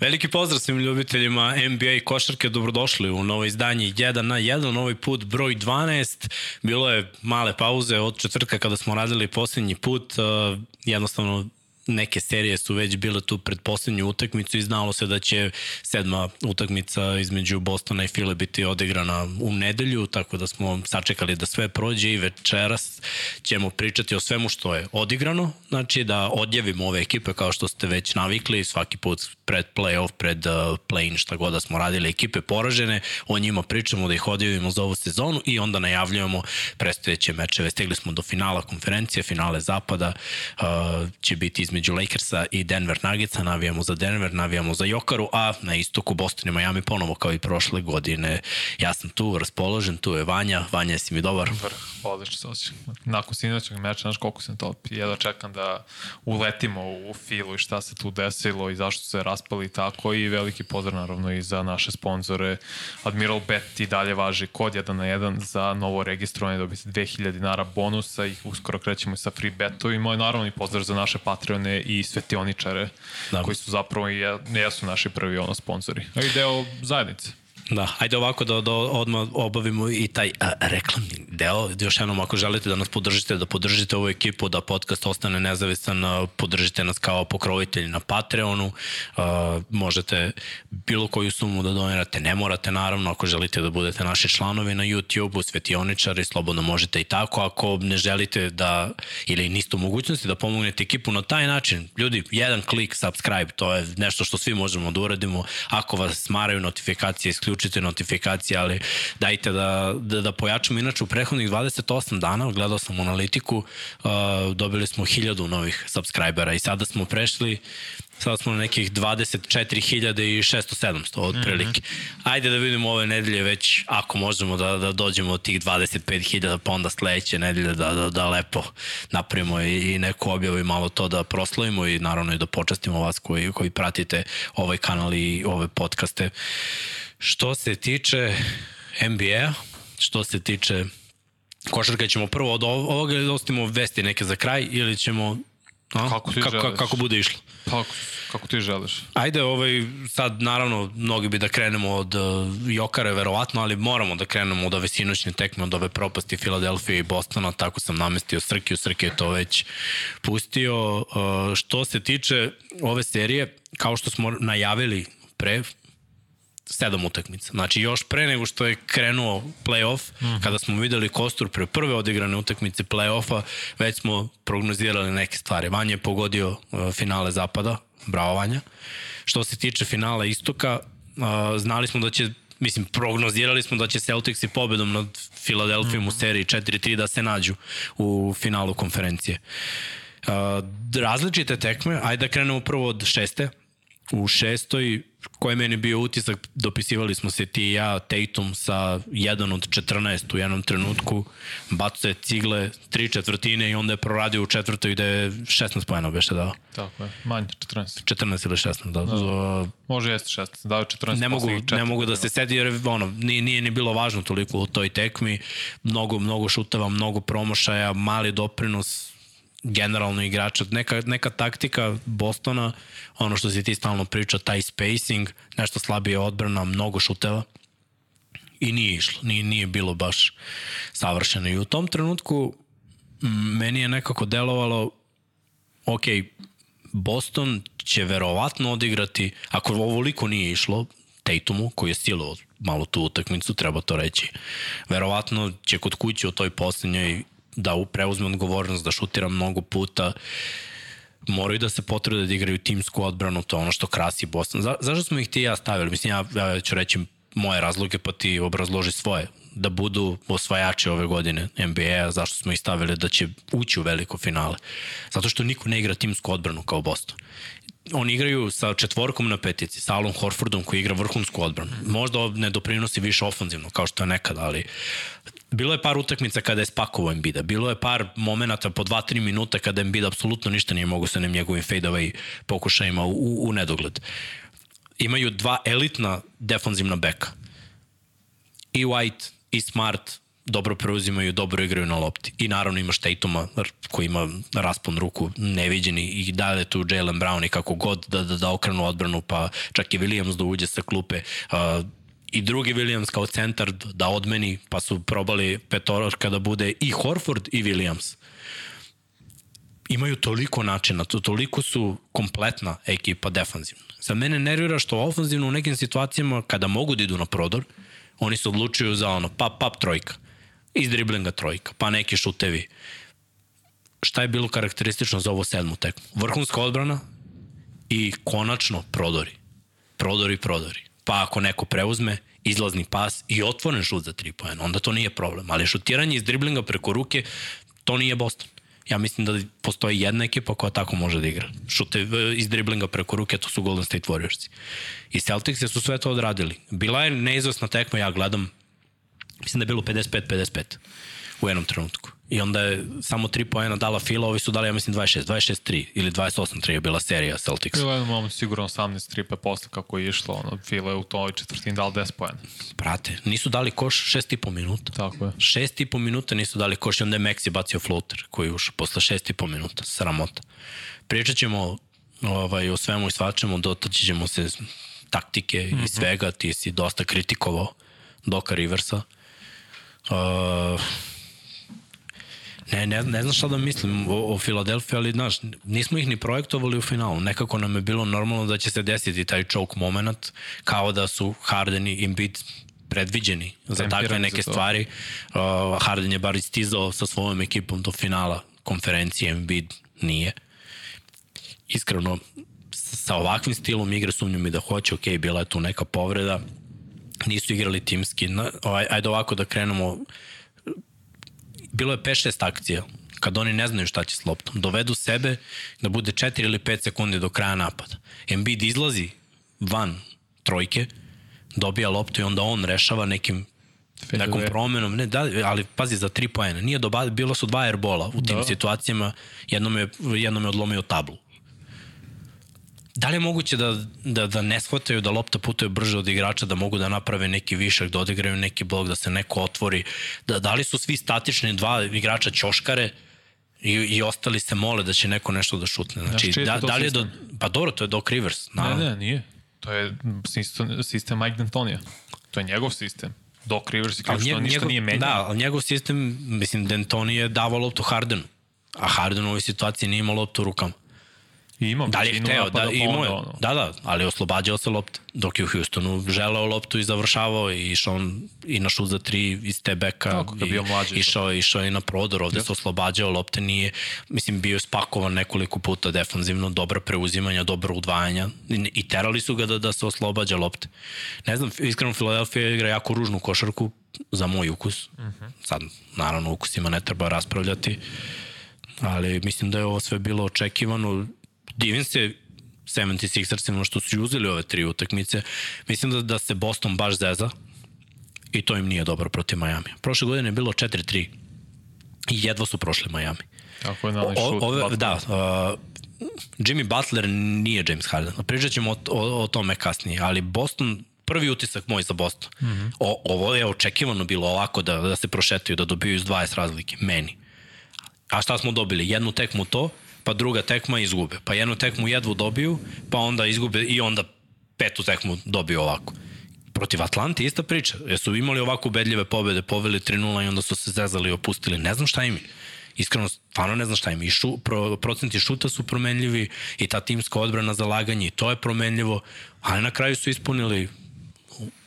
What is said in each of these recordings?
Veliki pozdrav svim ljubiteljima NBA i košarke, dobrodošli u novo izdanje 1 na 1, ovaj put broj 12. Bilo je male pauze od četvrtka kada smo radili posljednji put, uh, jednostavno neke serije su već bile tu pred poslednju utakmicu i znalo se da će sedma utakmica između Bostona i File biti odigrana u nedelju, tako da smo sačekali da sve prođe i večeras ćemo pričati o svemu što je odigrano, znači da odjavimo ove ekipe kao što ste već navikli, svaki put pred playoff, pred uh, play-in, šta god da smo radili, ekipe poražene, o njima pričamo da ih odjavimo za ovu sezonu i onda najavljujemo predstojeće mečeve. Stigli smo do finala konferencije, finale zapada uh, će biti između Lakersa i Denver Nuggetsa, navijamo za Denver, navijamo za Jokaru, a na istoku Boston i Miami ponovo kao i prošle godine. Ja sam tu raspoložen, tu je Vanja, Vanja si mi dobar. Vrh, odlično se osjećam. Nakon sinoćeg meča, znaš koliko sam to, jedva čekam da uletimo u filu i šta se tu desilo i zašto se raspali tako i veliki pozdrav naravno i za naše sponzore. Admiral Bet i dalje važi kod 1 na 1 za novo registrovanje, dobiti 2000 dinara bonusa i uskoro krećemo sa free betovima i naravno i pozdrav za naše Patreone i svetioničare da. koji su zapravo i jesu naši prvi ono sponzori. A i deo zajednice. Da, ajde ovako da, da odmah obavimo i taj a, reklamni deo. Još jednom, ako želite da nas podržite, da podržite ovu ekipu, da podcast ostane nezavisan, podržite nas kao pokrovitelji na Patreonu. A, možete bilo koju sumu da donirate, ne morate naravno, ako želite da budete naši članovi na YouTube-u, svetioničari, slobodno možete i tako. Ako ne želite da, ili niste u mogućnosti da pomognete ekipu na taj način, ljudi, jedan klik, subscribe, to je nešto što svi možemo da uradimo. Ako vas smaraju notifikacije, isključite isključite notifikacije, ali dajte da, da, da pojačamo. Inače, u prehodnih 28 dana, gledao sam analitiku, uh, dobili smo 1000 novih subscribera i sada smo prešli Sada smo na nekih 24.600-700 otprilike. Mm -hmm. Ajde da vidimo ove nedelje već, ako možemo da, da dođemo od tih 25.000, pa onda sledeće nedelje da, da, da lepo napravimo i, i neku objavu i malo to da proslavimo i naravno i da počastimo vas koji, koji pratite ovaj kanal i ove podcaste. Što se tiče NBA, što se tiče košarka, ćemo prvo od ovoga da ostimo vesti neke za kraj ili ćemo A? Kako ti kako, želiš? Kako bude išlo? Pa, kako ti želiš? Ajde, ovaj, sad naravno mnogi bi da krenemo od uh, Jokare verovatno, ali moramo da krenemo od ove sinoćne tekme, od ove propasti Filadelfije i Bostona, tako sam namestio Srkiju, Srkije je to već pustio. Uh, što se tiče ove serije, kao što smo najavili pre, sedam utakmica. Znači još pre nego što je krenuo playoff, mm -hmm. kada smo videli kostur pre prve odigrane utakmice playoffa, već smo prognozirali neke stvari. Vanja je pogodio uh, finale zapada, bravo Vanja. Što se tiče finala istoka, uh, znali smo da će mislim, prognozirali smo da će Celtics i pobedom nad Filadelfijom mm -hmm. u seriji 4-3 da se nađu u finalu konferencije. Uh, različite tekme, ajde da krenemo prvo od šeste. U šestoj koji je meni bio utisak, dopisivali smo se ti i ja, Tatum sa 1 od 14 u jednom trenutku, bacio je cigle, tri četvrtine i onda je proradio u četvrtoj gde je 16 pojena beše dao. Tako je, manje, 14. 14 ili 16, da. da. Može jeste 16, dao 14. Ne mogu, ne mogu da se sedi jer ono, nije, nije ni bilo važno toliko u toj tekmi, mnogo, mnogo šuteva, mnogo promošaja, mali doprinos, generalno igrača, neka, neka taktika Bostona, ono što si ti stalno priča, taj spacing, nešto slabije odbrana, mnogo šuteva i nije išlo, nije, nije bilo baš savršeno. I u tom trenutku meni je nekako delovalo, ok, Boston će verovatno odigrati, ako ovoliko nije išlo, Tatumu, koji je stilo malo tu utakmicu, treba to reći, verovatno će kod kuće u toj poslednjoj da preuzme odgovornost, da šutira mnogo puta, moraju da se potrude da igraju timsku odbranu, to je ono što krasi Boston. Za, zašto smo ih ti ja stavili? Mislim, ja, ja ću reći moje razloge, pa ti obrazloži svoje. Da budu osvajači ove godine NBA-a, zašto smo ih stavili da će ući u veliko finale. Zato što niko ne igra timsku odbranu kao Boston oni igraju sa četvorkom na petici, sa Alon Horfordom koji igra vrhunsku odbranu. Možda ne doprinosi više ofanzivno, kao što je nekada, ali bilo je par utakmica kada je spakovao Embida. Bilo je par momenata po 2-3 minuta kada Embiid apsolutno ništa nije mogu sa njegovim fade-away pokušajima u, u nedogled. Imaju dva elitna defanzivna beka. I White, i Smart, dobro preuzimaju, dobro igraju na lopti. I naravno imaš Tatuma koji ima raspon ruku neviđeni i dalje tu Jalen Brown i kako god da, da, da okrenu odbranu, pa čak i Williams da uđe sa klupe. Uh, i drugi Williams kao centar da odmeni, pa su probali petororka da bude i Horford i Williams. Imaju toliko načina, to, toliko su kompletna ekipa defanzivna. Za mene nervira što ofanzivno u nekim situacijama kada mogu da idu na prodor, oni se odlučuju za ono pap, pap, trojka. Iz driblinga trojka, pa neki šutevi. Šta je bilo karakteristično za ovo sedmu tekmu? Vrhunska odbrana i konačno prodori. Prodori, prodori pa ako neko preuzme, izlazni pas i otvoren šut za 3 poena, onda to nije problem. Ali šutiranje iz driblinga preko ruke, to nije Boston. Ja mislim da postoji jedna ekipa koja tako može da igra. Šute iz driblinga preko ruke, to su Golden State Warriorsi. I Celtics su sve to odradili. Bila je neizvesna tekma, ja gledam, mislim da je bilo 55-55 u jednom trenutku. I onda je samo 3 poena dala Fila, ovi su dali, ja mislim, 26, 26-3 ili 28-3 je bila serija Celtics. Bilo je moment sigurno 18-3 pa posle kako je išlo, ono, Fila je u toj četvrtini dal 10 poena. Prate, nisu dali koš 6,5 minuta. Tako je. 6,5 minuta nisu dali koš i onda je Maxi bacio floater koji je ušao posle 6,5 minuta. Sramota. Pričat ćemo ovaj, o svemu i svačemu, dotaći ćemo se taktike mm -hmm. i mhm. svega, ti si dosta kritikovao Doka Riversa. Uh, Ne, ne, ne znam šta da mislim o, o Filadelfiji, ali znaš, nismo ih ni projektovali u finalu. Nekako nam je bilo normalno da će se desiti taj choke moment, kao da su Harden i Embiid predviđeni za takve neke za stvari. Uh, Harden je bar istizao sa svojom ekipom do finala konferencije, Embiid nije. Iskreno, sa ovakvim stilom igre sumnju mi da hoće, ok, bila je tu neka povreda, nisu igrali timski. Ovaj, ajde ovako da krenemo bilo je 5-6 akcija kad oni ne znaju šta će s loptom. Dovedu sebe da bude 4 ili 5 sekundi do kraja napada. Embiid izlazi van trojke, dobija loptu i onda on rešava nekim Fede nekom promenom, ne, da, ali pazi za 3 poena. Nije doba, bilo su dva airbola u tim da. situacijama, jednom je, jednom je odlomio tablu da li je moguće da, da, da ne shvataju da lopta putuje brže od igrača, da mogu da naprave neki višak, da odigraju neki blok, da se neko otvori, da, da li su svi statični dva igrača ćoškare, I, i ostali se mole da će neko nešto da šutne. Znači, znači da, da li je do, pa dobro, to je Doc Rivers. Naravno. Ne, ne, nije. To je sistem, sistem Mike D'Antonija. To je njegov sistem. Doc Rivers i ključno njegov, ništa nije menjao. Da, ali njegov sistem, mislim, D'Antoni je davao loptu Hardenu. A Harden u ovoj situaciji nije imao loptu u rukama. I imam da li je hteo, da, imao je, ono. da, da, ali oslobađao se lopte. Dok je u Houstonu želeo loptu i završavao i išao on i na šut za tri iz te beka. Tako, da bio mlađi. Išao, išao i na prodor, ovde yes. se oslobađao lopte, nije, mislim, bio je spakovan nekoliko puta defanzivno, dobra preuzimanja, dobra udvajanja i, i terali su ga da, da se oslobađa lopte. Ne znam, iskreno, Philadelphia igra jako ružnu košarku za moj ukus. Uh mhm. -huh. Sad, naravno, ukusima ne treba raspravljati, ali mislim da je ovo sve bilo očekivano divim se 76ersima što su uzeli ove tri utakmice. Mislim da, da se Boston baš zeza i to im nije dobro protiv Miami. Prošle godine je bilo 4-3 i jedva su prošli Miami. Tako je nali šut. Ove, da, uh, Jimmy Butler nije James Harden. Pričat ćemo o, o, o tome kasnije, ali Boston prvi utisak moj za Boston. Mm -hmm. o, ovo je očekivano bilo ovako da, da se prošetaju, da dobiju iz 20 razlike, meni. A šta smo dobili? Jednu tekmu to, pa druga tekma izgube. Pa jednu tekmu jedvu dobiju, pa onda izgube i onda petu tekmu dobiju ovako. Protiv Atlanti ista priča. Jesu imali ovako ubedljive pobede, poveli 3-0 i onda su se zezali i opustili. Ne znam šta im je. Iskreno, stvarno ne znam šta im. I šu, pro, procenti šuta su promenljivi i ta timska odbrana za laganje i to je promenljivo, ali na kraju su ispunili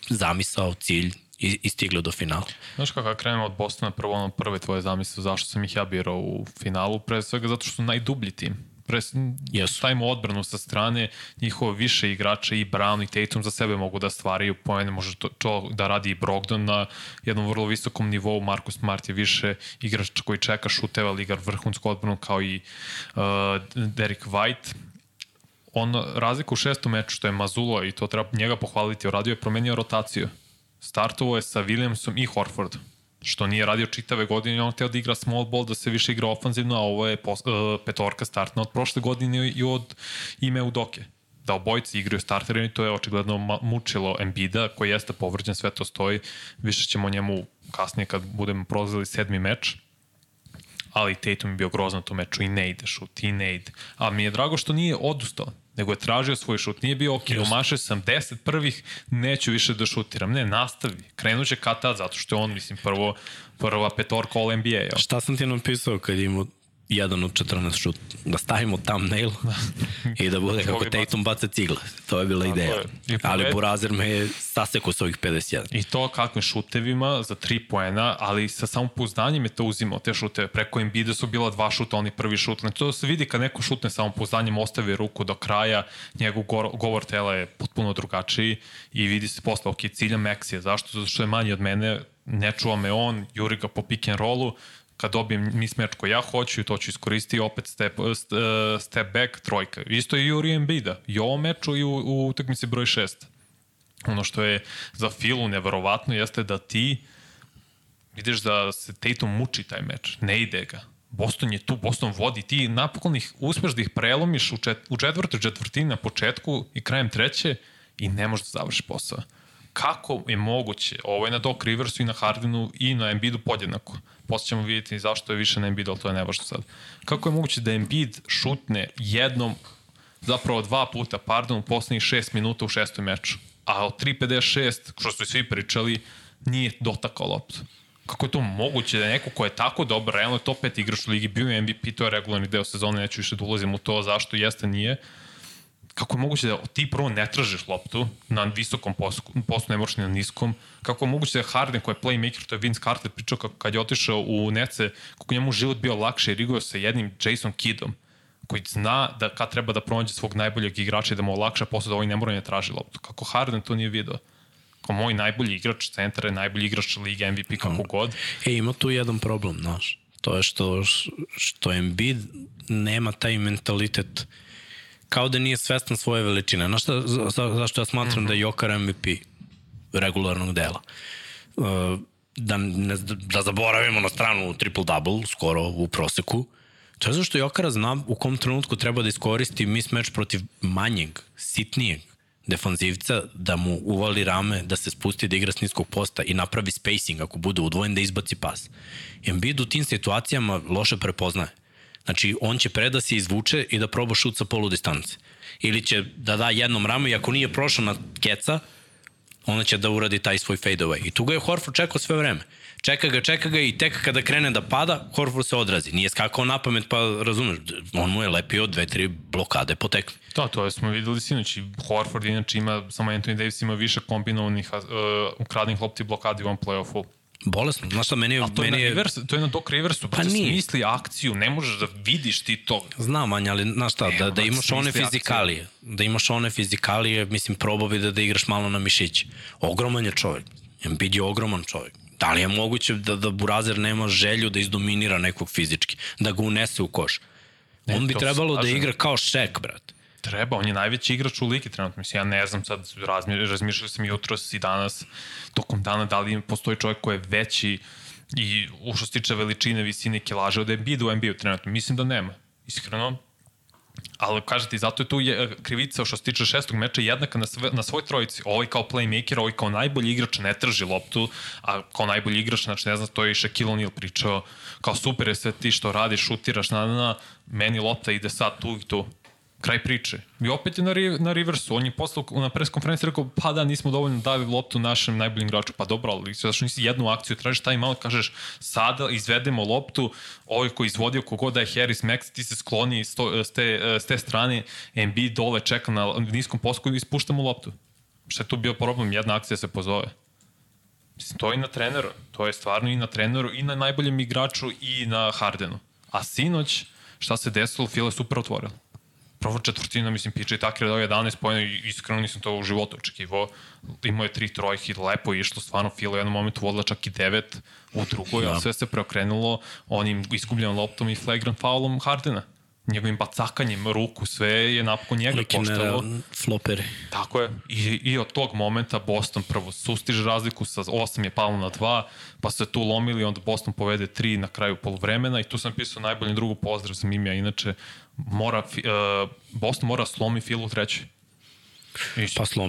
zamisao, cilj i, i stigli do finala. Znaš kako, krenemo od Bostona, prvo ono prve tvoje zamisle, zašto sam ih ja birao u finalu, pre svega zato što su najdublji tim. Pre, yes. stavimo odbranu sa strane, njihovo više igrača i Brown i Tatum za sebe mogu da stvaraju poene, može to, to da radi i Brogdon na jednom vrlo visokom nivou, Marcus Smart je više igrač koji čeka šuteva, ali igra vrhunsku odbranu kao i uh, Derek White, on razliku u šestom meču što je Mazula i to treba njega pohvaliti, uradio je promenio rotaciju startovo je sa Williamsom i Horford, što nije radio čitave godine, on htio da igra small ball, da se više igra ofanzivno, a ovo je pos, uh, petorka startna od prošle godine i od ime Udoke. Da obojice igraju starteri i to je očigledno mučilo Embida koji jeste povrđen, sve to stoji, više ćemo njemu kasnije kad budemo prolazili sedmi meč, ali Tatum je bio grozan u tom meču i ne ide šut, i ne ide. A mi je drago što nije odustao, nego je tražio svoj šut. Nije bio, ok, umašao sam 10 prvih, neću više da šutiram. Ne, nastavi. Krenuće kad tad, zato što je on, mislim, prvo, prva petorka All NBA. Jo. Šta sam ti napisao kad imao jedan od 14 šut. Da stavimo thumbnail i da bude kako Tatum baca cigle. To je bila ideja. Je. Ali Burazer me je sasekao s ovih 51. I to kakvim šutevima za 3 poena, ali sa samopouzdanjem je to uzimao te šuteve. Preko Embiida su bila dva šuta, oni prvi šut. Znači to se vidi kad neko šutne samopouzdanjem, ostavi ruku do kraja, njegov govor tela je potpuno drugačiji i vidi se posle, ok, cilja Maxija. Zašto? Zato što je manji od mene, ne čuva me on, juri ga po pick and rollu, kad dobijem mismatch koji ja hoću to ću iskoristiti opet step, step back trojka. Isto i Juri Embida. I u ovom i u, u utakmici broj 6. Ono što je za Filu neverovatno jeste da ti vidiš da se Tatum muči taj meč. Ne ide ga. Boston je tu, Boston vodi, ti napokon ih uspeš da ih prelomiš u, čet, u četvrtoj četvrtini na početku i krajem treće i ne možeš da završiš posao. Kako je moguće, ovo je na Doc Riversu i na Hardinu i na Embiidu podjednako posle ćemo vidjeti zašto je više na Embiid, ali to je nevažno sad. Kako je moguće da Embiid šutne jednom, zapravo dva puta, pardon, u poslednjih šest minuta u šestoj meču, a od 3.56, što su svi pričali, nije dotakao loptu. Kako je to moguće da je neko ko je tako dobar, realno je top 5 igrač u ligi, bio je MVP, to je regularni deo sezone, neću više da ulazim u to zašto jeste, nije, kako je moguće da ti prvo ne tražiš loptu na visokom postu, postu ne možeš ni na niskom, kako je moguće da Harden koji je playmaker, to je Vince Carter pričao kako kad je otišao u Nece, kako njemu život bio lakše jer igrao sa jednim Jason Kiddom, koji zna da kad treba da pronađe svog najboljeg igrača i da mu olakša posle da ovaj ne mora ne traži loptu. Kako Harden to nije video? Kao moj najbolji igrač centra je najbolji igrač lige MVP kako god. E, ima tu jedan problem, znaš. To je što, što Embiid nema taj mentalitet kao da nije svestan svoje veličine. Znaš šta, za, zašto ja smatram da je Jokar MVP regularnog dela? Uh, da, ne, da zaboravimo na stranu triple-double, skoro u proseku, to je zašto Jokara zna u kom trenutku treba da iskoristi mismatch protiv manjeg, sitnijeg defanzivca, da mu uvali rame, da se spusti, da igra s niskog posta i napravi spacing ako bude udvojen, da izbaci pas. Embiid u tim situacijama loše prepoznaje. Znači, on će pre da se izvuče i da proba šut sa polu distance. Ili će da da jednom ramu i ako nije prošao na keca, onda će da uradi taj svoj fade away. I tu ga je Horford čekao sve vreme. Čeka ga, čeka ga i tek kada krene da pada, Horford se odrazi. Nije skakao na pamet, pa razumeš, on mu je lepio dve, tri blokade po tekmi. Da, to smo videli sinoć. Horford inače ima, samo Anthony Davis ima više kombinovanih uh, ukradnih lopti blokadi u ovom playoffu Bolesno. Znaš šta, meni je... to je, meni na Rivers, to je na Doc Riversu, pa, nije. smisli akciju, ne možeš da vidiš ti to. Znam, Anja, ali znaš šta, da, da imaš one fizikalije, akciju. da imaš one fizikalije, mislim, probavi da, da igraš malo na mišići. Ogroman je čovjek. Embiid je ogroman čovjek. Da li je moguće da, da Burazer nema želju da izdominira nekog fizički, da ga unese u koš? Ne, On bi trebalo da igra kao šek, brate. Treba, on je najveći igrač u ligi trenutno. Mislim, ja ne znam sad, razmišljao sam jutros i danas, tokom dana, da li postoji čovjek koji je veći i u što se tiče veličine, visine, kilaže od Embiida u NBA trenutno. Mislim da nema, iskreno. Ali kažete, zato je tu je, krivica što se tiče šestog meča jednaka na, sve, na svoj trojici. Ovaj kao playmaker, ovaj kao najbolji igrač ne trži loptu, a kao najbolji igrač, znači ne znam, to je i Shaquille O'Neal pričao, kao super je sve ti što radiš, šutiraš, na, na, meni lopta ide sad tu i tu kraj priče. I opet je na, na reversu. On je posle na pres konferenciji rekao, pa da, nismo dovoljno dali loptu našem najboljim igraču. Pa dobro, ali zašto nisi jednu akciju, tražiš taj malo, kažeš, sada izvedemo loptu, ovaj koji izvodio kogod da je Harris Max, ti se skloni s, to, s, te, s te strane, MB dole čeka na niskom posku i ispuštamo loptu. Šta je tu bio problem? Jedna akcija se pozove. Mislim, to je i na treneru. To je stvarno i na treneru, i na najboljem igraču, i na Hardenu. A sinoć, šta se desilo, Fila super otvorila prva četvrtina, mislim, PJ Tucker je dao 11 pojena i iskreno nisam to u životu očekivao. Imao je tri trojke, lepo je išlo, stvarno Filo u jednom momentu vodila čak i devet u drugoj, ja. a sve se preokrenulo onim izgubljenom loptom i flagrant foulom Hardena njegovim bacakanjem ruku, sve je napokon njega Like koštalo. flopere. Tako je. I, I od tog momenta Boston prvo sustiže razliku sa 8 je palo na 2, pa se tu lomili, onda Boston povede 3 na kraju polovremena i tu sam pisao najbolji drugu pozdrav za Mimija. Inače, mora, uh, Boston mora slomi Filu u trećoj. Ići. Pa su.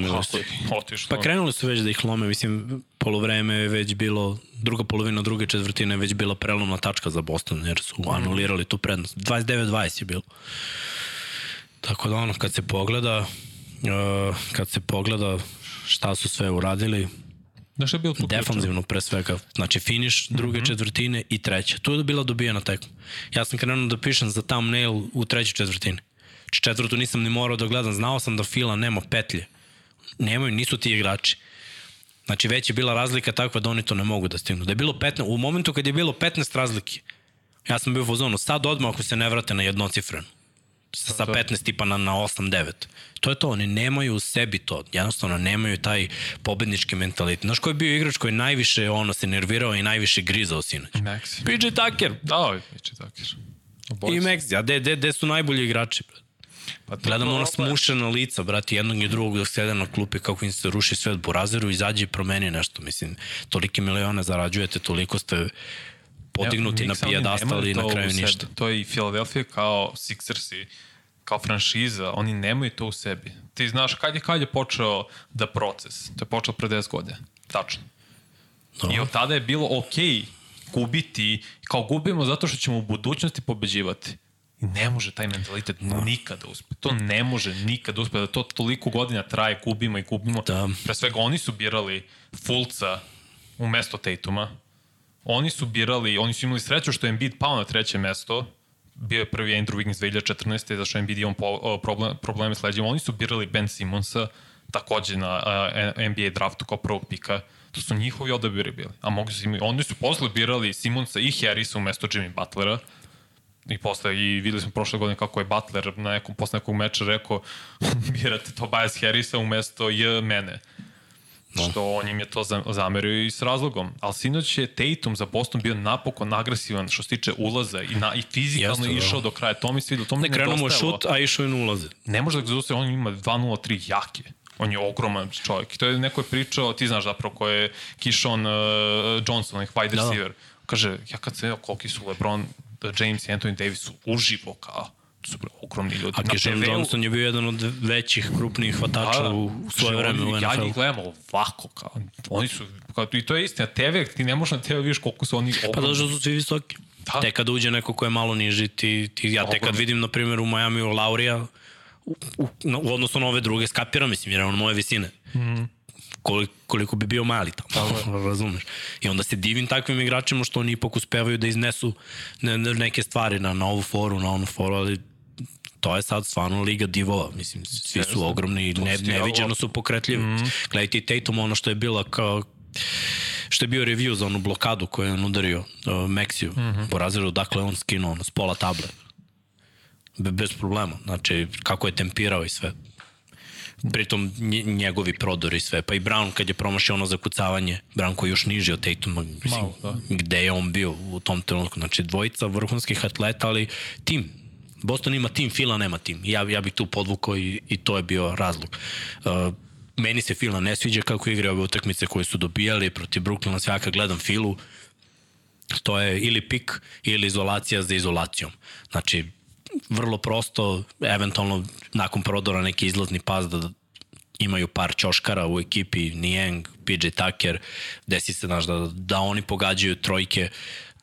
Otišlo. Pa krenuli su već da ih lome, mislim, polovreme je već bilo, druga polovina druge četvrtine je već bila prelomna tačka za Boston, jer su anulirali tu prednost. 29-20 je bilo. Tako da ono, kad se pogleda, uh, kad se pogleda šta su sve uradili, Znaš šta je bilo tu defanzivno pre svega, znači finiš druge mm -hmm. četvrtine i treće. Tu je bila dobijena tekma. Ja sam krenuo da pišem za thumbnail u trećoj četvrtini. Znači, Četvrtu nisam ni morao da gledam, znao sam da Fila nema petlje. Nemaju, nisu ti igrači. Znači već je bila razlika takva da oni to ne mogu da stignu. Da je bilo 15, u momentu kad je bilo 15 razlike, ja sam bio u fazonu, sad odmah ako se ne vrate na jednocifrenu sa, sa 15 tipa na, na 8-9. To je to, oni nemaju u sebi to. Jednostavno nemaju taj pobednički mentalitet. Znaš ko je bio igrač koji najviše ono se nervirao i najviše grizao sinoć? Maxi. PJ Tucker Da, ovaj PJ Tucker. i Maxi. A de, de, de su najbolji igrači? brate? Pa je ono smušena lica, brati, jednog i drugog dok sede na klupi kako im se ruši sve od burazeru, izađe i promeni nešto. Mislim, tolike milione zarađujete, toliko ste podignuti Evo, na nemaju i na kraju ništa. To je i Philadelphia kao Sixersi, kao franšiza, oni nemaju to u sebi. Ti znaš kad je, kad je počeo da proces? To je počeo pre 10 godina. Tačno. I od tada je bilo okej gubiti, kao gubimo zato što ćemo u budućnosti pobeđivati. I ne može taj mentalitet nikada uspe. To ne može nikada uspe. Da to toliko godina traje, gubimo i gubimo. Da. Pre svega oni su birali Fulca umesto Tatuma. Oni su birali, oni su imali sreću što je Embiid pao na treće mesto, bio je prvi Andrew Wiggins 2014. zašto je Embiid imao problem, probleme s leđima. Oni su birali Ben Simonsa, takođe na uh, NBA draftu kao prvog pika. To su njihovi odabiri bili. A mogli su, oni su posle birali Simonsa i Harrisa umesto Jimmy Butlera. I posle, i videli smo prošle godine kako je Butler na nekom, posle nekog meča rekao birate Tobias Harrisa umesto J mene. No. Što on im je to za- zamerio i s razlogom. Ali sinoć je Tatum za Boston bio napokon agresivan što se tiče ulaza i, na, i fizikalno Jeste, da. išao do kraja. To mi se vidio, to mi Ne krenuo mu šut, a išao je na ulaze. Ne može da ga zaustavi, on ima 2-0-3 jake. On je ogroman čovjek. I to je neko je pričao, ti znaš zapravo ko je Kishon uh, Johnson, onih wide Da, da. receiver. Kaže, ja kad sam vidio koliki su LeBron, James i Anthony Davis su uživo kao su ogromni ljudi. A TV-u Johnson je bio jedan od većih, krupnijih hvatača u u svoje Znači, vreme u oni- Ja NFL. njih gledam ovako, kao, oni su, kao, i to je istina, TV, ti ne možeš na TV vidiš koliko su oni Pa ogromni. zato što su svi visoki. Da. Tek kad uđe neko ko je malo niži, ti, ti, ja tek kad vidim, na primjer, u Majamiju Laurija, u, u, u odnosu na ove druge, skapiram, mislim, jer je on moje visine. Mm. Koliko, koliko bi bio mali tamo, razumeš. I onda se divim takvim igračima što oni ipak uspevaju da iznesu ne, ne, neke stvari na, na ovu foru, na onu foru, ali to je sad stvarno liga divova. Mislim, svi su ogromni i ne, neviđeno su pokretljivi. Mm. Gledajte i Tatum, ono što je bila kao što je bio review za onu blokadu koju je on udario uh, Meksiju mm -hmm. po razredu, dakle on skinuo ono, s pola table. Be, bez problema. Znači, kako je tempirao i sve. Pritom nje- njegovi prodori i sve. Pa i Brown kad je promašio ono zakucavanje, Brown koji je još niži od Tatuma, mislim, Malo, da. gde je on bio u tom trenutku. Znači, dvojica vrhunskih atleta, ali tim. Boston ima tim, Fila nema tim. Ja, ja bih tu podvukao i, i to je bio razlog. Uh, meni se Fila ne sviđa kako igra ove utakmice koje su dobijali protiv Brooklyna, kad gledam Filu, to je ili pik ili izolacija za izolacijom. Znači, vrlo prosto, eventualno nakon prodora neki izlazni pas da imaju par čoškara u ekipi, Niang, PJ Tucker, desi se, da, da oni pogađaju trojke,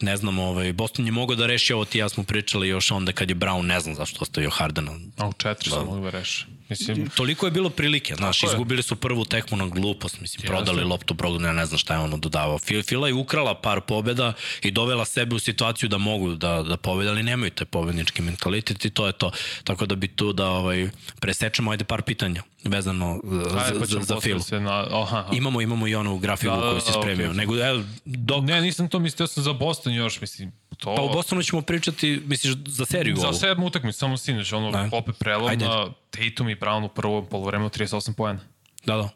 ne znam, ovaj, Boston je mogao da reši ovo, ti ja smo pričali još onda kad je Brown, ne znam zašto ostavio Hardena. A u četiri su mogli da reše. Mislim, Toliko je bilo prilike, znaš, Tako izgubili su prvu tekmu na glupost, mislim, prodali loptu Brogdonu, ja ne znam šta je ono dodavao. Fil- Fila je ukrala par pobjeda i dovela sebe u situaciju da mogu da, da pobede, ali nemaju taj pobednički mentalitet i to je to. Tako da bi tu da ovaj, presečemo, ajde par pitanja vezano za, ajde, pa za, za se na... Aha, aha. Imamo, imamo i onu grafiku Da, koju si da, spremio. okej. Nego, evo, dok, Ne, nisam to mislio sam za Boston još, mislim. To... pa u Bostonu ćemo pričati, misliš, za seriju Za ovu? sedmu utakmicu, samo sinoć, ono, Da. opet prelom Ajde. na Tatum i Brown u prvom polovremenu 38 poena. Da, da.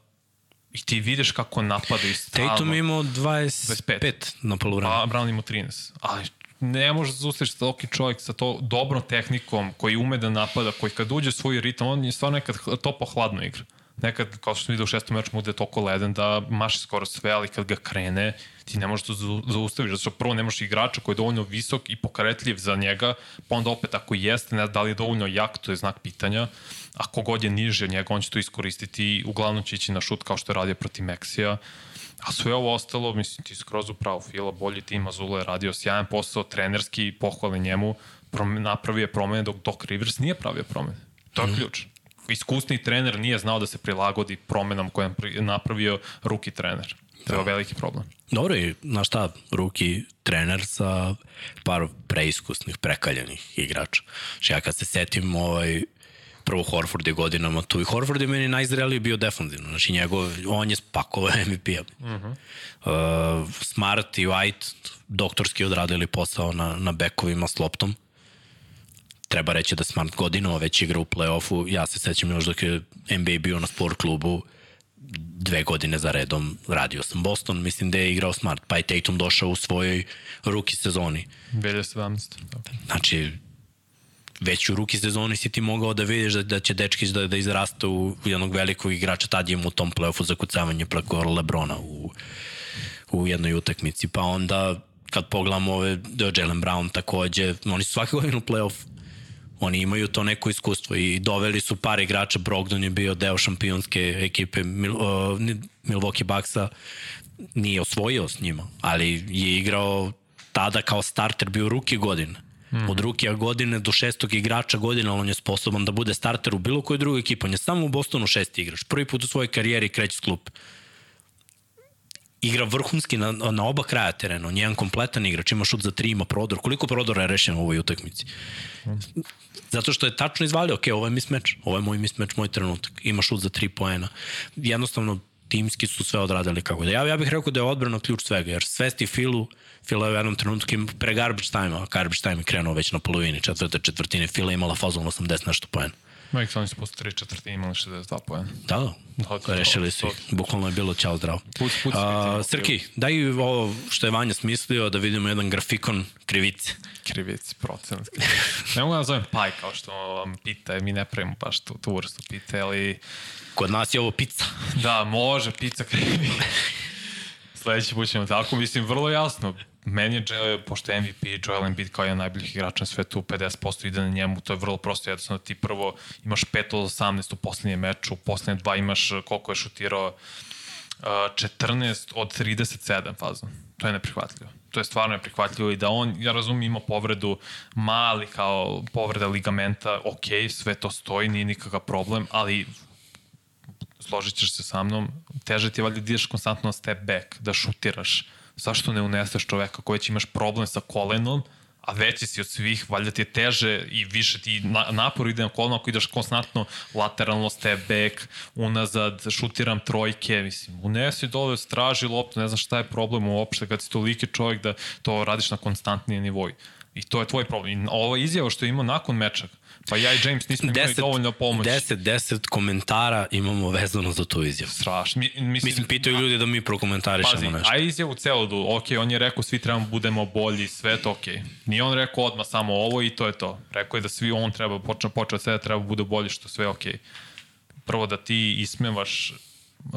I ti vidiš kako napada i stalno. Tatum imao 25, 25. na polovremenu. A Brown ima 13. Ali ne može da zaustaviš toki čovjek sa to dobrom tehnikom, koji ume da napada, koji kad uđe svoj ritam, on je stvarno nekad topo hladno igra. Nekad, kao što smo vidio u šestom meču, mu da je toliko leden da maši skoro sve, ali kad ga krene, ti ne možeš to zau- zaustaviš. Zato što prvo nemaš igrača koji je dovoljno visok i pokretljiv za njega, pa onda opet ako jeste, ne da li je dovoljno jak, to je znak pitanja. a kogod je niži od njega, on će to iskoristiti i uglavnom će ići na šut kao što je radio protiv Meksija. A sve ovo ostalo, mislim, ti skroz upravo Fila, bolji tim Azula je radio sjajan posao, trenerski, pohvale njemu, napravio je promene dok Doc Rivers nije pravio promene. To je mm. ključ. Iskusni trener nije znao da se prilagodi promenama koje je napravio ruki trener. To je da. veliki problem. Dobro i, znaš šta, ruki trener sa par preiskusnih, prekaljenih igrača. Znači ja kad se setim ovaj, prvo Horford je godinama tu i Horford je meni najzreliji bio defanzivno. Znači njegov, on je spakovao MVP-a. Uh -huh. uh, Smart i White doktorski odradili posao na, na bekovima s loptom. Treba reći da Smart godinama već igra u play-offu. Ja se sećam još dok je NBA bio na sport klubu dve godine za redom radio sam Boston, mislim da je igrao Smart, pa je Tatum došao u svojoj ruki sezoni. 2017. Znači, već u ruki sezoni si ti mogao da vidiš da, da će Dečkić da, da izrasta u jednog velikog igrača, tad je mu u tom play-offu za kucavanje preko Lebrona u, u jednoj utakmici, pa onda kad pogledamo ove, Jalen Brown takođe, oni su svake godine u play-off Oni imaju to neko iskustvo i doveli su par igrača, Brogdon je bio deo šampionske ekipe Mil, uh, Milwaukee Bucksa, nije osvojio s njima, ali je igrao tada kao starter bio ruki godine. Mm. Od rukija godine do šestog igrača godine, on je sposoban da bude starter u bilo kojoj drugoj ekipi. On je samo u Bostonu šesti igrač. Prvi put u svojoj karijeri kreće s klupe igra vrhunski na, na oba kraja terena. On je jedan kompletan igrač, ima šut za tri, ima prodor. Koliko prodora je rešeno u ovoj utakmici? Zato što je tačno izvalio, ok, ovo je mismeč, ovo je moj mismeč, moj trenutak. Ima šut za tri poena. Jednostavno, timski su sve odradili kako da. Ja, ja bih rekao da je odbrana ključ svega, jer svesti Filu, Fila je u jednom trenutku pre garbage time-a, garbage time je krenuo već na polovini, četvrte četvrtine, Fila je imala fazon 80 nešto poena. Mike oni su posle 3 četvrtine imali 62 pojena. Da, da. da Rešili su ih. Bukvalno je bilo čao zdravo. Puc, puc, A, Srki, daj ovo što je Vanja smislio da vidimo jedan grafikon krivice. Krivice, procenat. ne mogu da zovem paj kao što vam pita, mi ne pravimo baš tu, tu vrstu pite, ali... Kod nas je ovo pizza. Da, može, pizza krivi. Sledeći put ćemo tako, mislim, vrlo jasno meni je, pošto je MVP Joel Embiid kao jedan najboljih igrača na svetu, 50% ide na njemu, to je vrlo prosto jednostavno ti prvo imaš 5 od 18 u poslednjem meču, u poslednje dva imaš koliko je šutirao 14 od 37 fazom. To je neprihvatljivo. To je stvarno neprihvatljivo i da on, ja razumim, ima povredu mali kao povreda ligamenta, ok, sve to stoji, nije nikakav problem, ali složit ćeš se sa mnom, teže ti je valjda da ideš konstantno step back, da šutiraš, zašto ne uneseš čoveka koji već imaš problem sa kolenom, a veći si od svih, valjda ti je teže i više ti na, napor ide na koleno ako ideš konstantno lateralno step back, unazad, šutiram trojke, mislim, unesi dole, straži loptu, ne znam šta je problem uopšte kad si toliki čovjek da to radiš na konstantnije nivoj. I to je tvoj problem. I ova izjava što je imao nakon meča, Pa ja i James nismo imali deset, dovoljno pomoći. 10, 10 komentara imamo vezano za tu izjavu. Strašno. Mi, mislim, mislim, pitaju ljudi da mi prokomentarišemo pazi, nešto. a izjavu celodu, ok, on je rekao svi trebamo budemo bolji, sve to ok. Nije on rekao odmah samo ovo i to je to. Rekao je da svi on treba, počne, od sve da treba bude bolji, što sve ok. Prvo da ti ismevaš uh,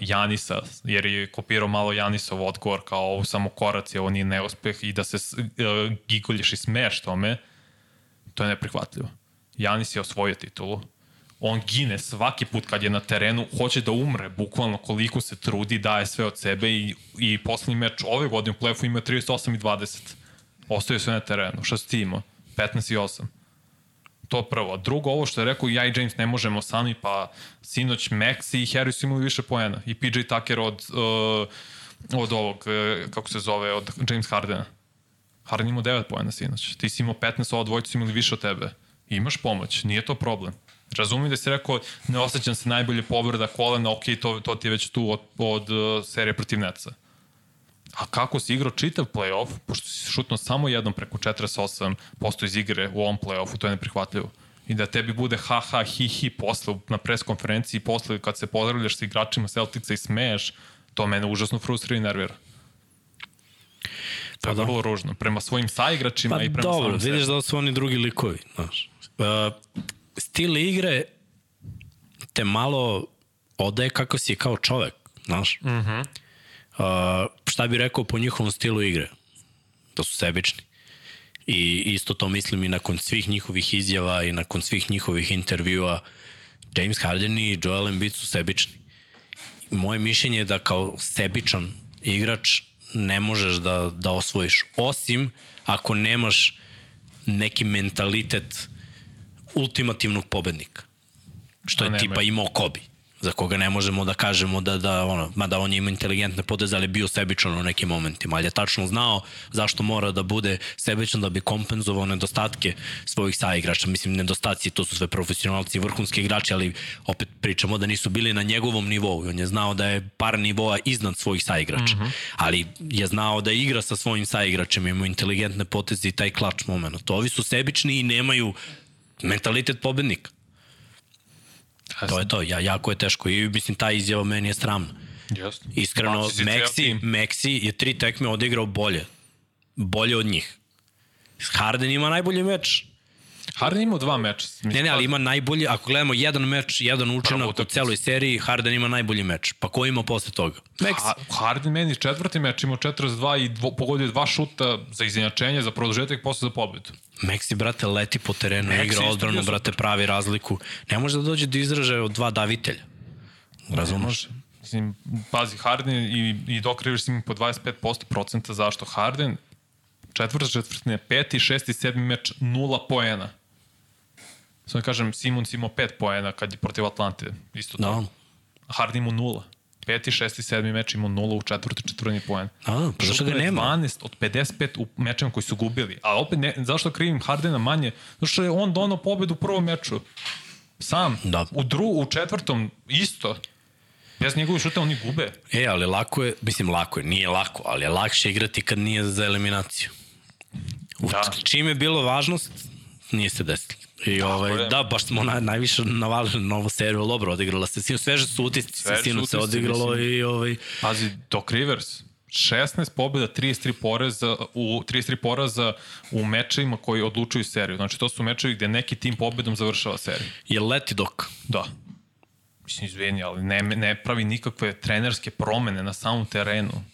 Janisa, jer je kopirao malo Janisov odgovor kao ovo samo korac, ovo nije neuspeh i da se uh, gigolješ i smeš tome, to je neprihvatljivo. Janis je osvojio titulu. On gine svaki put kad je na terenu, hoće da umre, bukvalno koliko se trudi, daje sve od sebe i, i poslednji meč ove godine u play-offu ima 38 i 20. Ostaje sve na terenu. Šta si ti imao? 15 i 8. To prvo. Drugo, ovo što je rekao, ja i James ne možemo sami, pa sinoć Max i Harris imali više poena. I PJ Tucker od, uh, od ovog, uh, kako se zove, od James Hardena. Harden imao 9 pojena sinoć. Ti si imao 15, ovo dvojicu imali više od tebe. Imaš pomoć, nije to problem. Razumim da si rekao, ne osjećam se najbolje povreda kolena, ok, to, to ti je već tu od, od uh, serije protiv Neca. A kako si igrao čitav playoff, pošto si šutno samo jednom preko 48% iz igre u ovom playoffu, to je neprihvatljivo. I da tebi bude ha ha hi hi posle na pres konferenciji, posle kad se pozdravljaš sa igračima Celtica i smeješ, to mene užasno frustrira i nervira. To je pa da. vrlo ružno. Prema svojim saigračima pa i prema dobro, vidiš sebi. da su oni drugi likovi. Znaš. Uh, stil igre te malo odaje kako si kao čovek. Znaš. Uh -huh. uh, šta bi rekao po njihovom stilu igre? Da su sebični. I isto to mislim i nakon svih njihovih izjava i nakon svih njihovih intervjua James Harden i Joel Embiid su sebični. Moje mišljenje je da kao sebičan igrač ne možeš da, da osvojiš. Osim ako nemaš neki mentalitet ultimativnog pobednika. Što je tipa imao Kobe za koga ne možemo da kažemo da, da ono, mada on je ima inteligentne poteze, ali bio sebičan u nekim momentima, ali je tačno znao zašto mora da bude sebičan da bi kompenzovao nedostatke svojih saigrača. Mislim, nedostaci, to su sve profesionalci, vrhunski igrači, ali opet pričamo da nisu bili na njegovom nivou. On je znao da je par nivoa iznad svojih saigrača, mm -hmm. ali je znao da igra sa svojim saigračem, ima inteligentne poteze i taj klač moment. Ovi su sebični i nemaju mentalitet pobednika. To je to, ja, jako je teško i mislim ta izjava meni je sramna. Jasno. Iskreno, Meksi, Meksi je tri tekme odigrao bolje. Bolje od njih. Harden ima najbolji meč. Harden ima dva meča. Ne, ne, ali ima najbolji, ako gledamo jedan meč, jedan učinak u celoj seriji, Harden ima najbolji meč. Pa ko ima posle toga? Meksi. Ha, Harden meni četvrti meč imao 42 i dvo, pogodio dva šuta za izjednačenje, za produžetak posle za pobedu. Meksi, brate, leti po terenu, Meksi igra odbranu, brate, pravi razliku. Ne može da dođe do izražaja od dva davitelja. Razumeš? Mislim, pazi, Harden i, i Doc Rivers ima po 25% procenta zašto Harden četvrta četvrtina, peti, šesti, sedmi meč, nula poena. Samo da kažem, Simons imao pet poena kad je protiv Atlante, isto to. No. Harden imao nula. Peti, šesti, sedmi meč imao nula u četvrti, četvrni poen. A, pa zašto ga nema? 12 od 55 u mečima koji su gubili. A opet, ne, zašto krivim Hardena manje? Zato što je on donao pobedu u prvom meču. Sam. Da. U, dru, u četvrtom isto. Bez njegovih šuta oni gube. E, ali lako je, mislim lako je, nije lako, ali je lakše igrati kad nije za eliminaciju. Da. Čim je bilo važnost, nije se desilo. I ovaj, je. da, baš smo na, najviše navalili novu seriju, dobro, odigrala se, sinu, sveže su utisci, sinu se odigralo mislim. i ovaj... Pazi, Doc Rivers, 16 pobjeda, 33 poraza u 33 poraza u mečevima koji odlučuju seriju. Znači to su mečevi gde neki tim pobedom završava seriju. Je leti dok? Da. Mislim, izvini, ali ne, ne pravi nikakve trenerske promene na samom terenu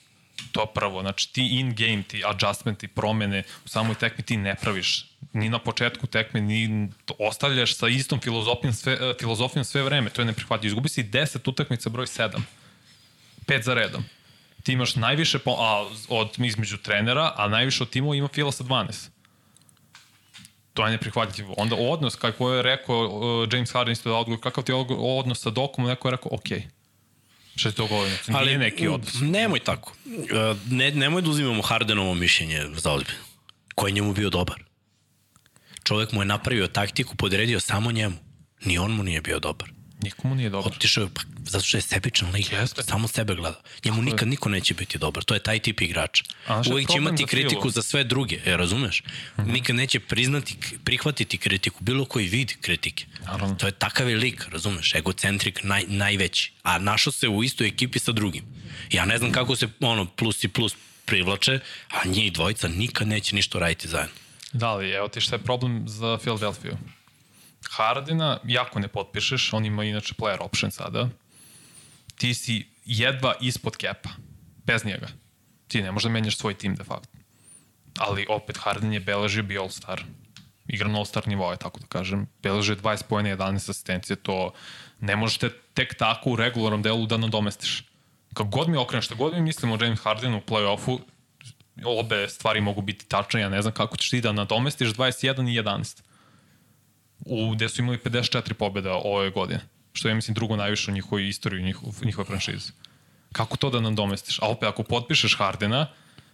to prvo, znači ti in-game, ti adjustmenti, promene u samoj tekmi ti ne praviš. Ni na početku tekme, ni ostavljaš sa istom filozofijom sve, eh, filozofijom sve vreme. To je neprihvatljivo. Izgubi si 10 utakmica broj 7. 5 za redom. Ti imaš najviše po, a, od između trenera, a najviše od timova ima Fila sa 12. To je neprihvatljivo. Onda odnos, kako je rekao uh, James Harden isto da odgovor, kakav ti je odnos sa Dokom, neko je rekao, okej. Okay Što je to govorio? Ali nije neki odnos. Nemoj tako. E, ne, nemoj da uzimamo Hardenovo mišljenje za ozbiljno. Ko je njemu bio dobar? Čovek mu je napravio taktiku, podredio samo njemu. Ni on mu nije bio dobar. Nikomu nije dobar. Otišao je, pa, zato što je sebičan lik. Jeste. Samo sebe gleda. Njemu nikad je. niko neće biti dobar. To je taj tip igrača. Uvijek će imati za kritiku filu. za sve druge, e, razumeš? Mm -hmm. Nikad neće priznati, prihvatiti kritiku, bilo koji vid kritike. Naravno. To je takav je lik, razumeš? Egocentrik naj, najveći. A našao se u istoj ekipi sa drugim. Ja ne znam kako se ono plus i plus privlače, a njih dvojica nikad neće ništa raditi zajedno. Da li, evo ti šta je problem za Philadelphia. Hardena jako ne potpišeš, on ima inače player option sada. Ti si jedva ispod kepa, bez njega. Ti ne možeš da menjaš svoj tim de facto. Ali opet Harden je beležio bio All-Star. Igra na All-Star nivoje, tako da kažem. Beležio 20 pojene, 11 asistencije, to ne možete tek tako u regularnom delu da nadomestiš. Kako god mi okreneš, šta god mi mislimo o James Hardenu u play-offu, obe stvari mogu biti tačne, ja ne znam kako ćeš ti da nadomestiš 21 i 11 u, gde su imali 54 pobjeda ove godine, što je, mislim, drugo najviše u njihovoj istoriji, njihov, njihove franšize. Kako to da nam domestiš? A opet, ako potpišeš Hardena,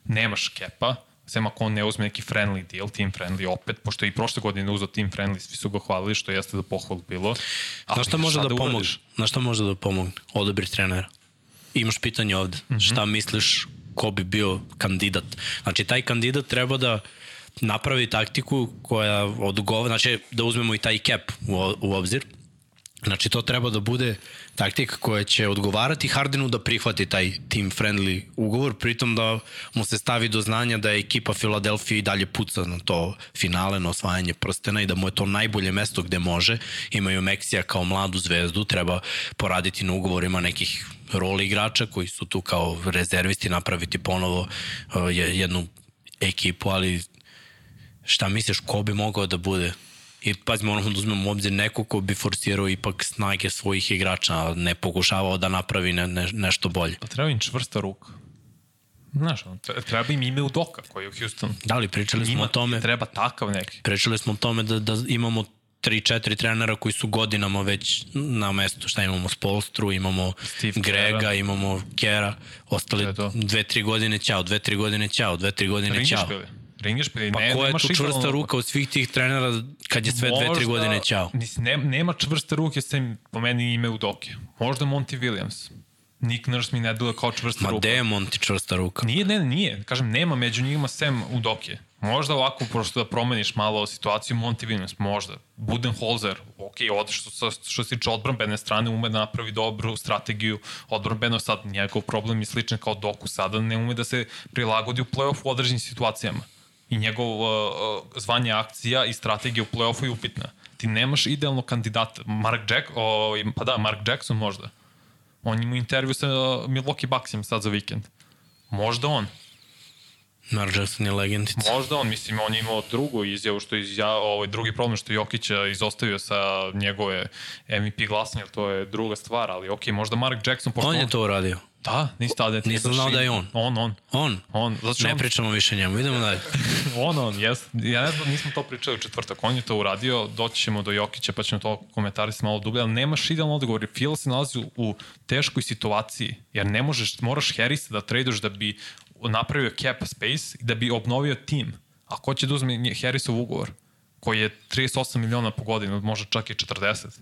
nemaš kepa, sem ako on ne uzme neki friendly deal, team friendly opet, pošto je i prošle godine uzao team friendly, svi su ga hvalili, što jeste da pohval bilo. Ali, šta može da, da pomogne? Na šta može da pomogne? Odabir trenera. Imaš pitanje ovde. Mm -hmm. Šta misliš ko bi bio kandidat? Znači, taj kandidat treba da napravi taktiku koja odgovara, znači da uzmemo i taj cap u, u obzir. Znači to treba da bude taktika koja će odgovarati Hardenu da prihvati taj team friendly ugovor, pritom da mu se stavi do znanja da je ekipa Filadelfije i dalje puca na to finale, na osvajanje prstena i da mu je to najbolje mesto gde može. Imaju Meksija kao mladu zvezdu, treba poraditi na ugovorima nekih rol igrača koji su tu kao rezervisti, napraviti ponovo uh, jednu ekipu, ali šta misliš ko bi mogao da bude I pazi, moramo da uzmemo obzir neko ko bi forsirao ipak snage svojih igrača, a ne pokušavao da napravi ne, ne, nešto bolje. Pa treba im čvrsta ruka. Znaš, treba im ime u doka koji je u Houstonu. Da li pričali smo o tome, treba takav neki. pričali smo o tome da, da imamo tri, četiri trenera koji su godinama već na mestu. Šta imamo? Spolstru, imamo Steve Grega, Kera. imamo Kera. Ostali To je to. dve, tri godine ćao, dve, tri godine ćao, dve, tri godine ćao. Ringišpili. Ringišpili. Pa ne, ko je tu čvrsta ruka od svih tih trenera kad je sve dve, tri godine ćao? Ne, nema čvrste ruke sem po meni ime u doke. Možda Monty Williams. Nick Nurse mi ne deluje kao čvrsta Ma ruka. demon ti čvrsta ruka. Nije, ne, nije. Kažem, nema među njima sem u doke. Možda ovako, prosto da promeniš malo situaciju Monty Williams, možda. Budenholzer, ok, što, što, što se tiče odbranbene strane, ume da napravi dobru strategiju odbranbeno, sad njegov problem je sličan kao Doku sada, ne ume da se prilagodi u play-off u određenim situacijama. I njegov uh, uh, zvanje akcija i strategija u play-offu je upitna. Ti nemaš idealnog kandidata. Mark Jack, o, pa da, Mark Jackson možda. On ima intervju sa uh, Milwaukee Bucksima sad za vikend. Možda on. Mark Jackson je legendica. Možda on, mislim, on je imao drugu izjavu, što je izja, ovaj, drugi problem što je Jokića izostavio sa njegove MVP glasanja, to je druga stvar, ali okej, možda Mark Jackson... Pošto On je to uradio. Da, nisi tada. ti Nisam znao da je on. On, on. On. On, zato Ne on, pričamo više njemu, idemo dalje. on, on, jes. Ja ne znam, nismo to pričali u četvrtak. On je to uradio, doći ćemo do Jokića, pa ćemo to komentarisati malo dublje, ali nemaš idealno odgovor, jer Fila se nalazi u, teškoj situaciji, jer ne možeš, moraš Harrisa da traduš da bi napravio cap space i da bi obnovio tim. A ko će da uzme Harrisov ugovor? koji je 38 miliona po godinu, možda čak i 40.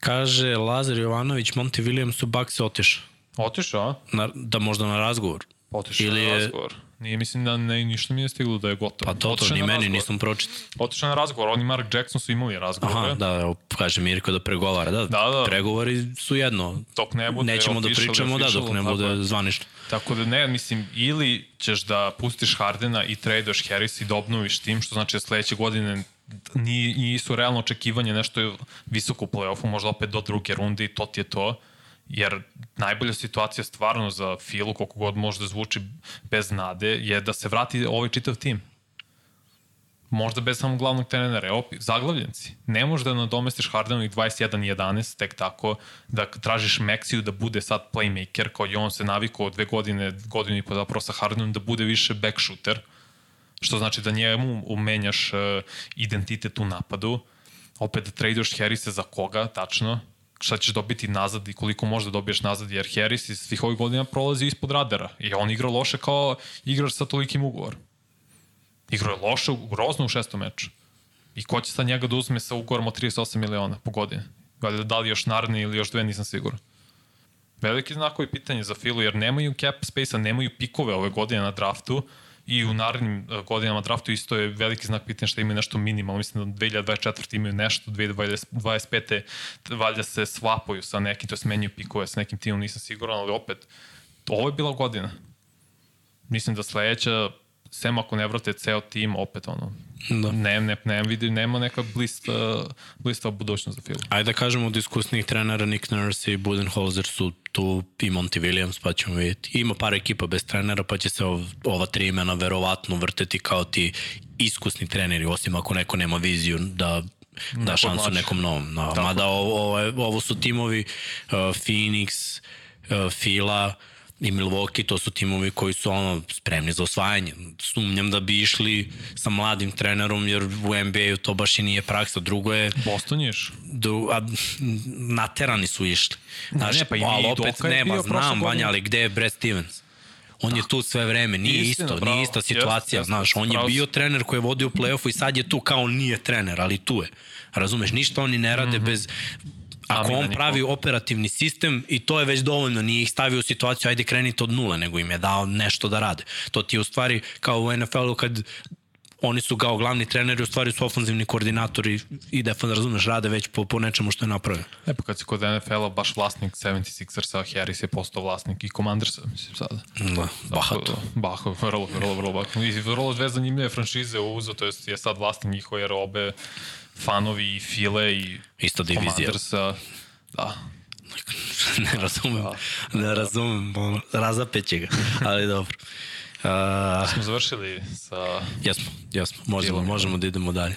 Kaže Lazar Jovanović, Monty Williams u Bucks otišao. Otišao? Na, da možda na razgovor. Otišao Ili na razgovor. Nije, mislim da ne, ništa mi je stiglo da je gotovo. Pa to, to, ni meni razgovor. nisam pročitao. Otišao na razgovor, oni Mark Jackson su imali razgovore. Aha, da, evo, kaže Mirko da pregovara. Da, Da, da. pregovori su jedno. Dok ne bude Nećemo da official, pričamo, da, dok official, ne tako bude zvanično. Tako da ne, mislim, ili ćeš da pustiš Hardena i tradeš Harris i da obnoviš tim, što znači da sledeće godine ni, nisu realno očekivanje nešto visoko u play-offu, možda opet do druge runde i to ti je to. Jer najbolja situacija stvarno za Filu, koliko god može da zvuči bez nade, je da se vrati ovaj čitav tim. Možda bez samog glavnog trenera. Evo, zaglavljenci. Ne možeš da nadomestiš Hardenovih 21-11 tek tako, da tražiš Meksiju da bude sad playmaker, koji on se navikao dve godine, godinu i po zapravo sa Hardenom, da bude više back shooter, što znači da njemu umenjaš uh, identitet u napadu, opet da traduješ Harrise za koga, tačno, šta ćeš dobiti nazad i koliko možda dobiješ nazad, jer Harris iz svih ovih godina prolazi ispod radara i on igra loše kao igrač sa tolikim ugovorom. Igrao je loše, grozno u šestom meču. I ko će sad njega da uzme sa ugovorom od 38 miliona po godini? Da li još naredne ili još dve, nisam siguran. Veliki znakovi pitanje za Filu, jer nemaju cap space-a, nemaju pikove ove godine na draftu i u narednim eh, godinama draftu isto je veliki znak pitanja što imaju nešto minimalno. Mislim da 2024. imaju nešto, 2025. valjda se svapuju sa nekim, to je menjaju pikove sa nekim timom, nisam siguran, ali opet, ovo je bila godina. Mislim da sledeća, sem ako ne vrate ceo tim, opet ono, Da. ne, ne, ne, vidi, nema neka blista, blista budućnost za Filu. Ajde da kažemo od iskusnih trenera Nick Nurse i Budenholzer su tu i Monty Williams, pa ćemo vidjeti. Ima par ekipa bez trenera, pa će se ov, ova tri imena verovatno vrteti kao ti iskusni treneri, osim ako neko nema viziju da da šansu podvlači. nekom novom. No, mada ovo, ovo, ovo su timovi uh, Phoenix, uh, Fila i Milwaukee, to su timovi koji su ono spremni za osvajanje. Sumnjam da bi išli sa mladim trenerom, jer u NBA-u to baš i nije praksa. Drugo je Boston ješ? do, a, naterani su išli. Znaš, ne, pa i ali opet Doka je ne, bio ba, prošle znam. Vanja, ali gde je Brad Stevens? On je tu sve vreme, nije Istina, isto, bravo. nije ista situacija, jeste, znaš, on je bio trener koji je vodio u play-offu i sad je tu kao nije trener, ali tu je. Razumeš, ništa oni ne rade bez Ako on pravi operativni sistem i to je već dovoljno, nije ih stavio u situaciju ajde krenite od nule, nego im je dao nešto da rade. To ti je u stvari kao u NFL-u kad oni su kao glavni treneri, u stvari su ofanzivni koordinatori i defan, razumeš, rade već po, po nečemu što je napravio. E pa kad si kod NFL-a baš vlasnik 76ersa, Harris je postao vlasnik i Commandersa, mislim sada. Da, bahato. Bahato, vrlo, vrlo, vrlo bahato. I vrlo dve zanimljive franšize uzo, to jest je sad vlasnik njihove, jer obe fanovi i File i Ista divizija. Commandersa, da. ne razumem, ne razumem, ono, razapeće ga, ali dobro. Uh, Smo završili sa... jesmo, jesmo, možemo, Filom. možemo da idemo dalje.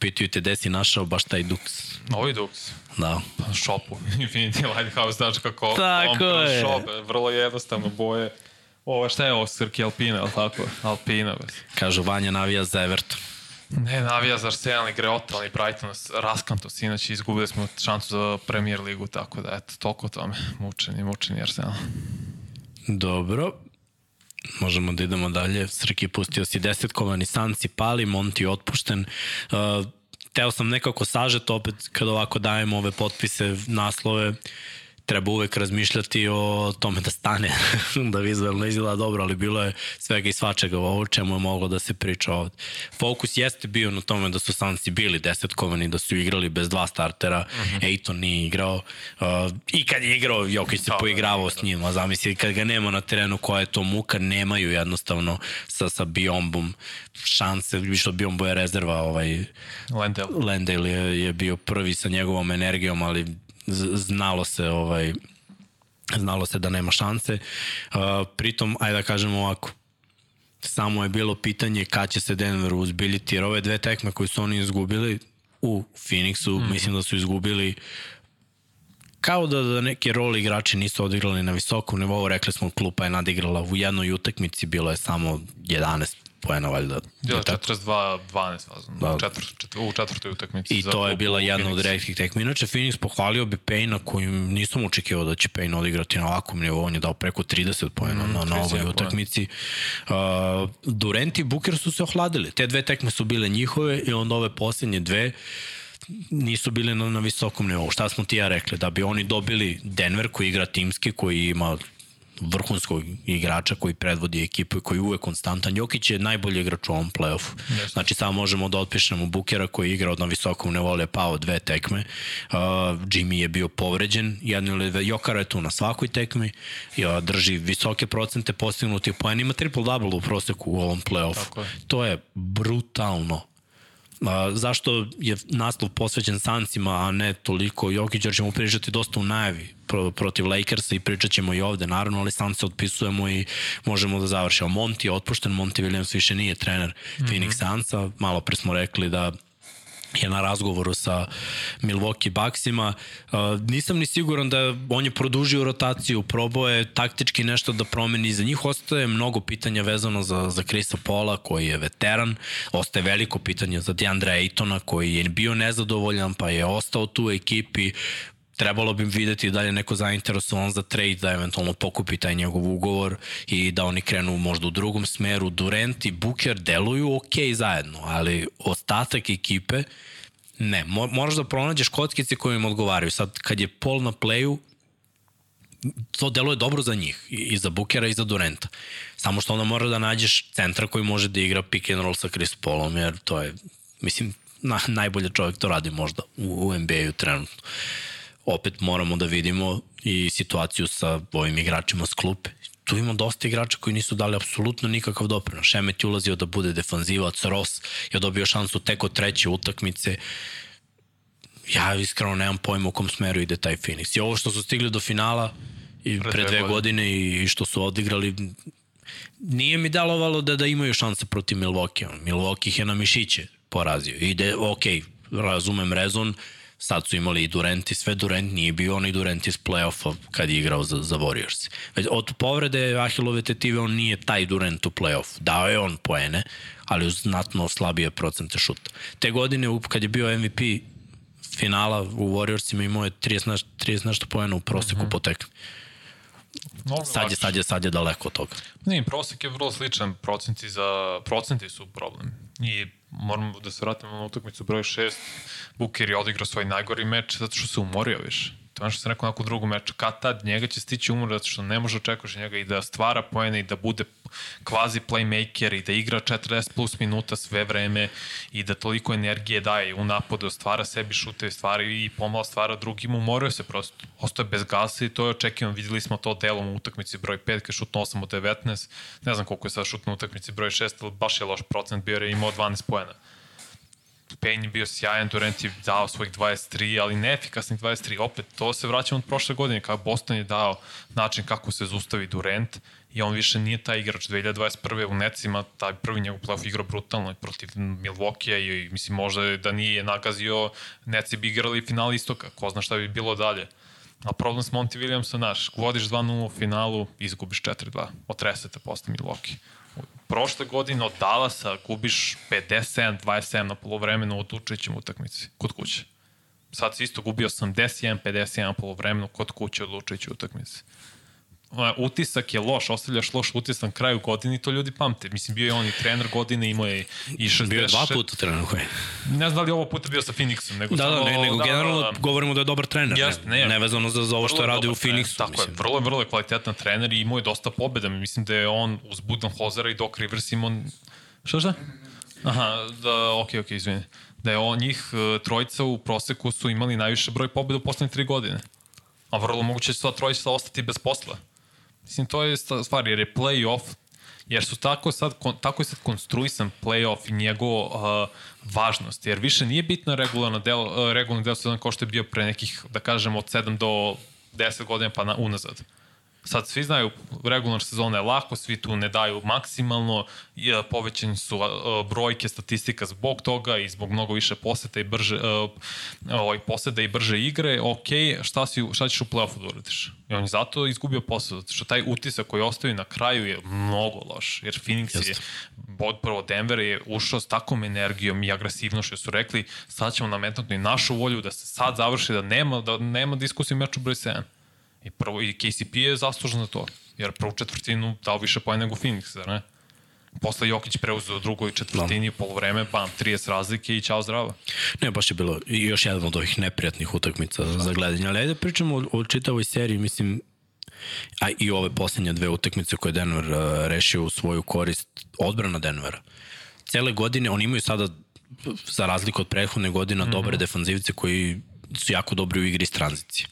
pitaju te gde si našao baš taj duks. Novi duks. Da. Pa šopu. Infinity Lighthouse, znaš kako Tako je. šop, vrlo jednostavno boje. Ovo šta je ovo, Srki Alpina, ali tako? Alpina, bez. Kažu, Vanja navija za Everton. Ne, navija za Arsenal i Greota, ali Brighton nas raskanto, sinoć izgubili smo šansu za Premier ligu, tako da, eto, toliko o tome. Mučeni, mučeni Arsenal. Dobro. Možemo da idemo dalje. Srki pustio si desetkovani Sanci, pali, Monti otpušten. Uh, teo sam nekako sažet opet kad ovako dajemo ove potpise, naslove, treba uvek razmišljati o tome da stane, da vizualno izgleda dobro, ali bilo je svega i svačega ovo čemu je moglo da se priča ovde. Fokus jeste bio na tome da su Sanci bili desetkovani, da su igrali bez dva startera, uh -huh. Ejton nije igrao uh, i kad je igrao Jokić se Da, poigravao s njim, a zamisli kad ga nema na terenu koja je to muka, nemaju jednostavno sa, sa Biombom šanse, što Biombo je rezerva ovaj, Lendel. Lendale je, je bio prvi sa njegovom energijom, ali znalo se ovaj znalo se da nema šanse. Uh, pritom, ajde da kažemo ovako, samo je bilo pitanje kad će se Denveru uzbiljiti, jer ove dve tekme koje su oni izgubili u Phoenixu, mm -hmm. mislim da su izgubili kao da, da neki rol igrači nisu odigrali na visokom nivou, rekli smo klupa je nadigrala u jednoj utakmici, bilo je samo 11 poena valjda. Bilo Je tako? 42-12 vazno. Da. Četvr, četvr, u četvrtoj utakmici. I to je bila jedna od redkih tekmi. Inače, Phoenix pohvalio bi Payna kojim nisam očekivao da će Payne odigrati na ovakvom nivou. On je dao preko 30 pojena mm, na, na 31 ovoj poena. utakmici. Uh, Durant i Booker su se ohladili. Te dve tekme su bile njihove i onda ove posljednje dve nisu bile na, na visokom nivou. Šta smo ti ja rekli? Da bi oni dobili Denver koji igra timski, koji ima vrhunskog igrača koji predvodi ekipu i koji je uvek konstantan. Jokić je najbolji igrač u ovom play-offu. Znači samo možemo da otpišemo Bukera koji je igrao na visokom nivou, ali je pao dve tekme. Uh, Jimmy je bio povređen, jedno ili dve. Jokara je tu na svakoj tekmi, uh, drži visoke procente postignutih poena, ima triple-double u proseku u ovom play-offu. Je. To je brutalno. A, zašto je naslov posvećen Sancima, a ne toliko Jokić, jer ćemo pričati dosta u najavi pro, protiv Lakersa i pričat ćemo i ovde, naravno, ali Sance otpisujemo i možemo da završimo. Monti je otpušten, Monti Williams više nije trener mm -hmm. Phoenix Sansa, malo pre smo rekli da je na razgovoru sa Milwaukee Bucksima. Uh, nisam ni siguran da on je produžio rotaciju, probao je taktički nešto da promeni. Za njih ostaje mnogo pitanja vezano za, za Krisa Pola, koji je veteran. Ostaje veliko pitanje za Deandre Aytona, koji je bio nezadovoljan, pa je ostao tu u ekipi trebalo bi videti da li je neko zainteresovan za trade, da eventualno pokupi taj njegov ugovor i da oni krenu možda u drugom smeru. Durant i Booker deluju ok zajedno, ali ostatak ekipe ne. Mo moraš da pronađeš kockice koje im odgovaraju. Sad, kad je Paul na playu, to deluje dobro za njih, i za Bukera i za Durenta. Samo što onda mora da nađeš centra koji može da igra pick and roll sa Chris Paulom, jer to je, mislim, na, najbolje čovjek to radi možda u, u NBA-u trenutno opet moramo da vidimo i situaciju sa ovim igračima s klupe. Tu ima dosta igrača koji nisu dali apsolutno nikakav doprinos. Šemet je ulazio da bude defanzivac, Ross je dobio šansu tek od treće utakmice. Ja iskreno nemam pojma u kom smeru ide taj Phoenix. I ovo što su stigli do finala i pre, pre dve godine, godine i, što su odigrali nije mi delovalo da da imaju šanse protiv Milwaukee. Milwaukee ih je na mišiće porazio. Ide, ok, razumem rezon, sad su imali i Durant i sve Durant nije bio onaj Durant iz play-offa kad je igrao za, za Warriors. Već od povrede Ahilove tetive on nije taj Durant u play-off. Dao je on poene, ali uz znatno slabije procente šuta. Te godine kad je bio MVP finala u Warriorsima imao je 30, neš, 30 nešto poena u proseku mm -hmm. po tekmi. Mnogo Sad je, sad je, sad je daleko od toga. Ne, prosek je vrlo sličan, procenti, za, procenti su problem. I moramo da se vratimo na utakmicu broj 6. Buker je odigrao svoj najgori meč zato što se umorio više. Ono što sam rekao nakon drugog meča. Kad tad njega će stići umor zato što ne može očekuješ njega i da stvara poene i da bude kvazi playmaker i da igra 40 plus minuta sve vreme i da toliko energije daje u napadu, stvara sebi šute, stvara i pomalo stvara drugim, umorio se prosto. Ostao je bez gasa i to je očekivano. Videli smo to delom u utakmici broj 5, kad je šutno 8 od 19. Ne znam koliko je sad šutno u utakmici broj 6, ali baš je loš procent bio je imao 12 poena Je bio sjajan, Durant je dao svojih 23, ali neefikasnih 23. Opet, to se vraćamo od prošle godine, kada Boston je dao način kako se zustavi Durant i on više nije taj igrač 2021. u Necima, taj prvi njegov playoff igrao brutalno protiv Milwaukee i mislim možda da nije nagazio, Neci bi igrali final istoka, ko zna šta bi bilo dalje. A problem s Monty Williamsom, naš, vodiš 2-0 u finalu, izgubiš 4-2, otresete posle Milwaukee prošle godine od Dallasa gubiš 57-27 na polovremenu u Dučićem utakmici kod kuće. Sad si isto gubio 81-51 na polovremenu kod kuće od Lučića utakmici utisak je loš, ostavljaš loš utisak na kraju godine i to ljudi pamte. Mislim, bio je on i trener godine, imao je i 60... Bio je dva puta trener koji. Ne znam da li ovo puta bio sa Phoenixom. Nego da, da, ne, nego da, generalno da, da. govorimo da je dobar trener. Jest, ne, ne, nevezano za, za ovo što radi u Phoenixu. Tako mislim. je, vrlo, vrlo je kvalitetan trener i imao je dosta pobeda. Mislim da je on uz Budenhozera i Doc Rivers imao... Šta šta? Aha, da, okej, okay, okej, okay, izvini. Da je on njih e, trojica u proseku su imali najviše broj pobeda u poslednje tri godine. A vrlo moguće da sva trojica ostati bez posla. Mislim, to je stvar, jer je play-off, jer su tako sad, tako je sad konstruisan play-off i njegov uh, važnost, jer više nije bitno regularno delo, uh, regularno delo sezona kao što je bio pre nekih, da kažemo, od 7 do 10 godina pa na, unazad. Sad svi znaju, regularna sezona je lako, svi tu ne daju maksimalno, povećani su brojke, statistika zbog toga i zbog mnogo više poseta i brže, ovaj, poseta i brže igre, ok, šta, si, šta ćeš u play-offu da uradiš? I on je zato izgubio posao, zato što taj utisak koji ostaje na kraju je mnogo loš, jer Phoenix Just. je, od prvo Denver je ušao s takvom energijom i agresivnošću, su rekli, sad ćemo nametnuti našu volju da se sad završi, da nema, da nema diskusije meču broj 7. I, prvo, i KCP je zaslužen za to, jer prvu četvrtinu dao više poen nego Phoenix, zar ne? Posle Jokić preuzeo drugoj četvrtini, no. polovreme, bam, 30 razlike i čao zdravo. Ne, baš je bilo još jedan od ovih neprijatnih utakmica Šta? za gledanje. Ali ajde pričamo o, o čitavoj seriji, mislim, a i ove poslednje dve utakmice koje Denver uh, rešio u svoju korist, odbrana Denvera. Cele godine, oni imaju sada, za razliku od prethodne godine, mm -hmm. dobre defanzivce koji su jako dobri u igri iz tranzicije.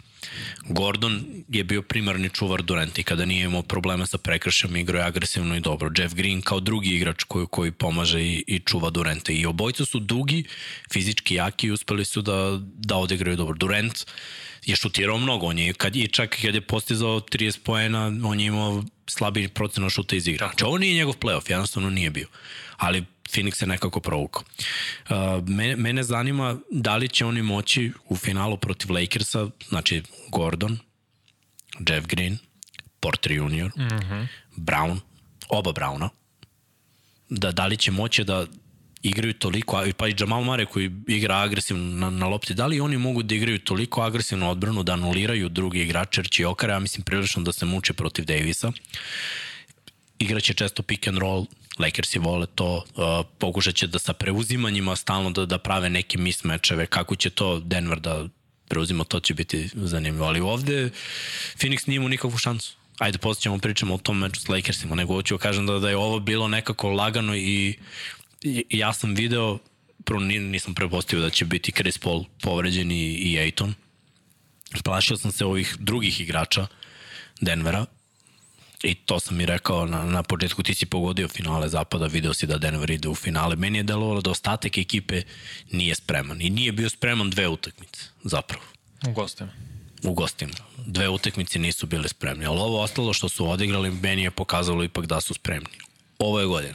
Gordon je bio primarni čuvar Duranta i kada nije imao problema sa prekršama igrao je agresivno i dobro. Jeff Green kao drugi igrač koji, koji pomaže i, i čuva Duranta. I obojca su dugi, fizički jaki i uspeli su da, da odigraju dobro. Durant je šutirao mnogo, on je, kad, i čak kad je postizao 30 poena, on je imao slabiji procena šuta iz igra. Znači ovo nije njegov playoff, jednostavno nije bio. Ali Phoenix se nekako provukao. Uh, mene, mene zanima da li će oni moći u finalu protiv Lakersa, znači Gordon, Jeff Green, Porter Jr., mm -hmm. Brown, oba Browna, da, da li će moći da igraju toliko, pa i Jamal Mare koji igra agresivno na, na lopti, da li oni mogu da igraju toliko agresivnu odbranu da anuliraju drugi igrače, jer će Okara, ja mislim, prilično da se muče protiv Davisa. Igraće često pick and roll, Lakersi vole to, uh, pokušat će da sa preuzimanjima stalno da, da prave neke mismečeve, kako će to Denver da preuzima, to će biti zanimljivo. Ali ovde Phoenix nije imao nikakvu šansu. Ajde, posle ćemo pričamo o tom meču s Lakersima, nego hoću da kažem da, da je ovo bilo nekako lagano i, i ja sam video, prvo nisam prepostavio da će biti Chris Paul povređen i, i Aiton. Plašio sam se ovih drugih igrača Denvera, I to sam mi rekao na, na početku, ti si pogodio finale zapada, video si da Denver ide u finale. Meni je delovalo da ostatak ekipe nije spreman. I nije bio spreman dve utakmice, zapravo. U gostima. U gostima. Dve utakmice nisu bile spremni. Ali ovo ostalo što su odigrali, meni je pokazalo ipak da su spremni. Ovo je godina.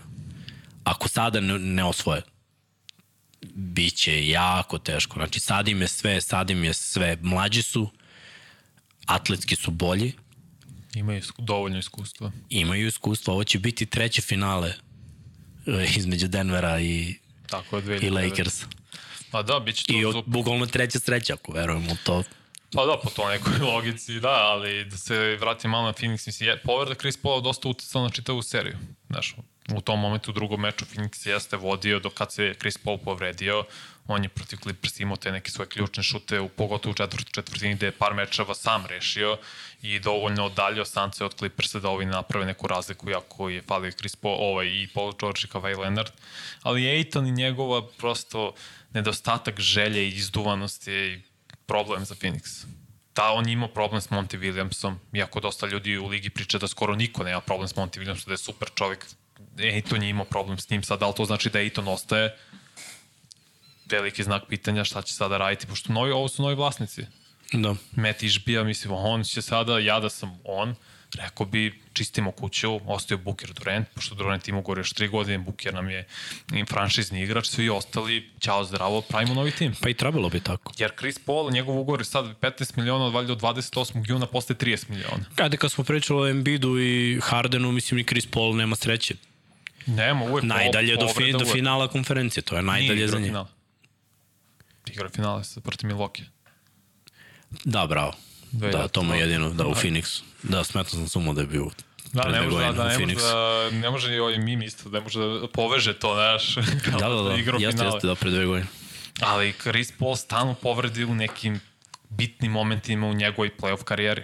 Ako sada ne, ne osvoje, bit će jako teško. Znači, sad im je sve, sad im je sve. Mlađi su, atletski su bolji, Imaju dovoljno iskustva. Imaju iskustva. Ovo će biti treće finale e, između Denvera i, Tako je, i Lakers. Pa da, bit će to... I od, bukvalno treća sreća, ako verujemo to. Pa da, po to nekoj logici, da, ali da se vratim malo na Phoenix, mislim, povreda Chris Paula dosta uticala na čitavu seriju. Znaš, u tom momentu u drugom meču Phoenix jeste vodio dok kad se Chris Paul povredio, on je protiv Clippers imao te neke svoje ključne šute, u pogotovo u četvrti četvrtini gde je par mečeva sam rešio i dovoljno odaljio stance od Clippersa da ovi naprave neku razliku, jako je falio Chris Paul, ovaj, i Paul George i Kawhi Leonard. Ali Aiton i njegova prosto nedostatak želje i izduvanosti je problem za Phoenix. Da, on ima problem s Monty Williamsom, iako dosta ljudi u ligi priča da skoro niko nema problem s Monty Williamsom, da je super čovjek. Aiton je imao problem s njim sad, ali to znači da Aiton ostaje veliki znak pitanja šta će sada raditi, pošto novi, ovo su novi vlasnici. Da. Matt Išbija, mislim, on će sada, ja da sam on, rekao bi, čistimo kuću, ostaju Booker Durant, pošto Durant ima gore još tri godine, Booker nam je franšizni igrač, svi ostali, ćao zdravo, pravimo novi tim. Pa i trebalo bi tako. Jer Chris Paul, njegov ugovor je sad 15 miliona, valjda od 28. juna posle 30 miliona. Kada kad smo pričali o Embiidu i Hardenu, mislim ni Chris Paul nema sreće. Nema, uvek Najdalje do, fi, do finala konferencije, to je najdalje za njih. Igra finale sa protiv Milwaukee. Da, bravo. Da, to mu je jedino, da, u Phoenixu. Da, smetno sam sumo da je bio Da, ne može, da, da, ne, može da, ne može i ovaj mim isto, ne može da poveže to, znaš. da, da, da, jeste, jeste, da, pre dve godine. Ali Chris Paul stanu povredi u nekim bitnim momentima u njegovoj playoff karijeri.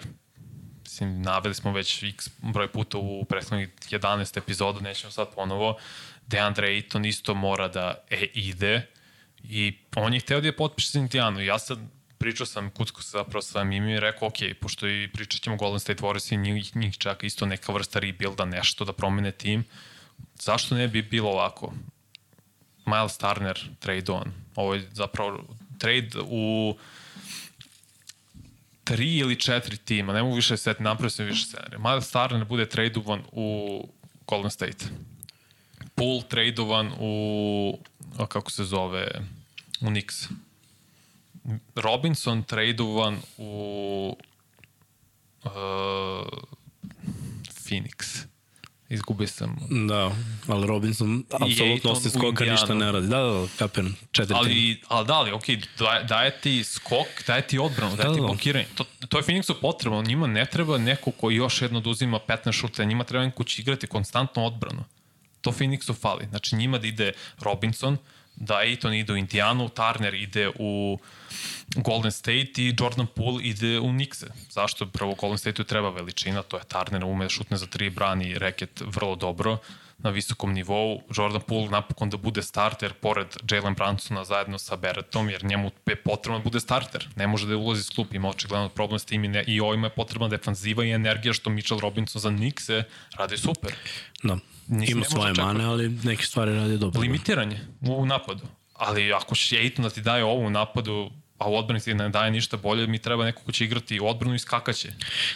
Mislim, naveli smo već x broj puta u prethodnih 11 epizoda, nećemo sad ponovo. Deandre Ayton isto mora da e, ide i on je hteo da je potpiše za Indijanu. Ja sad pričao sam kucko zapravo sa Mimi i rekao, ok, pošto i pričat ćemo Golden State Warriors i njih, njih čaka isto neka vrsta rebuilda, nešto da promene tim, zašto ne bi bilo ovako? Miles Turner trade on. Ovo je zapravo trade u tri ili četiri tima, ne mogu više seti, napravio sam više scenarija. Miles Turner bude tradovan u Golden State. Pool tradovan u, kako se zove, u Knicks. Robinson tradovan u uh, Phoenix. Izgubio sam. Da, ali Robinson apsolutno osim skoka ništa ne radi. Da, da, da, kapiram. Četiri ali, ali da, ali, okej, okay, daje ti skok, daje ti odbranu, daje da, ti da. blokiranje. To, to je Phoenixu potrebno. Njima ne treba neko koji još jedno da uzima 15 šuta, njima treba neko će igrati konstantno odbranu. To Phoenixu fali. Znači njima da ide Robinson, da Aiton ide u Indianu, Turner ide u Golden State i Jordan Poole ide u Nixe. Zašto? Prvo Golden State-u treba veličina, to je Turner, ume šutne za tri, brani reket vrlo dobro na visokom nivou. Jordan Poole napokon da bude starter pored Jalen Brunsona zajedno sa Barrettom, jer njemu je potrebno da bude starter. Ne može da ulazi s klup, ima očigledno problem s tim i, ne, i ovima je potrebna defanziva i energija što Mitchell Robinson za Nixe radi super. Da. Nisi Ima svoje mane, ali neke stvari radi dobro. Limitiranje u napadu. Ali ako će Aiton da ti daje ovo u napadu, a u odbrani ti ne daje ništa bolje, mi treba neko ko će igrati odbranu i skakaće.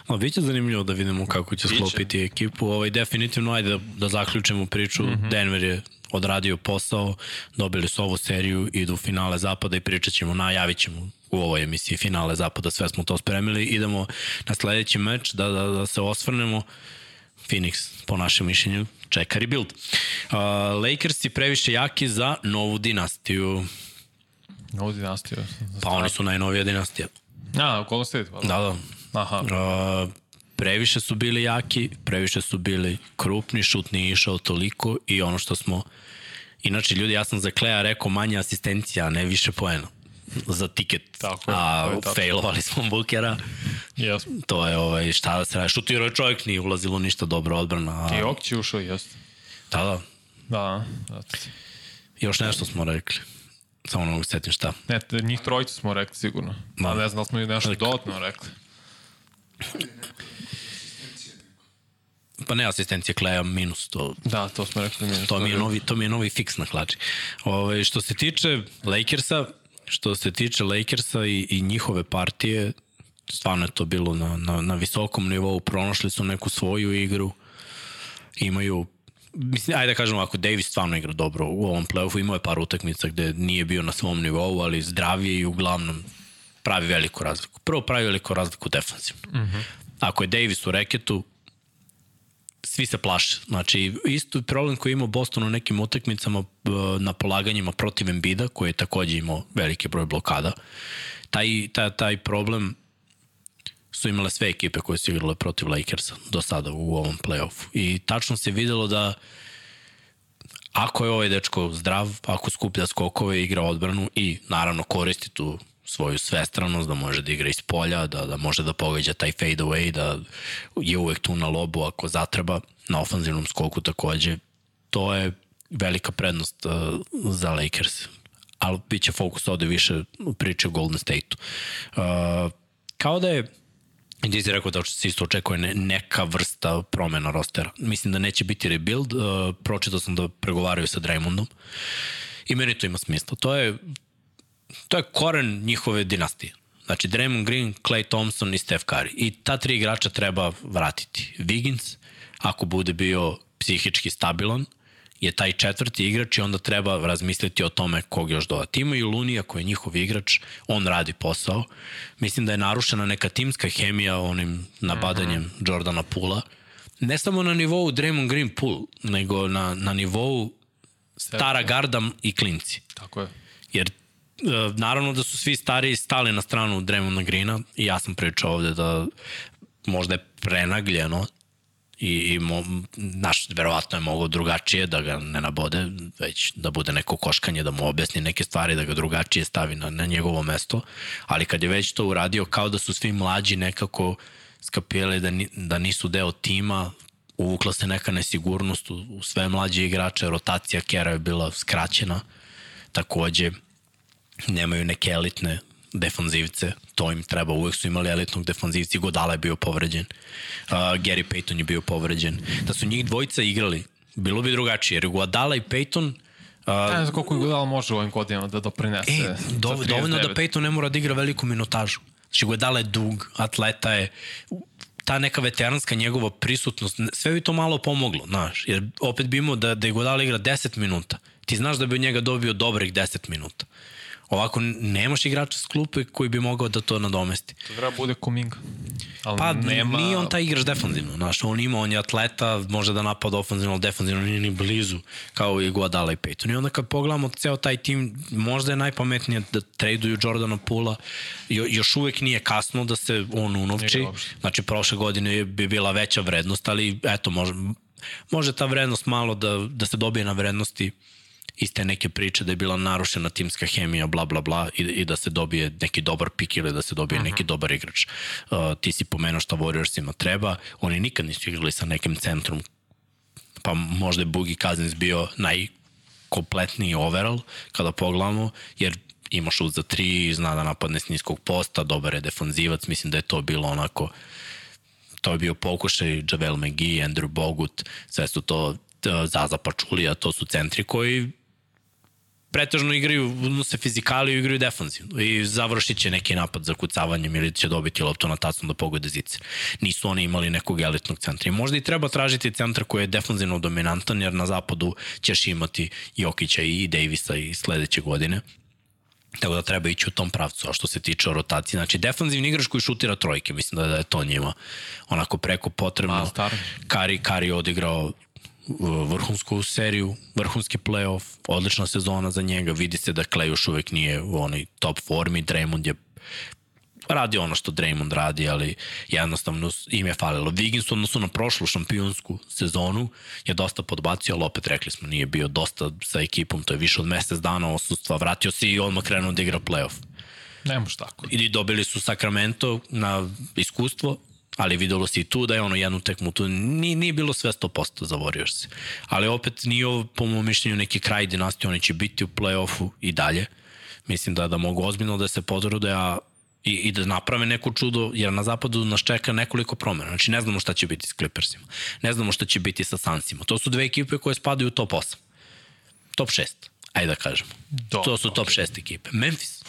No, biće zanimljivo da vidimo kako će biće. sklopiti ekipu. Ovaj, definitivno, ajde da, da zaključimo priču. Mm -hmm. Denver je odradio posao, dobili su ovu seriju, idu u finale zapada i pričat ćemo, najavit ćemo u ovoj emisiji finale zapada, sve smo to spremili. Idemo na sledeći meč da, da, da se osvrnemo. Phoenix, po našem mišljenju, čeka rebuild. Uh, Lakers je previše jaki za novu dinastiju. Novu dinastiju? Pa oni su najnovija dinastija. A, Golden State. Pa. Da, da. Aha. Uh, previše su bili jaki, previše su bili krupni, šut nije išao toliko i ono što smo Inače, ljudi, ja sam za Kleja rekao manje asistencija, a ne više poena za tiket, tako je, a je, failovali smo Bukera. Yes. To je ovaj, šta da se radi. Šutirao je čovjek, nije ulazilo ništa dobro odbrana. A... Ti će ušao, jeste. Da, da. Da, da. Još nešto smo rekli. Samo ne mogu setim šta. Ne, njih trojicu smo rekli sigurno. Ma. A ne znam da smo i nešto Lik. dodatno rekli. Pa ne asistencija Kleja minus to. Da, to smo rekli minus. To mi je novi, to mi je novi fiks na klači. Ove, ovaj, što se tiče Lakersa, Što se tiče Lakersa i, i njihove partije, stvarno je to bilo na, na, na visokom nivou, pronašli su neku svoju igru, imaju mislim, ajde da kažem ovako, Davis stvarno igra dobro u ovom playoffu, imao je par utakmica gde nije bio na svom nivou, ali zdravije i uglavnom pravi veliku razliku. Prvo pravi veliku razliku defensivno. Mm -hmm. Ako je Davis u reketu, svi se plaše. Znači, isto problem koji imao Boston u nekim utakmicama e, na polaganjima protiv Embida, koji je takođe imao veliki broj blokada. Taj, taj, taj problem su imale sve ekipe koje su igrale protiv Lakersa do sada u ovom playoffu. I tačno se videlo da ako je ovaj dečko zdrav, ako skuplja skokove, igra odbranu i naravno koristi tu svoju svestranost, da može da igra iz polja, da, da može da pogađa taj fade away, da je uvek tu na lobu ako zatreba, na ofanzivnom skoku takođe. To je velika prednost uh, za Lakers. Ali bit će fokus ovde više priče o Golden State-u. Uh, kao da je Gdje si rekao da se isto očekuje ne, neka vrsta promena rostera. Mislim da neće biti rebuild. Uh, pročitao sam da pregovaraju sa Draymondom. I meni to ima smisla. To je to je koren njihove dinastije. Znači Draymond Green, Clay Thompson i Steph Curry. I ta tri igrača treba vratiti. Wiggins, ako bude bio psihički stabilan, je taj četvrti igrač i onda treba razmisliti o tome kog još dodati. I Lunija koji je njihov igrač, on radi posao. Mislim da je narušena neka timska hemija onim nabadanjem mm -hmm. Jordana Pula. Ne samo na nivou Draymond Green Pool, nego na, na nivou stara garda i klinci. Tako je. Jer e, naravno da su svi stariji stali na stranu Draymonda Greena i ja sam pričao ovde da možda je prenagljeno i, i mo, naš, verovatno je mogao drugačije da ga ne nabode, već da bude neko koškanje, da mu objasni neke stvari, da ga drugačije stavi na, na njegovo mesto, ali kad je već to uradio, kao da su svi mlađi nekako skapirali da, ni, da nisu deo tima, uvukla se neka nesigurnost u, u sve mlađe igrače, rotacija Kera je bila skraćena, takođe nemaju neke elitne defanzivce, to im treba, uvek su imali elitnog defanzivci, Godala je bio povređen, uh, Gary Payton je bio povređen, da su njih dvojica igrali, bilo bi drugačije, jer Godala i Payton Uh, ne znam koliko Godala može u ovim godinama da doprinese. E, do, dovoljno da Payton ne mora da igra veliku minutažu. Znači, Godala je dug, atleta je, ta neka veteranska njegova prisutnost, sve bi to malo pomoglo, znaš, jer opet bi imao da, da je Godala igra 10 minuta, ti znaš da bi od njega dobio dobrih 10 minuta. Ovako nemaš igrača s klupe koji bi mogao da to nadomesti. To treba bude Kuminga. Ali pa nema... nije on taj igrač defanzivno, znaš, on ima, on je atleta, može da napada ofanzivno, ali defanzivno nije ni blizu, kao i Guadala i Peyton. I onda kad pogledamo ceo taj tim, možda je najpametnije da traduju Jordana Pula, jo, još uvek nije kasno da se on unovči, znači prošle godine bi bila veća vrednost, ali eto, može, može ta vrednost malo da, da se dobije na vrednosti iste neke priče da je bila narušena timska hemija, bla, bla, bla, i, i da se dobije neki dobar pik ili da se dobije uh -huh. neki mhm. dobar igrač. Uh, ti si pomenuo šta Warriorsima treba, oni nikad nisu igrali sa nekim centrom, pa možda je Bugi Cousins bio najkompletniji overall kada pogledamo, jer ima šut za tri, zna da napadne s niskog posta, dobar je defanzivac, mislim da je to bilo onako to je bio pokušaj Javel McGee, Andrew Bogut, sve su to Zaza Pačulija, to su centri koji pretežno igraju, se fizikali i igraju defanzivno i završit će neki napad za kucavanjem ili će dobiti loptu na tacnu da pogode zice. Nisu oni imali nekog elitnog centra. I možda i treba tražiti centar koji je defanzivno dominantan jer na zapadu ćeš imati Jokića i Davisa i sledeće godine. Tako da treba ići u tom pravcu, a što se tiče rotacije. Znači, defanzivni igrač koji šutira trojke, mislim da, da je to njima onako preko potrebno. Kari, Kari odigrao vrhunsku seriju, vrhunski playoff, odlična sezona za njega, vidi se da Clay još uvek nije u onoj top formi, Draymond je radi ono što Draymond radi, ali jednostavno im je falilo. Wiggins odnosu na prošlu šampionsku sezonu je dosta podbacio, ali opet rekli smo nije bio dosta sa ekipom, to je više od mesec dana osustva, vratio se i odmah krenuo da igra playoff. Ne može tako. I dobili su Sacramento na iskustvo, ali videlo se i tu da je ono jednu tekmu tu nije, nije bilo sve 100% za Warriors. Ali opet nije ovo po mojom mišljenju neki kraj dinastije, oni će biti u play-offu i dalje. Mislim da da mogu ozbiljno da se potrude, a i, i da naprave neko čudo, jer na zapadu nas čeka nekoliko promena. Znači ne znamo šta će biti s Clippersima. Ne znamo šta će biti sa Sunsima. To su dve ekipe koje spadaju u top 8. Top 6. Ajde da kažemo. Do, to su top 6 ekipe. Memphis.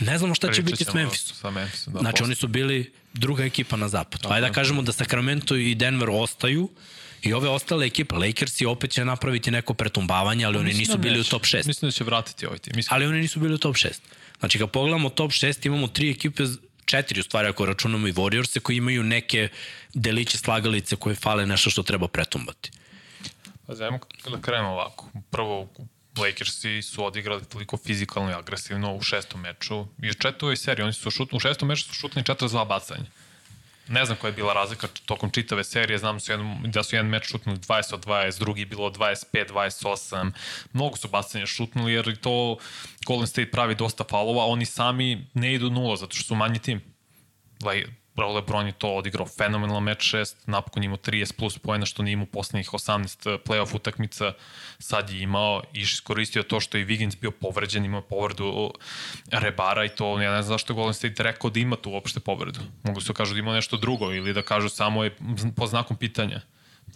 Ne znamo šta će biti s Memphisom. Sa Memphisom da, znači posle. oni su bili druga ekipa na zapadu. Ajde da kažemo da Sacramento i Denver ostaju I ove ostale ekipe, Lakersi opet će napraviti neko pretumbavanje, ali oni nisu da bili u top 6. Mislim da će vratiti ovaj tim. Mislim. Ali oni nisu bili u top 6. Znači, kad pogledamo top 6, imamo tri ekipe, četiri u stvari ako računamo i Warriors koji imaju neke deliće slagalice koje fale nešto što treba pretumbati. Pa zajemo da krenemo ovako. Prvo, Lakersi su odigrali toliko fizikalno i agresivno u šestom meču i u četovoj seriji. Oni su šut, u šestom meču su šutni 42 bacanja. Ne znam koja je bila razlika tokom čitave serije, znam su jedan, da su jedan meč šutnuli 20 od 20, drugi bilo 25, 28, mnogo su bacanja šutnuli jer to Golden State pravi dosta falova, oni sami ne idu nula zato što su manji tim. Bravo Lebron je to odigrao fenomenal meč 6, napokon imao 30 plus pojena što nije imao poslednjih 18 playoff utakmica, sad je imao i iskoristio to što je Wiggins bio povređen, imao povredu Rebara i to, ja ne znam zašto Golden State rekao da ima tu uopšte povredu. Mogu se da kažu da ima nešto drugo ili da kažu samo je po znakom pitanja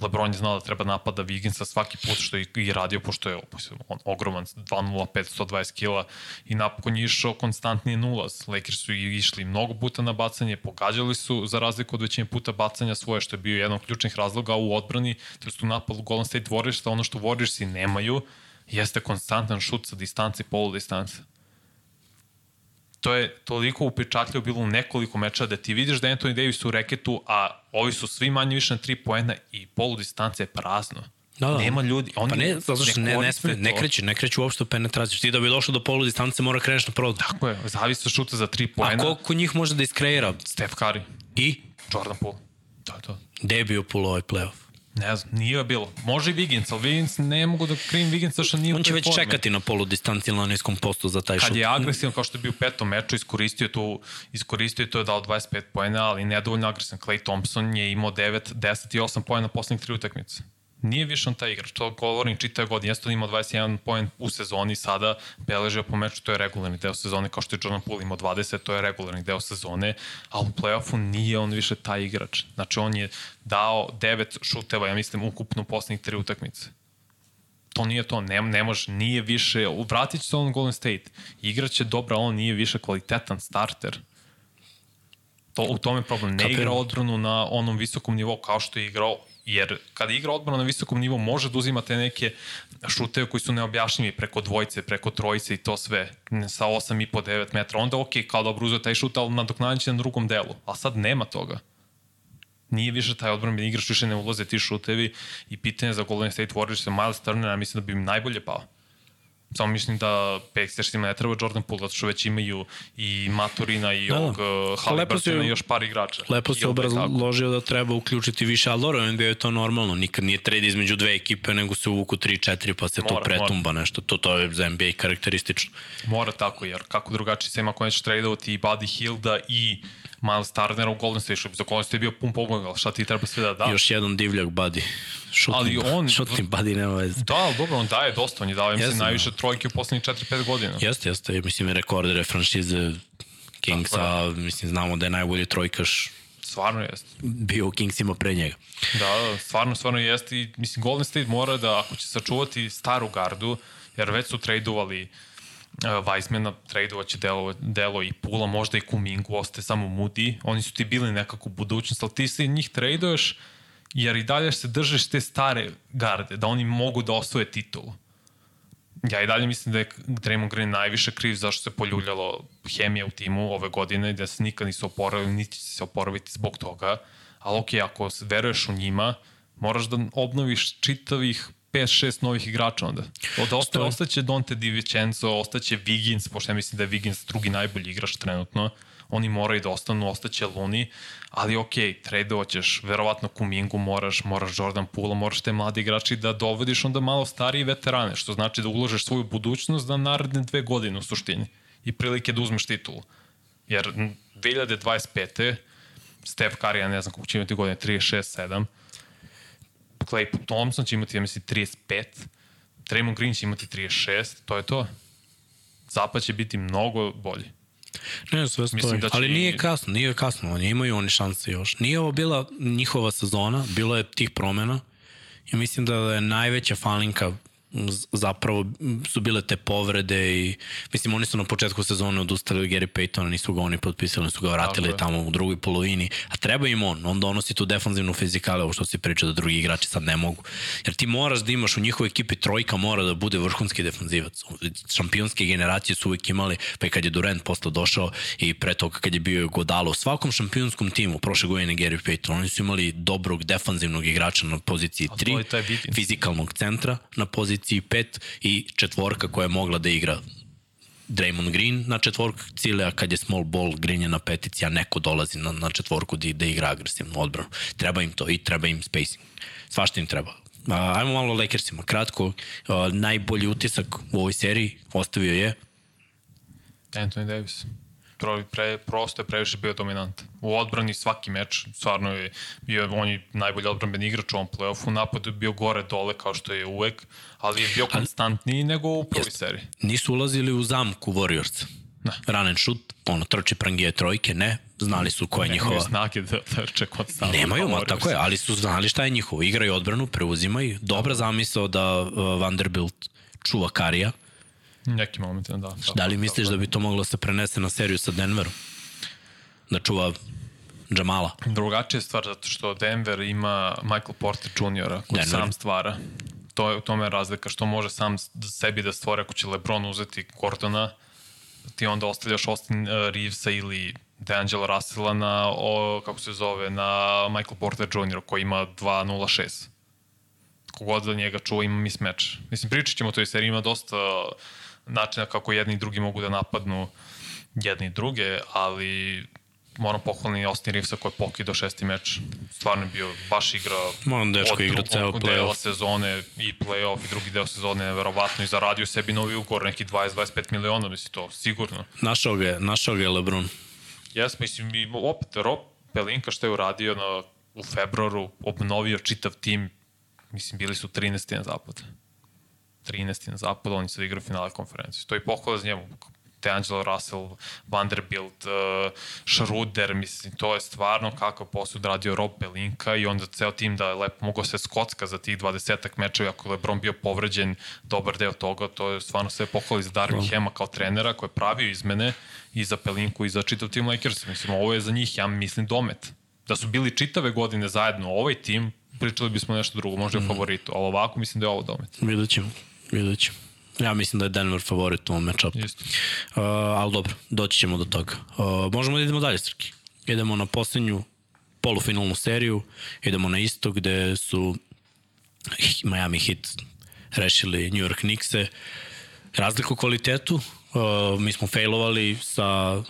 LeBron je znao da treba napada Wigginsa svaki put što je i radio, pošto je on ogroman, 2-0, 520 kila i napokon je išao konstantni nulaz. Lakers su išli mnogo puta na bacanje, pogađali su za razliku od većine puta bacanja svoje, što je bio jedan od ključnih razloga u odbrani, to je u napadu Golden State Warriors, ono što Warriorsi nemaju, jeste konstantan šut sa distance i polu distance to je toliko upečatljivo bilo u nekoliko meča da ti vidiš da Anthony Davis u reketu, a ovi su svi manje više na tri poena i polu distance je prazno. Da, da. Nema ljudi. Oni pa ne, zato što ne, ne, ne, ne kreće, ne kreće uopšte u penetraciju. Ti da bi došao do polu distance mora kreneš na prodaj. Tako je, zavisi od šuta za tri poena. A koliko njih može da iskreira? Steph Curry. I? Jordan Poole. To je to. Gde je bio Poole ovaj playoff? Ne znam, nije bilo. Može i Wiggins, ali Wiggins ne mogu da krivim Wiggins što nije On će već forme. čekati na polu distanci ili na niskom postu za taj Kad šut. Kad je agresivan kao što je bio u petom meču, iskoristio to, iskoristio to je dao 25 pojena, ali nedovoljno agresivan. Clay Thompson je imao 9, 10 i 8 pojena na poslednjih tri utakmice nije više on taj igrač, to govorim čitao godin, jeste on imao 21 poen u sezoni, sada beležio po meču, to je regularni deo sezone, kao što je Jordan Poole imao 20, to je regularni deo sezone, a u play-offu nije on više taj igrač. Znači on je dao 9 šuteva, ja mislim, ukupno u poslednjih tri utakmice. To nije to, ne, ne može, nije više, vratit će se on Golden State, igraće dobro, on nije više kvalitetan starter. To, u tome je problem. Ne igra odbranu na onom visokom nivou kao što je igrao Jer kada igra odbrana na visokom nivou može da uzima te neke šuteve koji su neobjašnjivi preko dvojce, preko trojice i to sve sa 8,5 9 metra. Onda ok, kao dobro uzeo taj šut, ali nadoknadit na drugom delu. A sad nema toga. Nije više taj odbranbeni igrač, više ne ulaze ti šutevi i pitanje za Golden State Warriors Miles Turner, ja mislim da bi im najbolje pao. Samo mislim da Pacersima ne treba Jordan Poole, zato što već imaju i Maturina i da, da. ovog uh, Halliburtona i još par igrača. Lepo se obrazložio da treba uključiti više, ali dobro, NBA je to normalno. Nikad nije trade između dve ekipe, nego se uvuku 3-4 pa se mora, to pretumba mora. nešto. To, to je za NBA karakteristično. Mora tako, jer kako drugačije se ima ako neće tradeovati i Buddy Hilda i Miles Turnera u Golden State, što bi za Golden State bio pun pogled, ali šta ti treba sve da da? Još jedan divljak Buddy. Šutni, ali on... Šutni Buddy nema veze. Da, ali dobro, on daje dosta, on je dao, mislim, najviše da. trojke u poslednjih 4-5 godina. Jeste, jeste, mislim, rekordere franšize Kingsa, da, mislim, znamo da je najbolji trojkaš Stvarno jeste. Bio u Kingsima pre njega. Da, da, stvarno, stvarno jeste i mislim Golden State mora da, ako će sačuvati staru gardu, jer već su tradeovali uh, Weissmana tradeovaće delo, delo i Pula, možda i Kumingu, ostaje samo Moody. Oni su ti bili nekako budućnost, ali ti se njih traduješ jer i dalje se držeš te stare garde, da oni mogu da osvoje titulu. Ja i dalje mislim da je Draymond Green najviše kriv zašto se poljuljalo hemija u timu ove godine, da se nikad nisu oporavili, niti će se oporaviti zbog toga. Ali ok, ako veruješ u njima, moraš da obnoviš čitavih 5-6 novih igrača onda. Od osta, ostaće Dante Di Vincenzo, ostaće Wiggins, pošto ja mislim da je Wiggins drugi najbolji igrač trenutno. Oni moraju da ostanu, ostaće Luni, ali ok, tradeovaćeš, verovatno Kumingu moraš, moraš Jordan Poole, moraš te mlade igrači da dovodiš onda malo stariji veterane, što znači da uložeš svoju budućnost za naredne dve godine u suštini i prilike da uzmeš titulu. Jer 2025. Steph Curry, ja ne znam kako će imati godine, 36, 7, Clay Thompson će imati, ja mislim, 35, Draymond Green će imati 36, to je to. Zapad će biti mnogo bolji. Ne, sve stoji. Da će... Ali nije kasno, nije kasno. Oni imaju oni šanse još. Nije ovo bila njihova sezona, bilo je tih promena. Ja mislim da je najveća falinka zapravo su bile te povrede i mislim oni su na početku sezone odustali od Gary Paytona, nisu ga oni potpisali, su ga vratili Tako tamo u drugoj polovini, a treba im on, on donosi tu defanzivnu fizikale, ovo što si pričao da drugi igrači sad ne mogu. Jer ti moraš da imaš u njihovoj ekipi trojka mora da bude vrhunski defanzivac. Šampionske generacije su uvijek imali, pa i kad je Durant posle došao i pre toga kad je bio Godalo, u svakom šampionskom timu prošle godine Gary Payton, oni su imali dobrog defanzivnog igrača na poziciji 3, fizikalnog centra na poziciji poziciji 5 i četvorka koja je mogla da igra Draymond Green na četvorku cile, a kad je small ball, Green je na petici, a neko dolazi na, na četvorku da, da igra agresivnu odbranu. Treba im to i treba im spacing. Svašta im treba. Uh, ajmo malo Lakersima. Kratko, uh, najbolji utisak u ovoj seriji ostavio je Anthony Davis pro, pre, prosto je previše bio dominant. U odbrani svaki meč, stvarno je bio on je najbolji odbranben igrač u ovom play-offu, napad je bio gore dole kao što je uvek, ali je bio konstantniji nego u prvoj seriji. Nisu ulazili u zamku Warriors. Ne. Run and shoot, ono, trči prangije trojke, ne. Znali su koja je njihova... Nemaju snage da trče kod stavno. Nemaju, ma tako je, ali su znali šta je njihovo. Igraju odbranu, preuzimaju. Dobra zamisao da uh, Vanderbilt čuva Karija. Neki moment, da. Da li misliš da bi to moglo da se prenese na seriju sa Denverom? Da čuva Jamala. Drugačija stvar, zato što Denver ima Michael Porter Jr. koji Denver. sam stvara. To je, u tome je razlika što može sam sebi da stvore ako će Lebron uzeti Gordona, ti onda ostavljaš Austin uh, Reevesa ili DeAngelo Russella na, o, kako se zove, na Michael Porter Jr. koji ima 2.06. Kogod da njega čuva ima mismatch. Mislim, pričat ćemo o toj seriji, ima dosta načina kako jedni i drugi mogu da napadnu jedni i druge, ali moram pohvalni Austin Reevesa koji je pokidao šesti meč. Stvarno je bio baš igra Moram dečko igra ceo play-off. sezone i play-off i drugi deo sezone verovatno i zaradio sebi novi ugor, neki 20-25 miliona, mislim to, sigurno. Našao ga je, našao ga je Lebron. Jes, mislim, i opet Rob Pelinka što je uradio na, u februaru, obnovio čitav tim, mislim, bili su 13. na zapad. 13. na zapad, oni su igrali finale konferencije. To je pohvala za njemu. DeAngelo Russell, Vanderbilt, uh, Schroeder, mislim, to je stvarno kako posao radio Rob Pelinka i onda ceo tim da je lepo mogao se skocka za tih 20 mečeva, ako je Lebron bio povređen dobar deo toga, to je stvarno sve pohvali za Darvin no. Hema kao trenera koji je pravio izmene i za Pelinku i za čitav tim Lakers. Mislim, ovo je za njih, ja mislim, domet. Da su bili čitave godine zajedno ovaj tim, pričali bismo nešto drugo, možda je mm. favoritu, ali ovako mislim da je ovo domet. Vidjet ćemo, vidjet ćemo. Ja mislim da je Denver favorit u ovom matchupu. Uh, ali dobro, doći ćemo do toga. Uh, možemo da idemo dalje, Srki. Idemo na poslednju polufinalnu seriju, idemo na isto gde su Miami Heat rešili New York Knicks-e. Razliku u kvalitetu, uh, mi smo failovali sa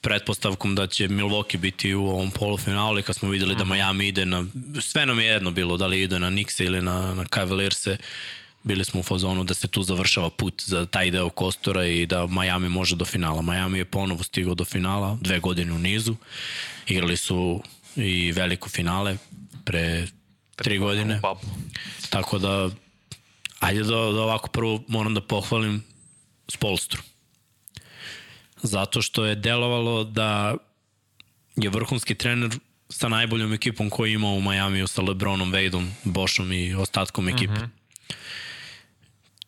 pretpostavkom da će Milwaukee biti u ovom polufinalu i kad smo videli da mhm. Miami ide na, sve nam je jedno bilo, da li ide na Knicks ili na, na Cavaliers-e, bili smo u fazonu da se tu završava put za taj deo Kostora i da Miami može do finala. Miami je ponovo stigao do finala, dve godine u nizu. Igrali su i veliko finale pre tri godine. Tako da, ajde da, da ovako prvo moram da pohvalim Spolstru. Zato što je delovalo da je vrhunski trener sa najboljom ekipom koju ima u Majamiju sa Lebronom, Wadeom, Bošom i ostatkom ekipe. Mm -hmm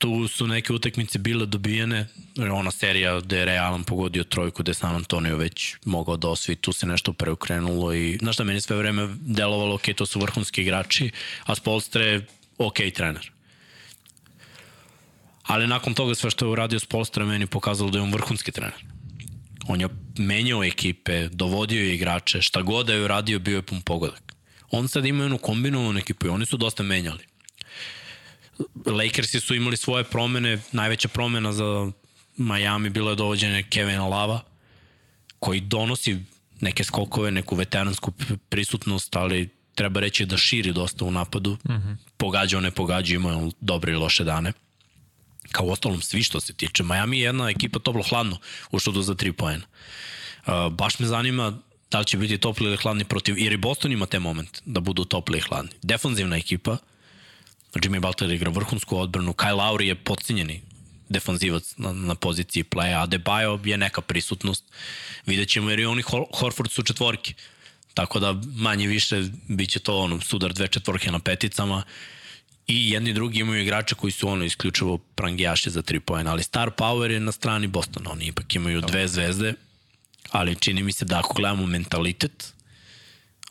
tu su neke utakmice bile dobijene, ona serija gde je Realan pogodio trojku, gde je San Antonio već mogao da osvi, tu se nešto preukrenulo i, znaš šta, meni sve vreme delovalo, ok, to su vrhunski igrači, a Spolstre je ok trener. Ali nakon toga sve što je uradio Spolstra meni pokazalo da je on vrhunski trener. On je menjao ekipe, dovodio je igrače, šta god da je uradio bio je pun pogodak. On sad ima jednu kombinovanu ekipu i oni su dosta menjali. Lakersi su imali svoje promene, najveća promena za Miami bilo je dovođenje Kevina Lava, koji donosi neke skokove, neku veteransku prisutnost, ali treba reći da širi dosta u napadu. Mm -hmm. Pogađa, ne pogađa, ima dobre i loše dane. Kao u ostalom svi što se tiče. Miami je jedna ekipa toplo-hladno u šutu za tri pojena. Uh, baš me zanima da li će biti topli ili hladni protiv, jer i Boston ima te moment da budu topli i hladni. Defanzivna ekipa, Jimmy Butler igra vrhunsku odbranu, Kyle Lowry je podcenjeni defanzivac na, na poziciji playa, a Debajo je neka prisutnost. Vidjet ćemo jer i oni Horford su četvorke. Tako da manje više bit će to ono, sudar dve četvorke na peticama i jedni i drugi imaju igrače koji su ono isključivo prangijaši za tri pojena, ali star power je na strani Bostona, oni ipak imaju dve zvezde, ali čini mi se da ako gledamo mentalitet,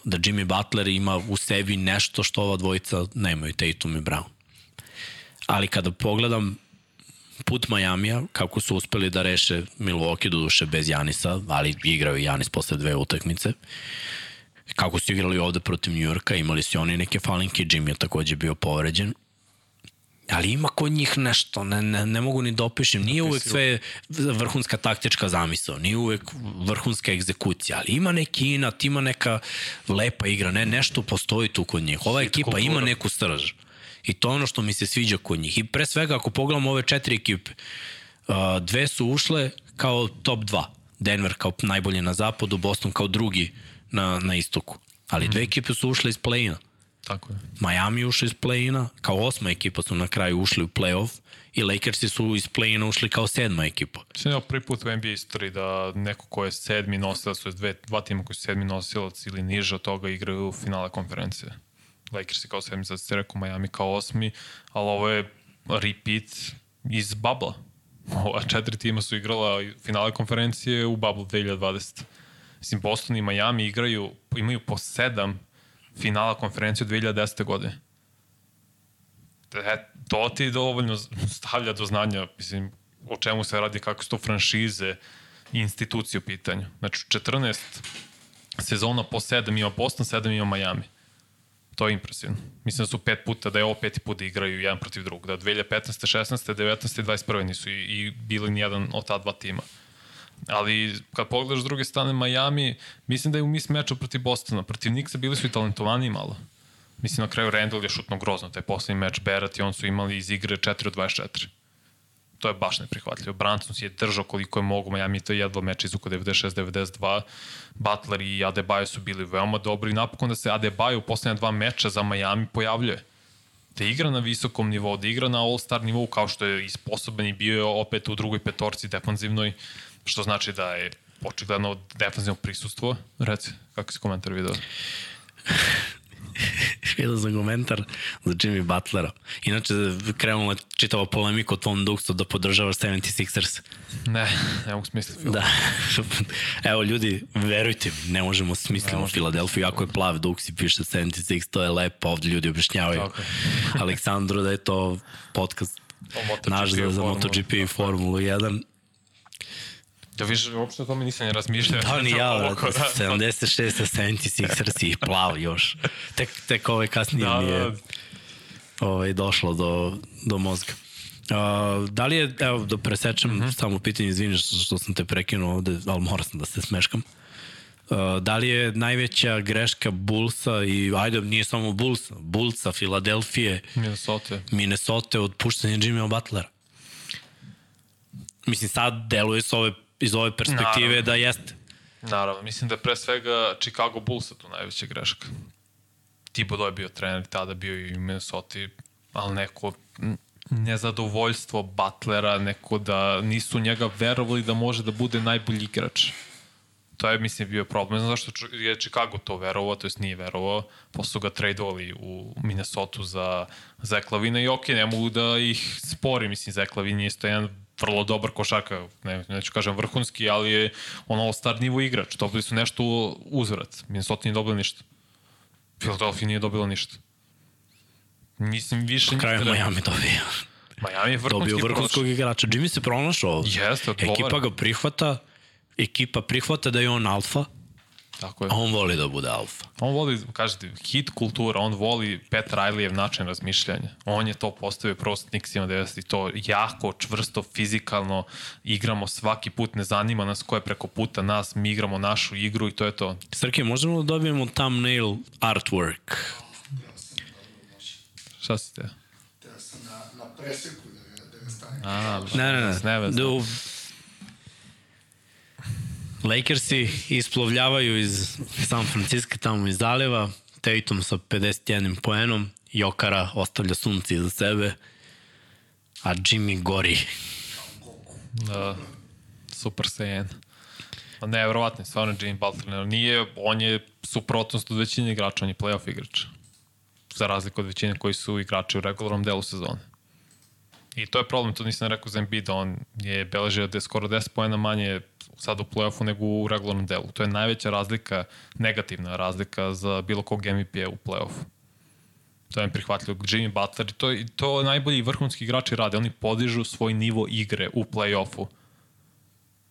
da Jimmy Butler ima u sebi nešto što ova dvojica nemaju, Tatum i Brown. Ali kada pogledam put Majamija, kako su uspeli da reše Milwaukee, do duše bez Janisa, ali igrao je Janis posle dve utakmice, kako su igrali ovde protiv New Yorka, imali su oni neke falinke, Jimmy je takođe bio povređen, ali ima kod njih nešto, ne, ne, ne mogu ni da opišem, nije uvek sve vrhunska taktička zamisao, nije uvek vrhunska egzekucija, ali ima neki inat, ima neka lepa igra, ne, nešto postoji tu kod njih. Ova ekipa ima neku strž. I to je ono što mi se sviđa kod njih. I pre svega, ako pogledamo ove četiri ekipe, dve su ušle kao top 2. Denver kao najbolji na zapadu, Boston kao drugi na, na istoku. Ali dve mhm. ekipe su ušle iz play-ina. Tako je. Miami ušli iz play-ina, kao osma ekipa su na kraju ušli u play-off i Lakersi su iz play-ina ušli kao sedma ekipa. Mislim da je prvi put u NBA istoriji da neko ko je sedmi nosilac, to je dve, dva tima koji su sedmi nosilac ili niže od toga igraju u finale konferencije. Lakersi kao sedmi, sad ste rekao Miami kao osmi, ali ovo je repeat iz babla. Ova četiri tima su igrala finale konferencije u bablu 2020. Mislim, Boston i Miami igraju, imaju po sedam finala konferencije 2010. godine. E, to ti dovoljno stavlja do znanja, mislim, o čemu se radi, kako su to franšize i institucije u pitanju. Znači, 14 sezona po 7 ima Boston, 7 ima Miami. To je impresivno. Mislim da su pet puta, da je ovo peti put da igraju jedan protiv drugog. Da 2015. 16. 19. 21. nisu i, i bili nijedan od ta dva tima. Ali kad pogledaš s druge strane Miami, mislim da je u mis meča protiv Bostona. Protiv Nixa bili su i talentovani malo. Mislim na kraju Randall je šutno grozno, taj poslednji meč Berat i on su imali iz igre 4 od 24. To je baš neprihvatljivo. Branson je držao koliko je mogu, Miami to je jedva meč izuko 96-92. Butler i Adebayo su bili veoma dobri napokon da se Adebayo u poslednja dva meča za Miami pojavljuje da igra na visokom nivou, da igra na all-star nivou kao što je i sposoban i bio je opet u drugoj petorci defanzivnoj, što znači da je očigledno defanzivno prisustvo. Reci, kako si komentar video? vidio sam komentar za Jimmy Butlera. Inače, krenula čitava polemika o tom dukstu da podržavaš 76ers. Ne, ne mogu smisliti. Da. Evo, ljudi, verujte mi, ne možemo smisliti Filadelfiju. Ako je plav duks i piše 76, to je lepo. Ovde ljudi objašnjavaju Aleksandru da je to podcast naš za, za MotoGP i Formulu 1 Da više, uopšte o tome nisam ne razmišljao. Da, ni ja, da, 76. 76ers i plav još. Tek, tek ove kasnije da, mi je da. ovaj, došlo do, do mozga. Uh, da li je, evo, da presečem uh mhm. -huh. samo pitanje, izvini što, sam te prekinuo ovde, ali morao sam da se smeškam. Uh, da li je najveća greška Bullsa i, ajde, nije samo Bullsa, Bullsa, Filadelfije, Minnesota, Minnesota odpuštanje Jimmy'a Butlera? Mislim, sad deluje s ove iz ove perspektive Naravno. da jeste. Naravno, mislim da je pre svega Chicago Bullsa tu najveća greška. Thibodeau je bio trener, tada bio i u Minnesota, ali neko nezadovoljstvo Butlera, neko da nisu njega verovali da može da bude najbolji igrač. To je, mislim, bio problem. Ne znam zašto je Chicago to verovao, to jest nije verovao. Posle su ga tradeovali u Minnesota za Zeklavina i ok, ne mogu da ih spori. Mislim, Zeklavin je isto jedan vrlo dobar košarka, ne, neću kažem vrhunski, ali je on all-star nivo igrač. Dobili su nešto uzvrat. Minnesota nije dobila ništa. Philadelphia nije dobila ništa. Mislim, više... Na kraju Miami dobio. Miami je vrhunski Dobio vrhunskog igrača. Jimmy se pronašao. Jeste, odgovara. Ekipa ga prihvata, ekipa prihvata da je on alfa, Tako je. A on voli da bude alfa. On voli, kažete, hit kultura, on voli Pat Riley-ev način razmišljanja. On je to postavio prosto Nixima 90 i to jako, čvrsto, fizikalno igramo svaki put, ne zanima nas ko je preko puta nas, mi igramo našu igru i to je to. Srke, možemo da dobijemo thumbnail artwork? Šta si te? Ja sam na, na preseku da ga, da ga stavim. A, ne, ne, ne. ne. Da, Lakersi isplovljavaju iz San Francisco, tamo iz zaliva, Tatum sa 51 poenom, Jokara ostavlja sunce iza sebe, a Jimmy gori. Da, super Saiyan. Nevjerovatno, stvarno Jimmy Butler. Nije, on je suprotnost od većine igrača, on je playoff igrač. Za razliku od većine koji su igrači u regularnom delu sezone. I to je problem, to nisam rekao za Embiid, on je beležio da je skoro 10 pojena manje sad u play-offu nego u regularnom delu. To je najveća razlika, negativna razlika za bilo kog MVP-a u play-offu. To je prihvatljivo. Jimmy Butler, i to, i to najbolji vrhunski igrači rade. Oni podižu svoj nivo igre u play-offu.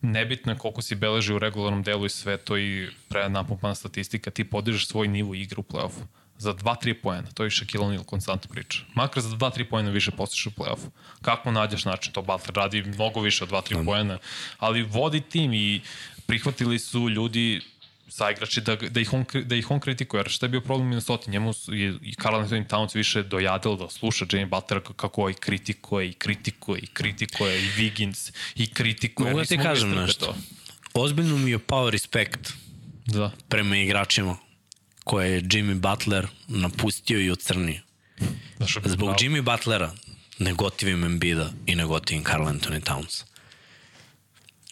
Nebitno je koliko si beleži u regularnom delu i sve to i pre napumpana statistika, ti podižeš svoj nivo igre u play-offu za 2-3 poena. To je Shaquille O'Neal konstantno priča. Makar za 2-3 poena više postiš u play-offu. Kako nađeš način, to Butler radi mnogo više od 2-3 poena, ali vodi tim i prihvatili su ljudi saigrači da, da, ih on, da ih on kritikuje. Jer šta je bio problem Minnesota? Njemu je i Carl Anthony Towns više dojadilo da sluša Jamie Butler kako i kritikuje i kritikuje i kritikuje i Wiggins i kritikuje. Mogu da ti kažem nešto. To. Ozbiljno mi je pao respekt da. prema igračima koje je Jimmy Butler napustio i ocrnio. Zbog. Jimmy Butlera ne gotivim Embida i ne gotivim Carl Anthony Towns.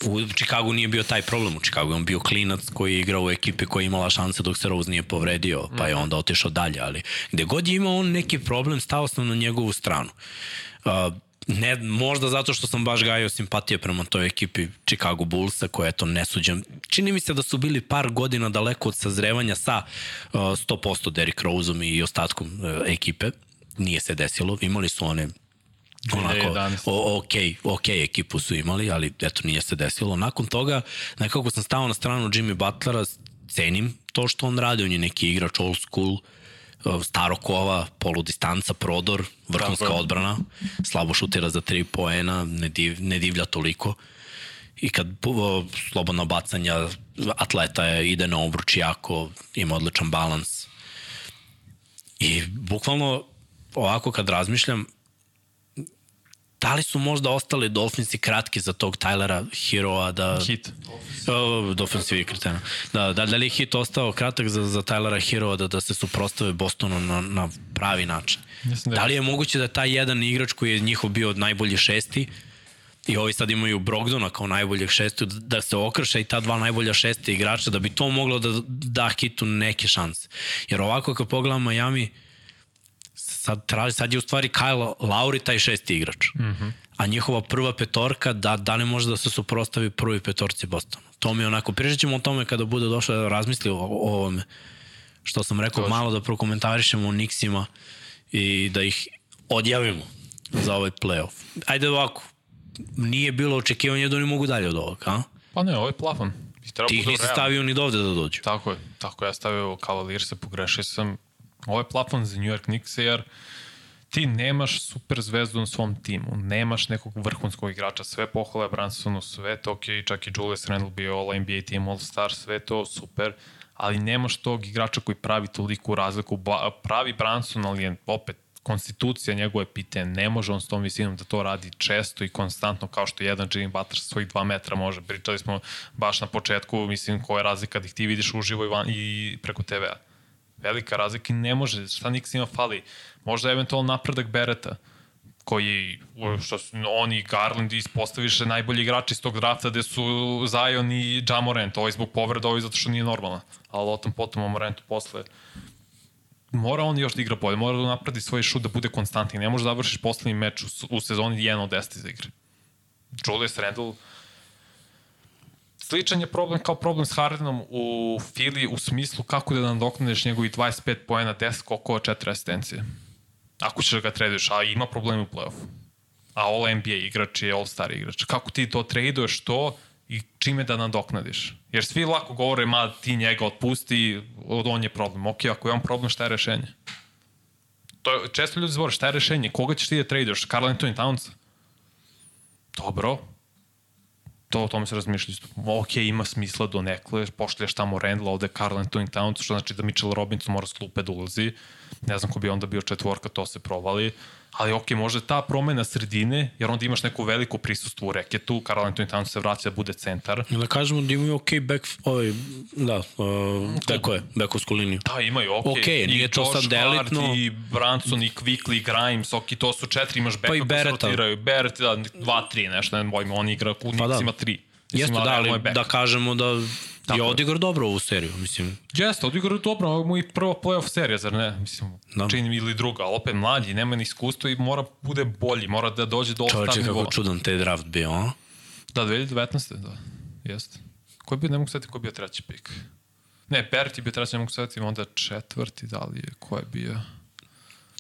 U Chicagu nije bio taj problem, u Chicagu je on bio klinac koji je igrao u ekipi koja je imala šanse dok se Rose nije povredio, pa je onda otišao dalje, ali gde god je imao on neki problem, stao sam na njegovu stranu. Uh, ne, možda zato što sam baš gajao simpatije prema toj ekipi Chicago Bullsa koja je to nesuđen. Čini mi se da su bili par godina daleko od sazrevanja sa uh, 100% Derrick Roseom i ostatkom uh, ekipe. Nije se desilo, imali su one onako, 2011. o, ok, ok ekipu su imali, ali eto nije se desilo. Nakon toga, nekako sam stao na stranu Jimmy Butlera, cenim to što on radi, on je neki igrač old school, uh, starokova, poludistanca, prodor, vrhunska odbrana, slabo šutira za tri poena, ne, div, ne divlja toliko. I kad uh, slobodna bacanja, atleta je, ide na obruč jako, ima odličan balans. I bukvalno ovako kad razmišljam, da li su možda ostali Dolfinsi kratki za tog Tylera Heroa da... Hit. O, Dolfinsi kretena. Da, da, da li je hit ostao kratak za, za Tylera Heroa da, da se suprostave Bostonu na, na pravi način? Mislim da Da li je moguće da taj jedan igrač koji je njihov bio od najbolji šesti i ovi sad imaju Brogdona kao najboljeg šestu, da se okrše i ta dva najbolja šeste igrača, da bi to moglo da da hitu neke šanse. Jer ovako kad pogledam Miami, sad, traži, sad je u stvari Kyle Lauri taj šesti igrač. Mm -hmm. A njihova prva petorka, da, da li može da se suprostavi prvi petorci Bostonu? To mi je onako, pričat ćemo o tome kada bude došlo da razmisli o, o ovome. Što sam rekao, Točno. malo da prokomentarišemo o Nixima i da ih odjavimo za ovaj playoff. Ajde ovako, nije bilo očekivanje da oni mogu dalje od ovoga, a? Pa ne, ovo je plafon. Ti ih nisi stavio ni dovde da dođu. Tako je, tako ja stavio Cavalierse, pogrešio sam. Ovo je plafon za New York Knicks, jer ti nemaš super zvezdu na svom timu, nemaš nekog vrhunskog igrača, sve pohvale Bransonu, sve to ok, čak i Julius Randle bio All NBA team, All Star, sve to super, ali nemaš tog igrača koji pravi toliku razliku, pravi Branson, ali je opet konstitucija njegove pitanje, ne može on s tom visinom da to radi često i konstantno kao što jedan Jimmy Butler sa svojih dva metra može. Pričali smo baš na početku, mislim, koja je razlika da ti vidiš uživo i, van, i preko TV-a. Velika razlika i ne može, šta ima fali? Možda eventualno napredak Bereta, koji, što su oni i Garland ispostaviše najbolji igrači iz tog drafta gde su Zion i Ja Morant, ovaj zbog povreda, ovaj zato što nije normalna. Ali o tom potom o Morantu posle mora on još da igra bolje, mora da napredi svoj šut da bude konstantni. Ne može da završiš poslednji meč u, u sezoni 1 od 10 za igre. Julius Randle sličan je problem kao problem s Hardenom u Fili u smislu kako da nadoknadeš njegovi 25 poena, 10 skokova, 4 asistencije. Ako ćeš da ga traduješ, a ima problema u play-offu. A All NBA igrač je All Star igrač. Kako ti to traduješ to i čime da nadoknadiš? Jer svi lako govore, ma ti njega otpusti, on je problem. Ok, ako je on problem, šta je rešenje? To je, često ljudi zbore, šta je rešenje? Koga ćeš ti da traduješ? Carl Anthony Towns? Dobro, to o tome se razmišlja. Ok, ima smisla do nekle, pošlješ tamo Randall, ovde Carl Anthony Towns, što znači da Mitchell Robinson mora s klupe da ulazi. Ne znam ko bi onda bio četvorka, to se provali. Ali ok, može ta promena sredine, jer onda imaš neku veliku prisustvo u reketu, Carl Anthony Towns se vraća da bude centar. Da kažemo da imaju ok back, ovaj, da, uh, tako je, backovsku liniju. Da, imaju, ok. Ok, nije to Josh sad elitno. Hart, I Branson, i Quickly, i Grimes, ok, to su četiri, imaš backup Pa i Beretta. rotiraju. Barrett, da, dva, tri, nešto, ne bojim, on igra, u Pa da. Tri. Jeste, da, ali da kažemo da Tako je odigrao dobro ovu seriju, mislim. Jeste, odigrao je dobro, ovo je mu i prva playoff serija, zar ne? Mislim, Da. čini mi ili druga, ali opet mlađi, nema ni iskustva i mora bude bolji, mora da dođe do Čovječe, all-star kako nivoa. čudan taj draft bio, a? Da, 2019. Da, jeste. Ko je bio, ne mogu setiti ko je bio treći pik. Ne, Bert je bio treći, ne mogu setiti, onda četvrti, da li je, ko je bio?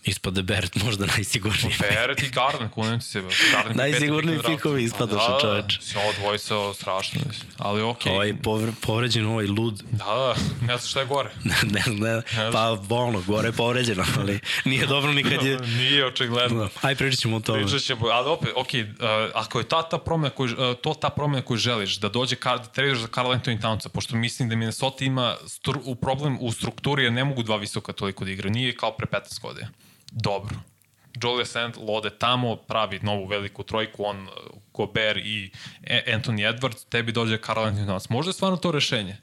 Ispade Bert možda najsigurniji. Beret i Garden, kunem ti se. Garden Najsigurniji pikovi ispadoše, Da, čoveče. Da, ovo dvojica strašno. Ali okej. Ovaj povre, povređen, ovaj lud. Da, da, ne znam šta je gore. ne, ne, pa ono, gore je povređeno, ali nije dobro nikad je... Nije očigledno. Da, aj pričat ćemo o tome. Pričat ćemo, ali opet, ok, uh, ako je ta, ta promena koju, uh, to ta promena koju želiš, da dođe, kar, da tradeš za Carl Anthony Townsa, pošto mislim da Minnesota ima stru, u problem u strukturi, jer ne mogu dva visoka toliko da igra, nije kao pre 15 godina. Dobro. Julius Randle ode tamo, pravi novu veliku trojku, on, uh, Gobert i E- Anthony Edwards, tebi dođe Carl Anthony Towns. Možda je stvarno to rešenje?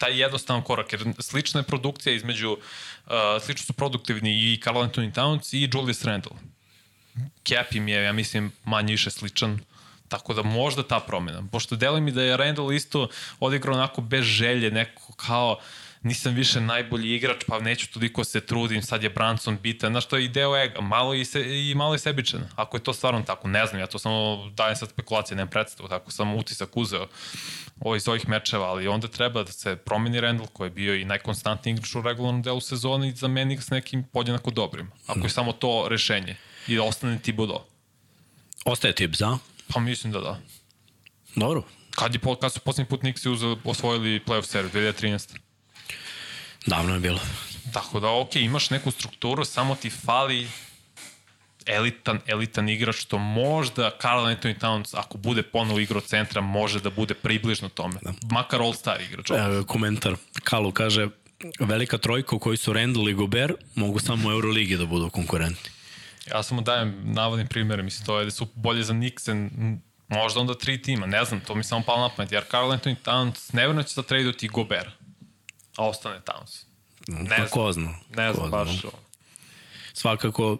taj jednostavan korak, jer slična je produkcija između, uh, slično su produktivni i Carl Anthony Towns i Julius Randle. Cap im je, ja mislim, manje više sličan, tako da možda ta promena. Pošto deli mi da je Randle isto odigrao onako bez želje, neko kao, nisam više najbolji igrač, pa neću toliko se trudim, sad je Branson bitan, znaš, to je i deo ega, malo i, se, i malo je sebičan. Ako je to stvarno tako, ne znam, ja to samo dajem sad spekulacije, nemam predstavu, tako sam utisak uzeo ovo iz ovih mečeva, ali onda treba da se promeni Randall koji je bio i najkonstantniji igrač u regularnom delu sezone i zameni ga s nekim podjednako dobrim. Ako je samo to rešenje i da ostane Thibodeau. Ostaje tip za? Pa mislim da da. Dobro. Kad, je, kad su poslednji put Nixi uzeli, osvojili playoff seriju, 2013. Davno je bilo. Tako da, ok, imaš neku strukturu, samo ti fali elitan, elitan igrač, što možda Carl Anthony Towns, ako bude ponovo igro centra, može da bude približno tome. Da. Makar all-star igrač. E, komentar. Kalu kaže, velika trojka u kojoj su Randall i Gobert mogu samo u Euroligi da budu konkurenti. Ja samo dajem navodnim primere, mislim, to je da su bolje za Nixon, možda onda tri tima, ne znam, to mi samo palo na pamet, jer Carl Anthony Towns nevjerno će da traduoti Gobert, a ostane Towns. Ne pa, ko zna. Ne znam, ko baš. Zna. Svakako,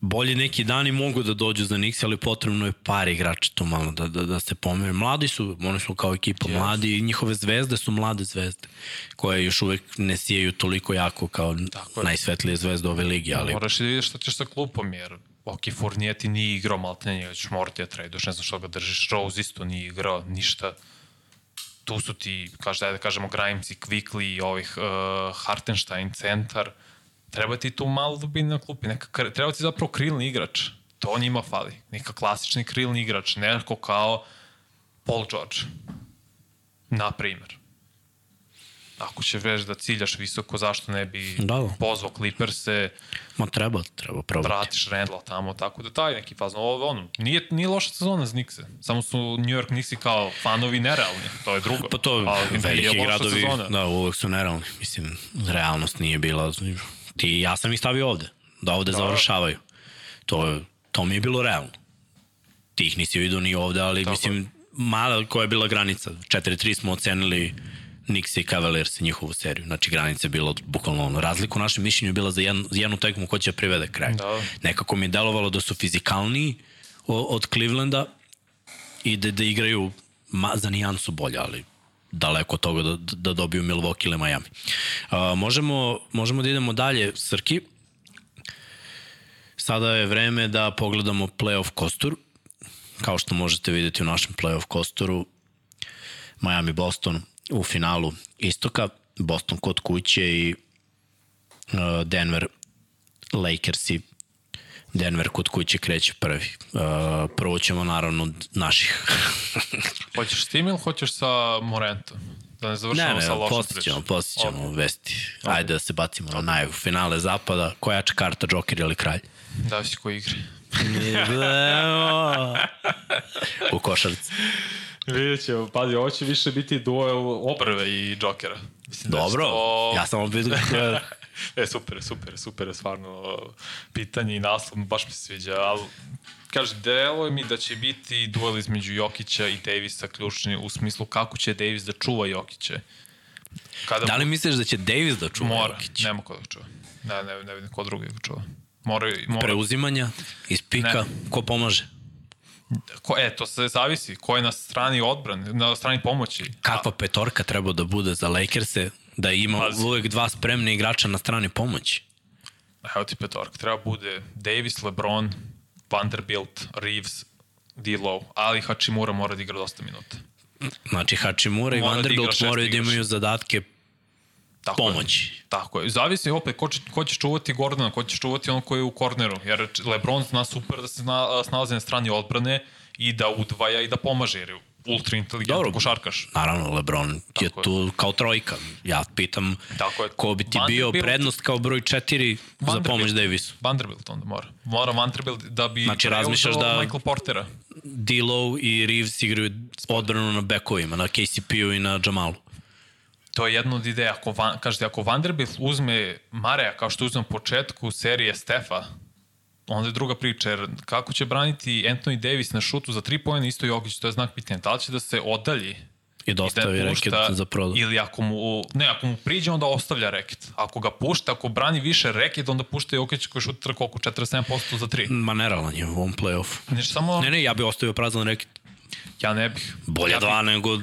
bolje neki dani mogu da dođu za Nix, ali potrebno je par igrača tu malo da, da, da se pomere. Mladi su, oni su kao ekipa yes. mladi i njihove zvezde su mlade zvezde, koje još uvek ne sijaju toliko jako kao Tako najsvetlije zvezde ove ligi. Ali... Moraš i da vidiš šta ćeš sa klupom, jer ok, Fournier ti nije igrao, malo te njega ćeš morati da traduš, ne znam što ga držiš, Rose isto nije igrao, ništa tu su ti, kaže, da kažemo, Grimes i Quickly i ovih uh, Hartenstein centar, treba ti tu malo dubina na klupi, neka, treba ti zapravo krilni igrač, to njima fali, neka klasični krilni igrač, neko kao Paul George, na primer. Ako će već da ciljaš visoko, zašto ne bi da, da. pozvao Clippers-e, Ma treba, treba probati. Vratiš Randall tamo, tako da taj neki fazno. Ovo, ono, nije, nije loša sezona za Nikse. Samo su New York Nixi kao fanovi nerealni. To je drugo. Pa to Ali, veliki gradovi, sezona. da, uvek su nerealni. Mislim, realnost nije bila. Ti, ja sam ih stavio ovde. Da ovde da. završavaju. To, to mi je bilo realno. Ti ih nisi vidio ni ovde, ali tako. mislim, mala koja je bila granica. 4-3 smo ocenili Knicks i Cavaliers i njihovu seriju. Znači, granica je bila bukvalno ono. Razlika u našem mišljenju je bila za, jednu, jednu tekmu ko će privede kraj. Da. Nekako mi je delovalo da su fizikalniji od Clevelanda i da, da igraju ma, za nijansu bolje, ali daleko od toga da, da dobiju Milwaukee ili Miami. Uh, možemo, možemo da idemo dalje, Srki. Sada je vreme da pogledamo playoff kostur. Kao što možete videti u našem playoff kosturu, Miami-Boston u finalu istoka, Boston kod kuće i uh, Denver Lakersi Denver kod kuće kreće prvi. Uh, prvo ćemo naravno naših. hoćeš s tim ili hoćeš sa Morentom? Da ne završamo ne, ne, sa lošom pričom. ćemo, poslije ćemo okay. vesti. Okay. Ajde da se bacimo okay. na najavu finale zapada. Koja jača karta, Joker ili kralj? Da si ko igri. U košarci. Vidjet ćemo, pazi, ovo će više biti duel obrve i Jokera. Mislim da Dobro, da to... ja sam vidio e, super, super, super stvarno pitanje i naslov, baš mi se sviđa, ali kaže, delo mi da će biti duel između Jokića i Davisa ključni u smislu kako će Davis da čuva Jokića. Kada da li misliš da će Davis da čuva mora, Jokić? Nema ko da čuva. Ne, ne, ne vidim ko drugi da čuva. Mora, mora. Preuzimanja iz pika, ne. ko pomaže? Ko, e, to se zavisi. Ko je na strani odbrane, na strani pomoći. Kakva petorka treba da bude za Lakers-e da ima Pazi. uvek dva spremne igrača na strani pomoći? Evo ti petorka. Treba bude Davis, LeBron, Vanderbilt, Reeves, D-Low, ali Hachimura mora da igra dosta minuta. Znači Hachimura i da Vanderbilt da moraju da imaju zadatke Tako pomoći. Je. Tako je. Zavisi opet ko će, ko će čuvati Gordona, ko će čuvati on koji je u korneru. Jer Lebron zna super da se zna, snalazi na strani odbrane i da udvaja i da pomaže, jer je ultra inteligentan košarkaš. Naravno, Lebron Tako je tu kao trojka. Ja pitam Tako je. ko bi ti Vanderbilt, bio prednost kao broj 4 za pomoć Davisu. Vanderbilt onda mora. Mora Vanderbilt da bi znači, razmišljaš da Michael Portera. D'Lo i Reeves igraju odbranu na bekovima, na KCP-u i na Jamalu to je jedna od ideja. Ako, van, kažete, ako Vanderbilt uzme Mareja kao što uzme u početku serije Stefa, onda je druga priča, jer kako će braniti Anthony Davis na šutu za tri pojene isto Jokić, to je znak pitanja. Da li će da se odalji I da ostavi reket za prodaj. Ili ako mu, ne, ako mu priđe, onda ostavlja reket. Ako ga pušta, ako brani više reket, onda pušta Jokić koji šutira koliko, 47% za 3. Ma nerealan je u ovom play-offu. Znači, samo... Ne, ne, ja bih ostavio prazan reket. Ja ne bih. Bolje ja dva nego...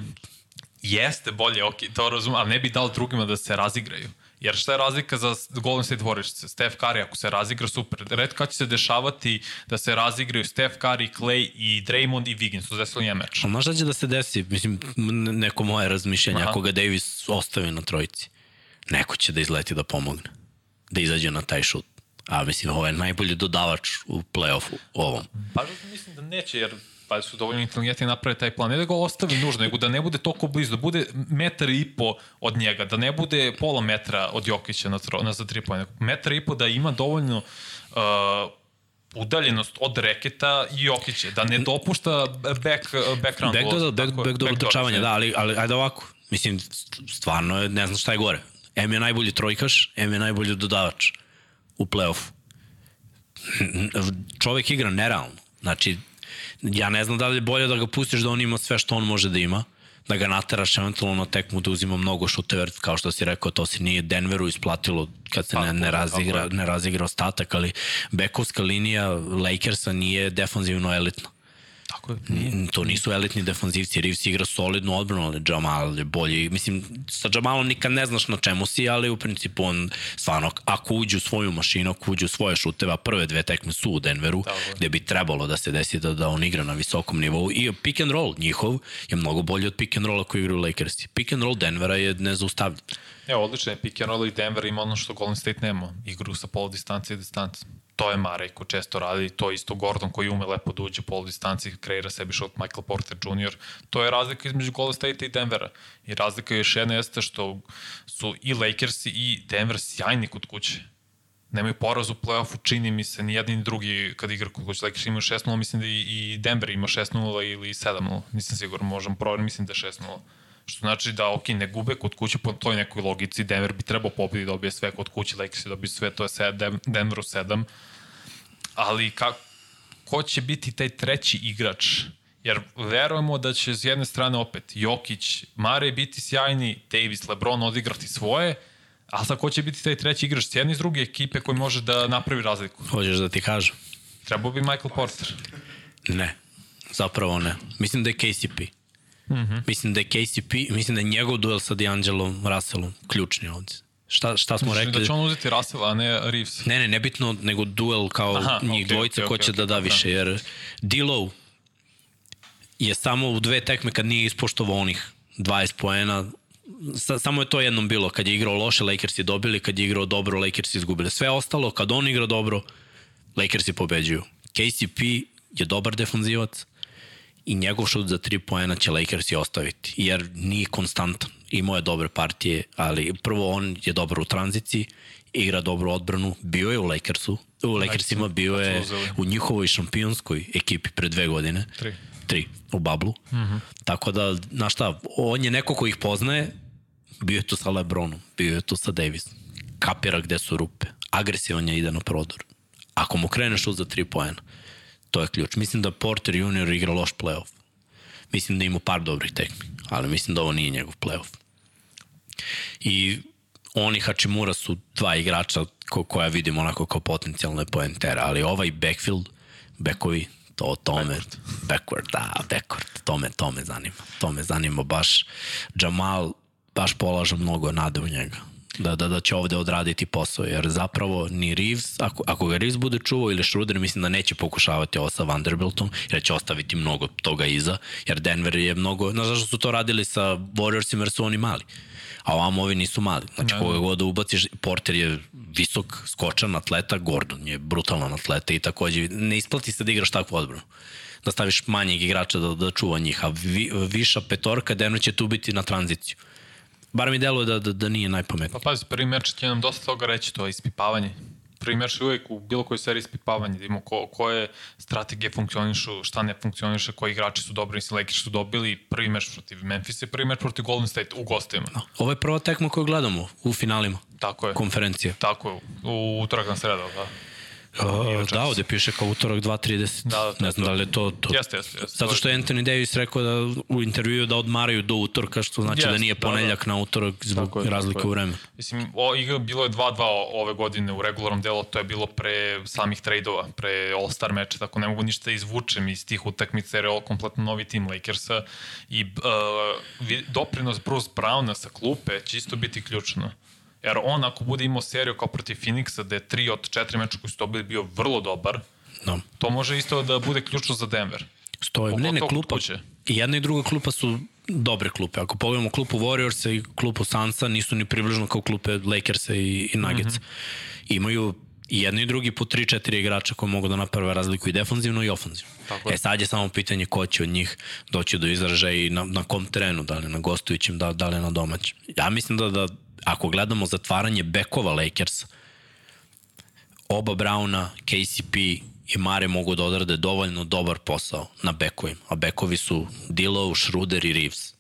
Jeste bolje, ok, to razumem, ali ne bih dao drugima da se razigraju. Jer šta je razlika za Golden State Warriors? Steph Curry, ako se razigra, super. Red kad će se dešavati da se razigraju Steph Curry, Clay i Draymond i Wiggins, to desilo nije meč. Ali znaš šta će da se desi? Mislim, neko moje razmišljanje, Aha. ako ga Davis ostavi na trojici, neko će da izleti da pomogne, da izađe na taj šut. A mislim, ovo je najbolji dodavač u play-offu ovom. Pa mislim da neće, jer pa su dovoljno inteligentni da naprave taj plan. Ne da ga ostavi nužno, nego da ne bude toliko blizu, da bude metar i po od njega, da ne bude pola metra od Jokića na, tro, na za tri pojene. Metar i po da ima dovoljno uh, udaljenost od reketa i Jokića, da ne dopušta back, background. Back do, back, back do utrčavanja, da, ali, ali ajde ovako. Mislim, stvarno je, ne znam šta je gore. M je najbolji trojkaš, M je najbolji dodavač u play-offu. Čovek igra nerealno. Znači, ja ne znam da li je bolje da ga pustiš da on ima sve što on može da ima, da ga nateraš eventualno na tekmu da uzima mnogo šuteva, kao što si rekao, to se nije Denveru isplatilo kad se ne, ne, razigra, ne razigra ostatak, ali bekovska linija Lakersa nije defanzivno elitna. Tako je. To nisu elitni defanzivci. Reeves igra solidnu odbranu, ali Jamal je bolji. Mislim, sa Jamalom nikad ne znaš na čemu si, ali u principu on stvarno, ako uđe u svoju mašinu, ako uđe u svoje šuteva, prve dve tekme su u Denveru, Tako. gde bi trebalo da se desi da, da on igra na visokom nivou. I pick and roll njihov je mnogo bolji od pick and rolla koji igraju Lakersi. Pick and roll Denvera je nezaustavljen. Evo, odlično je pick and roll i Denver ima ono što Golden State nema. Igru sa pol distancije i distancije to je Marej ko često radi, to je isto Gordon koji ume lepo da uđe pol distanci, kreira sebi šut Michael Porter Jr. To je razlika između Golden State i Denvera. I razlika još jedna jeste što su i Lakersi i Denver sjajni kod kuće. Nemaju poraz u play-offu, čini mi se, ni jedni ni drugi kad igra kod kuće. Lakers imaju 6-0, mislim da i Denver ima 6-0 ili 7-0. Nisam siguran, možem provjeriti, mislim da je 6-0. Što znači da, ok, ne gube kod kuće po toj nekoj logici. Denver bi trebao pobedi da dobije sve kod kuće, Lakers je dobije sve, to je 7, Denveru 7. Ali ka, ko će biti taj treći igrač? Jer verujemo da će s jedne strane opet Jokić, Mare biti sjajni, Davis, Lebron odigrati svoje, a sad ko će biti taj treći igrač s jedne i s druge ekipe koji može da napravi razliku? Hoćeš da ti kažem? Trebao bi Michael Porter. Ne, zapravo ne. Mislim da je KCP. Mm -hmm. Mislim da je KCP, mislim da je njegov duel sa D'Angelom Russellom ključni ovdje. Šta, šta smo Mislim rekli? Da će on uzeti Russell, a ne Reeves. Ne, ne, nebitno, nego duel kao Aha, njih okay, dvojica okay, ko će okay, da da više, da. jer Dilo je samo u dve tekme kad nije ispoštovao onih 20 poena, sa, samo je to jednom bilo, kad je igrao loše, Lakers je dobili, kad je igrao dobro, Lakers je izgubili. Sve ostalo, kad on igra dobro, Lakers je pobeđuju. KCP je dobar defanzivac, i njegov šut za tri poena će Lakers i ostaviti, jer nije konstantan. Imao je dobre partije, ali prvo on je dobar u tranziciji, igra dobru odbranu, bio je u Lakersu, u Lakersima bio je u njihovoj šampionskoj ekipi pre dve godine. Tri. Tri, u bablu. Mm -hmm. Tako da, znaš šta, on je neko ko ih poznaje, bio je tu sa Lebronom, bio je tu sa Davisom. Kapira gde su rupe. Agresivan je ide na prodor. Ako mu kreneš uz za tri poena, To je ključ. Mislim da Porter junior igra loš playoff. Mislim da ima par dobrih tekmi, ali mislim da ovo nije njegov playoff. I on i Hachimura su dva igrača ko, koja vidimo onako kao potencijalne poentera, ali ovaj backfield, backovi, to, to me, backward. backward, da, backward, to me, to me zanima. To me zanima baš. Jamal baš polaža mnogo nade u njega da, da, da će ovde odraditi posao, jer zapravo ni Reeves, ako, ako ga Reeves bude čuvao ili Schroeder, mislim da neće pokušavati ovo sa Vanderbiltom, jer će ostaviti mnogo toga iza, jer Denver je mnogo, znaš zašto su to radili sa Warriorsima, jer su oni mali a ovamo ovi nisu mali. Znači, da. koga god da ubaciš, Porter je visok, skočan atleta, Gordon je brutalan atleta i takođe ne isplati se da igraš takvu odbranu da staviš manjeg igrača da, da čuva njih, a vi, viša petorka, Denver će tu biti na tranziciju. Bar mi deluje da, da, da nije najpametnije. Pa pazi, prvi meč će nam dosta toga reći, to je ispipavanje. Prvi meč je uvijek u bilo kojoj seriji ispipavanje, da imamo ko, koje strategije funkcionišu, šta ne funkcioniše, koji igrači su dobri, mislim, Lakers su dobili prvi meč protiv Memphis i prvi meč protiv Golden State u gostima. No, ovo je prva tekma koju gledamo u finalima. Tako je. Konferencije. Tako je, u utorak na sredu, da. Uh, da, ovde piše kao utorak 2.30. Da, da, ne znam to. da li je to... to... Jeste, jeste, jeste. Zato što je Anthony Davis rekao da u intervjuu da odmaraju do utorka, što znači Jeste, da nije da, da. ponedeljak na utorak zbog Tako je, razlike tako u vremenu. Mislim, o, igra bilo je 2-2 ove godine u regularnom delu, to je bilo pre samih trejdova, pre All-Star meča, tako ne mogu ništa da izvučem iz tih utakmica jer je ovo kompletno novi tim Lakersa i uh, doprinos Bruce Browna sa klupe će isto biti ključno. Jer on ako bude imao seriju kao protiv Phoenixa, da je 3 od 4 meča koji su dobili bio vrlo dobar, Da. to može isto da bude ključno za Denver. Stoje. Ne, ne, klupa. kuće. I jedna i druga klupa su dobre klupe. Ako pogledamo klupu Warriorsa i klupu Sansa, nisu ni približno kao klupe Lakersa i, i Nuggetsa. Mm -hmm. Imaju i jedni i drugi po 3-4 igrača koji mogu da naprave razliku i defanzivno i ofanzivno. Tako je. E sad je samo pitanje ko će od njih doći do izražaja i na, na kom terenu, da li na gostujućem, da, da li na domaćem. Ja mislim da, da ako gledamo zatvaranje bekova Lakersa, oba Brauna, KCP i Mare mogu da odrade dovoljno dobar posao na bekovima. A bekovi su Dillow, Schroeder i Reeves.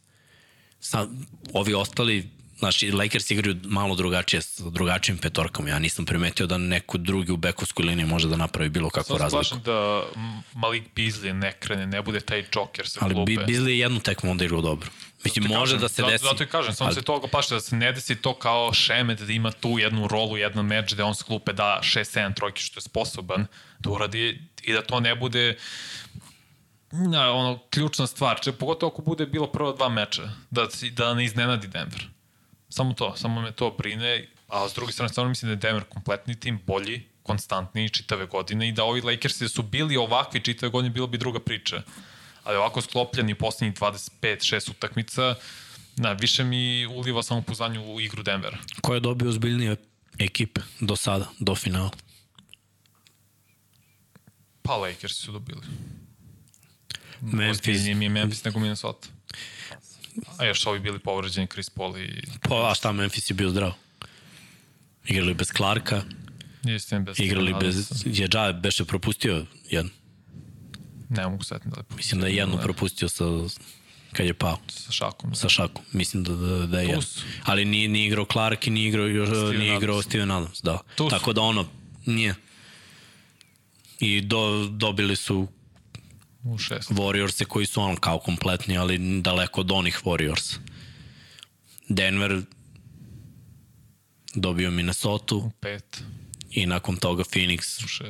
Sad, ovi ostali, znači, Lakers igraju malo drugačije, sa drugačijim petorkama. Ja nisam primetio da neko drugi u bekovskoj liniji može da napravi bilo kakvu Samo se razliku. plašim da Malik Beasley ne krene, ne bude taj Joker sa Ali klupe. Bizli je jednu tekmu onda igrao dobro. Mislim, Ti može kažem, da se zato, desi. Zato i kažem, samo ali- se toga plaši da se ne desi to kao Šemet da ima tu jednu rolu, jedan meč gde on s klupe da 6-7 trojki što je sposoban da uradi i da to ne bude na, ono, ključna stvar, če, pogotovo ako bude bilo prva dva meča, da, da ne iznenadi Denver. Samo to, samo me to brine, a s druge strane stvarno mislim da je Denver kompletni tim, bolji, konstantniji čitave godine i da ovi Lakersi da su bili ovakvi čitave godine, bilo bi druga priča. Ali ovako sklopljeni poslednjih 25-6 utakmica, na, više mi uliva samo poznanju u igru Denvera. Ko je dobio ozbiljnije ekipe do sada, do finala? Pa Lakersi su dobili. Memphis. Ozbiljnije mi je Memphis nego Minnesota. A još ovi bili povređeni Chris Paul i Pa, a šta, Memphis je bio zdrav? Igrali bez Clarka, Istina bez igrali bez... Je Džaje beše propustio jednu. Ne mogu setiti da li Mislim da je jednu ne, propustio sa, kad je pao sa šakom. sa šakom. Mislim da, da, da je su. Ali nije, nije igrao Clark i nije igrao, još, Steven nije igrao Adams. Steven Adams. Da. Tu su. Tako da ono, nije. I do, dobili su U šest. Warriorse koji su on kao kompletni, ali daleko od onih Warriors. Denver dobio Minnesota U pet. i nakon toga Phoenix,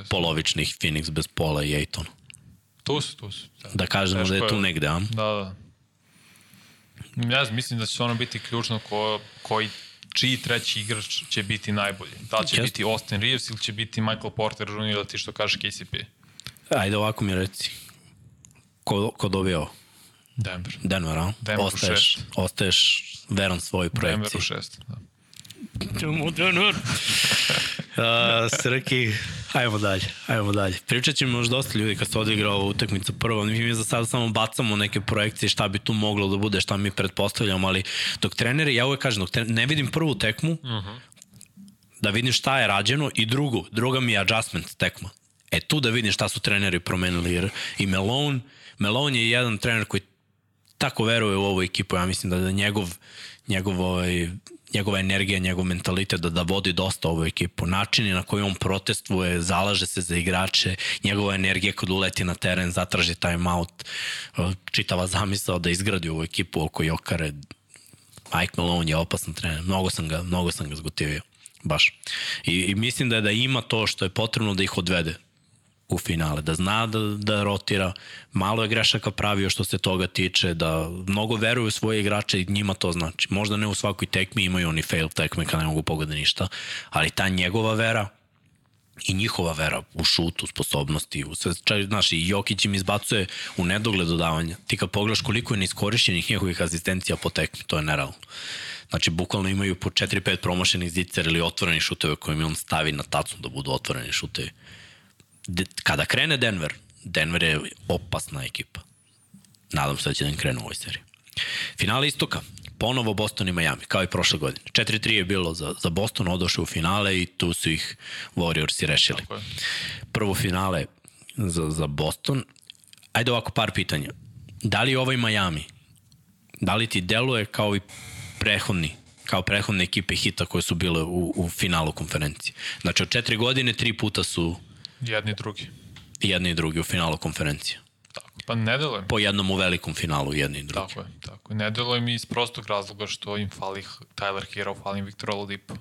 polovičnih Phoenix bez pola i Ejtona. Tu su, tu su. Da, Da kažemo da je Teško tu negde, a? Da, da. Ja mislim da će stvarno biti ključno ko, koji čiji treći igrač će biti najbolji. Da li će Jeste. biti Austin Reeves ili će biti Michael Porter Jr. ili ti što kaže KCP. Ajde ovako mi reci. Ko, ko dobio ovo? Denver. Denver, a? Denver u ostaješ, šest. ostaješ veran svojoj Denver projekciji. u šest. Da. Idemo Denver. Uh, Srki, ajmo dalje, ajmo dalje. Pričat ćemo još dosta ljudi kad se odigra ova utakmica prva. Mi za sad samo bacamo neke projekcije šta bi tu moglo da bude, šta mi pretpostavljamo, ali dok treneri, ja uvek kažem, dok tre- ne vidim prvu tekmu, uh -huh. da vidim šta je rađeno i drugu, druga mi je adjustment tekma. E tu da vidim šta su treneri promenili, jer i Melone, Melone je jedan trener koji tako veruje u ovu ekipu, ja mislim da, da njegov, njegov ovaj, njegova energija, njegov mentalitet da, da vodi dosta ovu ekipu. Načini na koji on protestvuje, zalaže se za igrače, njegova energija kad uleti na teren, zatraži time out, čitava zamisao da izgradi ovu ekipu oko Jokare. Mike Malone je opasan trener, mnogo sam ga, mnogo sam ga zgotivio. Baš. I, I mislim da je da ima to što je potrebno da ih odvede u finale, da zna da, da rotira, malo je grešaka pravio što se toga tiče, da mnogo veruje u svoje igrače i njima to znači. Možda ne u svakoj tekmi imaju oni fail tekme kada ne mogu pogode ništa, ali ta njegova vera i njihova vera u šutu, sposobnosti, u sve, čak, znaš, i Jokić im izbacuje u nedogled dodavanja. Ti kad pogledaš koliko je neiskorišćenih njihovih asistencija po tekmi, to je nerealno. Znači, bukvalno imaju po 4-5 promašenih zicer ili otvorenih šuteve koje mi on stavi na tacu da budu otvoreni šutevi de, kada krene Denver, Denver je opasna ekipa. Nadam se da će da krenu u ovoj seriji. Finale istoka, ponovo Boston i Miami, kao i prošle godine. 4-3 je bilo za, za Boston, odošli u finale i tu su ih Warriorsi rešili. Prvo finale za, za Boston. Ajde ovako par pitanja. Da li ovaj Miami, da li ti deluje kao i prehodni kao prehodne ekipe hita koje su bile u, u finalu konferencije. Znači od četiri godine tri puta su Jedni i drugi. Jedni i drugi u finalu konferencije. Tako. Pa ne deluje mi. Po jednom u velikom finalu jedni i drugi. Tako je, tako je. Ne deluje mi iz prostog razloga što im fali Tyler Hero, fali im Victor Oladipo.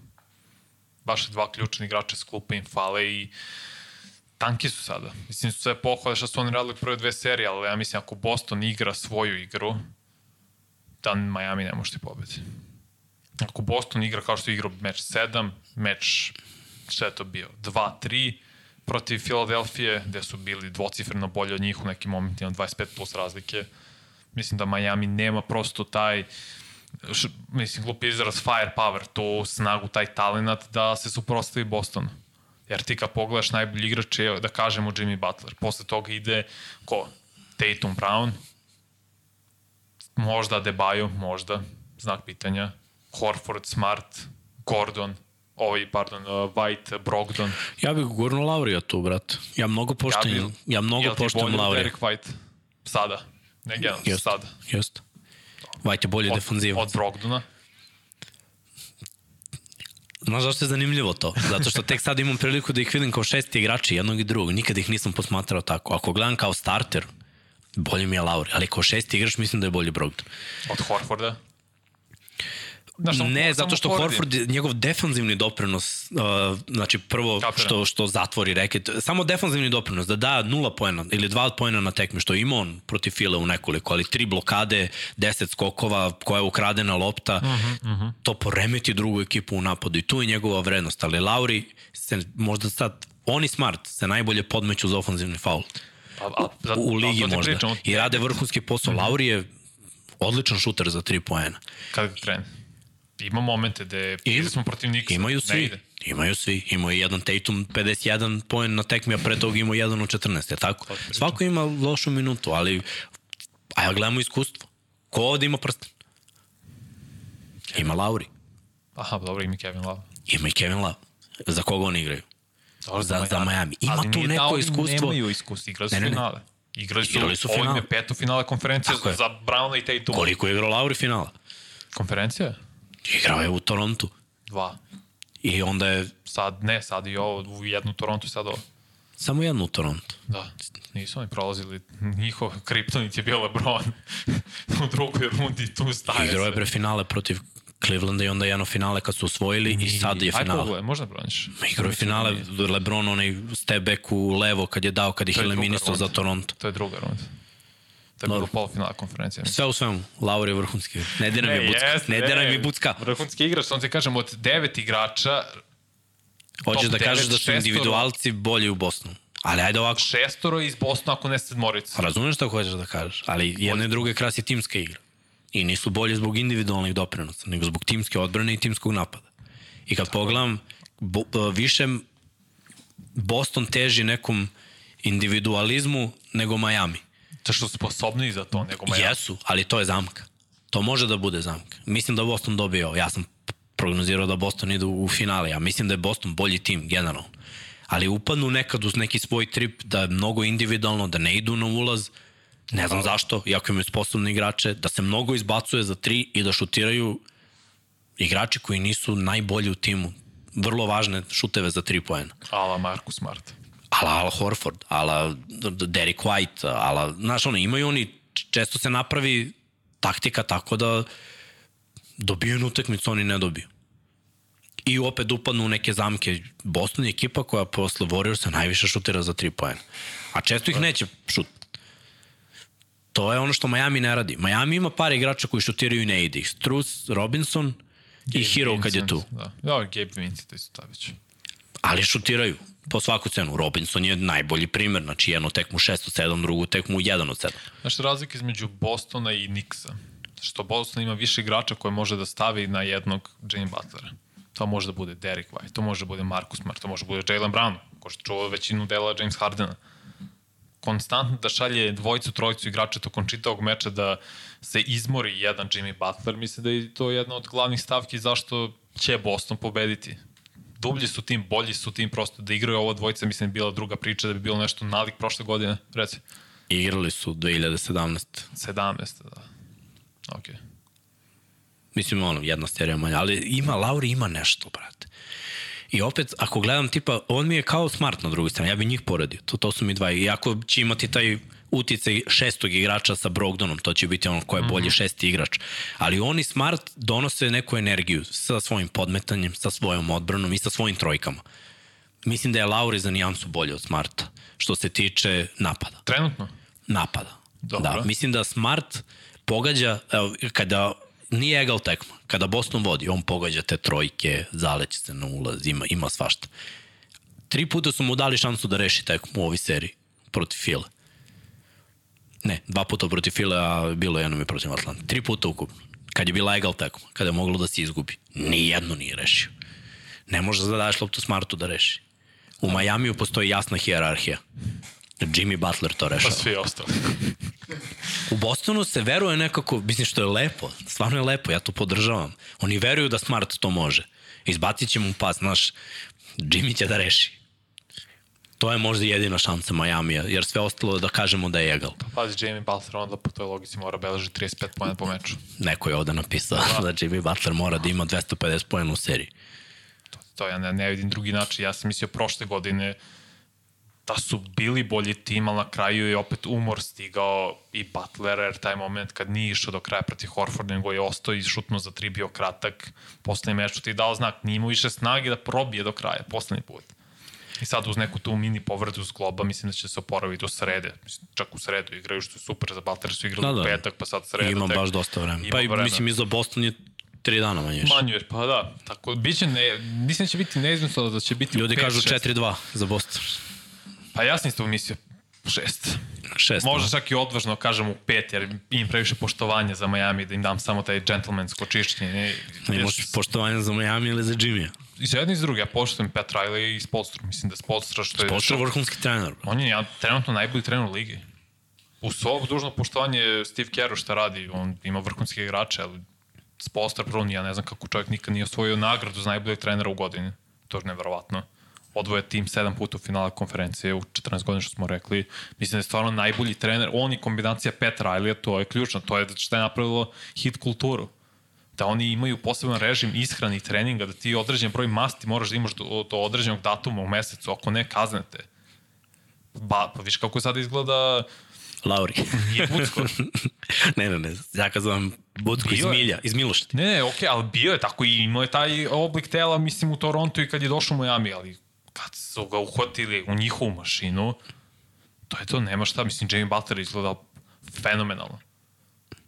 Baš dva ključni igrača s klupe im fale i tanki su sada. Mislim, su sve pohvale što su oni radili prve dve serije, ali ja mislim ako Boston igra svoju igru, dan Miami ne može ti pobedi. Ako Boston igra kao što je igrao meč 7, meč, šta je to bio, 2-3, protiv Filadelfije, gde su bili dvocifreno bolje od njih u nekim momentima, 25 plus razlike. Mislim da Miami nema prosto taj š, mislim, glupi izraz firepower, tu snagu, taj talent da se suprostavi Bostonu. Jer ti kad pogledaš najbolji igrač je, da kažemo, Jimmy Butler. Posle toga ide ko? Tatum Brown, možda Debajo, možda, znak pitanja, Horford, Smart, Gordon, ovaj, pardon, uh, White, Brogdon. Ja bih gurnuo Laurija tu, brate. Ja mnogo poštujem, ja, bi- ja mnogo Jel ti poštujem bolje Laurija. Derek White? Sada. Ne generalno, Jeste, sada. jeste. White je bolji Od, defanzivac. od Brogdona. Znaš zašto je zanimljivo to? Zato što tek sad imam priliku da ih vidim kao šesti igrači jednog i drugog. Nikad ih nisam posmatrao tako. Ako gledam kao starter, bolje mi je Lauri. Ali kao šesti igrač mislim da je bolji Brogdon. Od Horforda. Znaš, Ne, zato što poredim. Horford, je- njegov defanzivni doprinos, uh, znači prvo što, što zatvori reket, samo defanzivni doprinos, da da nula poena ili dva poena na tekmi, što ima on protiv File u nekoliko, ali tri blokade, deset skokova, koja je ukradena lopta, uh -huh, uh -huh. to poremeti drugu ekipu u napadu i tu je njegova vrednost, ali Lauri se možda sad, oni smart se najbolje podmeću za ofanzivni faul A, a, za, u ligi a možda Pričam, i rade vrhunski posao. Lauri je odličan šuter za tri poena. kad krene. Ima momente gde I- I, smo protiv Nixa. Imaju svi. ide. Imaju svi. Imao je jedan Tatum 51 poen na tekmi, a pre toga imao jedan od 14. Je tako? Svako ima lošu minutu, ali a ja gledamo iskustvo. Ko ovde ima prsten? Ima Lauri. Aha, dobro, ima Kevin Love. Ima i Kevin Love. Za koga oni igraju? Dobro, Za- za Miami. Ima Ali tu neko da oni iskustvo. Nemaju iskustvo, igrali su Ne, ne, ne. finale. Igrali su, Igrali su ovo im finale. je peto finale konferencije za Browna i Tatum. Koliko je igrao Lauri finala? Konferencija? Igrao je u Torontu. Dva. I onda je Sad, ne, sad i ovo, u jednu Toronto i sad ovo. samo jednu u Torontu. Da, nisu oni prolazili. Njihov kriptonit je bio LeBron u drugoj rundi, tu staje Igrao je pre finale protiv Clevelanda i onda jedno finale kad su osvojili i sad je Aj finale. pogledaj, možda broniš. Igrao je finale, Lebron onaj step back u levo kad je dao, kad ih eliminisao za. Toronto. To je druga runda. To je bilo polufinala konferencija. Sve u svemu, Lauri je vrhunski. Ne dira mi bucka. jeste, Ne dira mi bucka. Vrhunski igrač, on ti kažem, od devet igrača, Hoćeš da kažeš da su šestoro. individualci bolji u Bosnu. Ali ajde ovako, šestoro iz Bosna, ako ne sedmorica. razumeš šta hoćeš da kažeš, ali jedna i druga krasi timska igra. I nisu bolji zbog individualnih doprinosa, nego zbog timske odbrane i timskog napada. I kad pogledam, bo, e, više Boston teži nekom individualizmu nego Miami. To što su sposobni za to, nego Miami. Jesu, ali to je zamka. To može da bude zamka. Mislim da Boston dobije ovo. Ja sam prognozirao da Boston ide u finale. Ja mislim da je Boston bolji tim, generalno. Ali upadnu nekad uz neki svoj trip da je mnogo individualno, da ne idu na ulaz. Ne znam zašto, iako imaju sposobne igrače, da se mnogo izbacuje za tri i da šutiraju igrači koji nisu najbolji u timu. Vrlo važne šuteve za tri poena Ala Marcus Smart. Ala Al Horford, ala Derek White, ala, znaš, ono, imaju oni, često se napravi taktika tako da dobiju na utakmicu, oni ne dobiju. I opet upadnu u neke zamke. Boston je ekipa koja posle Warriorsa najviše šutira za 3 poena. A često ih neće šut. To je ono što Miami ne radi. Miami ima par igrača koji šutiraju i ne ide. ih. Strus, Robinson i Hero kad je tu. Da, da Gabe Vincent isto ta već. ali šutiraju po svaku cenu. Robinson je najbolji primer, znači jednu tekmu 6 od 7, drugu tekmu 1 od 7. Znaš razlika između Bostona i Nixa? Što Boston ima više igrača koje može da stavi na jednog Jimmy Butlera. To može da bude Derek White, to može da bude Marcus Smart, to može da bude Jalen Brown, ko što čuva većinu dela James Hardena. Konstantno da šalje dvojicu, trojicu igrača tokom čitavog meča da se izmori jedan Jimmy Butler, mislim da je to jedna od glavnih stavki zašto će Boston pobediti. Dublji su tim, bolji su tim, prosto da igraju ovo dvojica, mislim bila druga priča, da bi bilo nešto nalik prošle godine, reci. Igrali su 2017. 17, da. Ok. Mislim, ono, jedna serija manja, ali ima, Lauri ima nešto, brate. I opet, ako gledam tipa, on mi je kao smart na drugoj strani, ja bi njih poredio. To, to su mi dva. I ako će imati taj uticaj šestog igrača sa Brogdonom, to će biti ono ko je bolji šesti igrač. Ali oni smart donose neku energiju sa svojim podmetanjem, sa svojom odbranom i sa svojim trojkama. Mislim da je Lauri za nijansu bolje od Smarta, što se tiče napada. Trenutno? Napada. Dobro. Da, mislim da Smart pogađa, evo, kada nije egal tekma, kada Boston vodi, on pogađa te trojke, zaleće se na ulaz, ima, ima svašta. Tri puta su mu dali šansu da reši tekmu u ovoj seriji protiv File. Ne, dva puta protiv File, a bilo je jednom i protiv Atlanta. Tri puta ukupno. Kad je bila egal tekma, kada je moglo da se izgubi. Nijedno nije rešio. Ne može da daješ loptu Smartu da reši. U Majamiju postoji jasna hijerarhija. Jimmy Butler to Pa rešava. svi ostali. U Bostonu se veruje nekako, mislim što je lepo, stvarno je lepo, ja to podržavam. Oni veruju da Smart to može. Izbacit će mu pas, znaš, Jimmy će da reši. To je možda jedina šansa Majamija, jer sve ostalo da kažemo da je egal. Pazi, Jamie Butler onda po toj logici mora beleži 35 pojena po meču. Neko je ovde napisao da Jimmy Butler mora da ima 250 pojena u seriji. To, to ja ne, ne vidim drugi način. Ja sam mislio prošle godine da su bili bolji tim, ali na kraju je opet umor stigao i Butler, jer taj moment kad nije išao do kraja protiv Horforda, nego je ostao i šutno za tri bio kratak, poslednji meč što ti dao znak, nije imao više snage da probije do kraja, poslednji put. I sad uz neku tu mini povredu globa, mislim da će se oporaviti do srede. Mislim, čak u sredu igraju, što je super za Butler, su igrali Da, da, da. u petak, pa sad sreda. Ima tek. baš dosta vremena. Pa i, vremena. mislim i za Boston je tri dana manje više. Manje, pa da. Tako, biće ne, mislim da će biti neizmestno da će biti Ljudi pet, kažu šest. 4-2 za Boston. Pa ja sam isto mislio šest. Šest. Možda čak i odvažno kažem u pet, jer imam previše poštovanja za Miami da im dam samo taj gentlemansko čišćenje. Ne, Imaš poštovanje za Miami ili za Jimmy. I za jedni i za drugi, ja poštujem Pat Riley i Spolstra. Mislim da Spolstra što je... Pošto je vrhunski trener. bro. On je ja, trenutno najbolji trener u ligi. U svo dužno poštovanje Steve Kerr šta radi, on ima vrhunske igrače, ali Spolstra prvo ja ne znam kako čovjek nikad nije osvojio nagradu za najboljeg trenera u godini. To je neverovatno. Odvoje tim sedam puta u finale konferencije u 14 godina što smo rekli. Mislim da je stvarno najbolji trener. On i kombinacija Pat Riley, to je ključno. To je što je napravilo hit kulturu. Da oni imaju poseban režim ishrane i treninga, da ti određen broj masti moraš da imaš do, do određenog datuma u mesecu, ako ne, kaznete. Ba, pa viš kako sada izgleda Lauri. nije Bucko. ne, ne, ne. Ja kad zovem Budko iz Bio je. Milja, iz Milošti. Ne, ne, okej, ali bio je tako i imao je taj oblik tela, mislim, u Torontu i kad je došao u Miami, ali kad su ga uhvatili u njihovu mašinu, to je to, nema šta, mislim, Jamie Butler izgleda fenomenalno.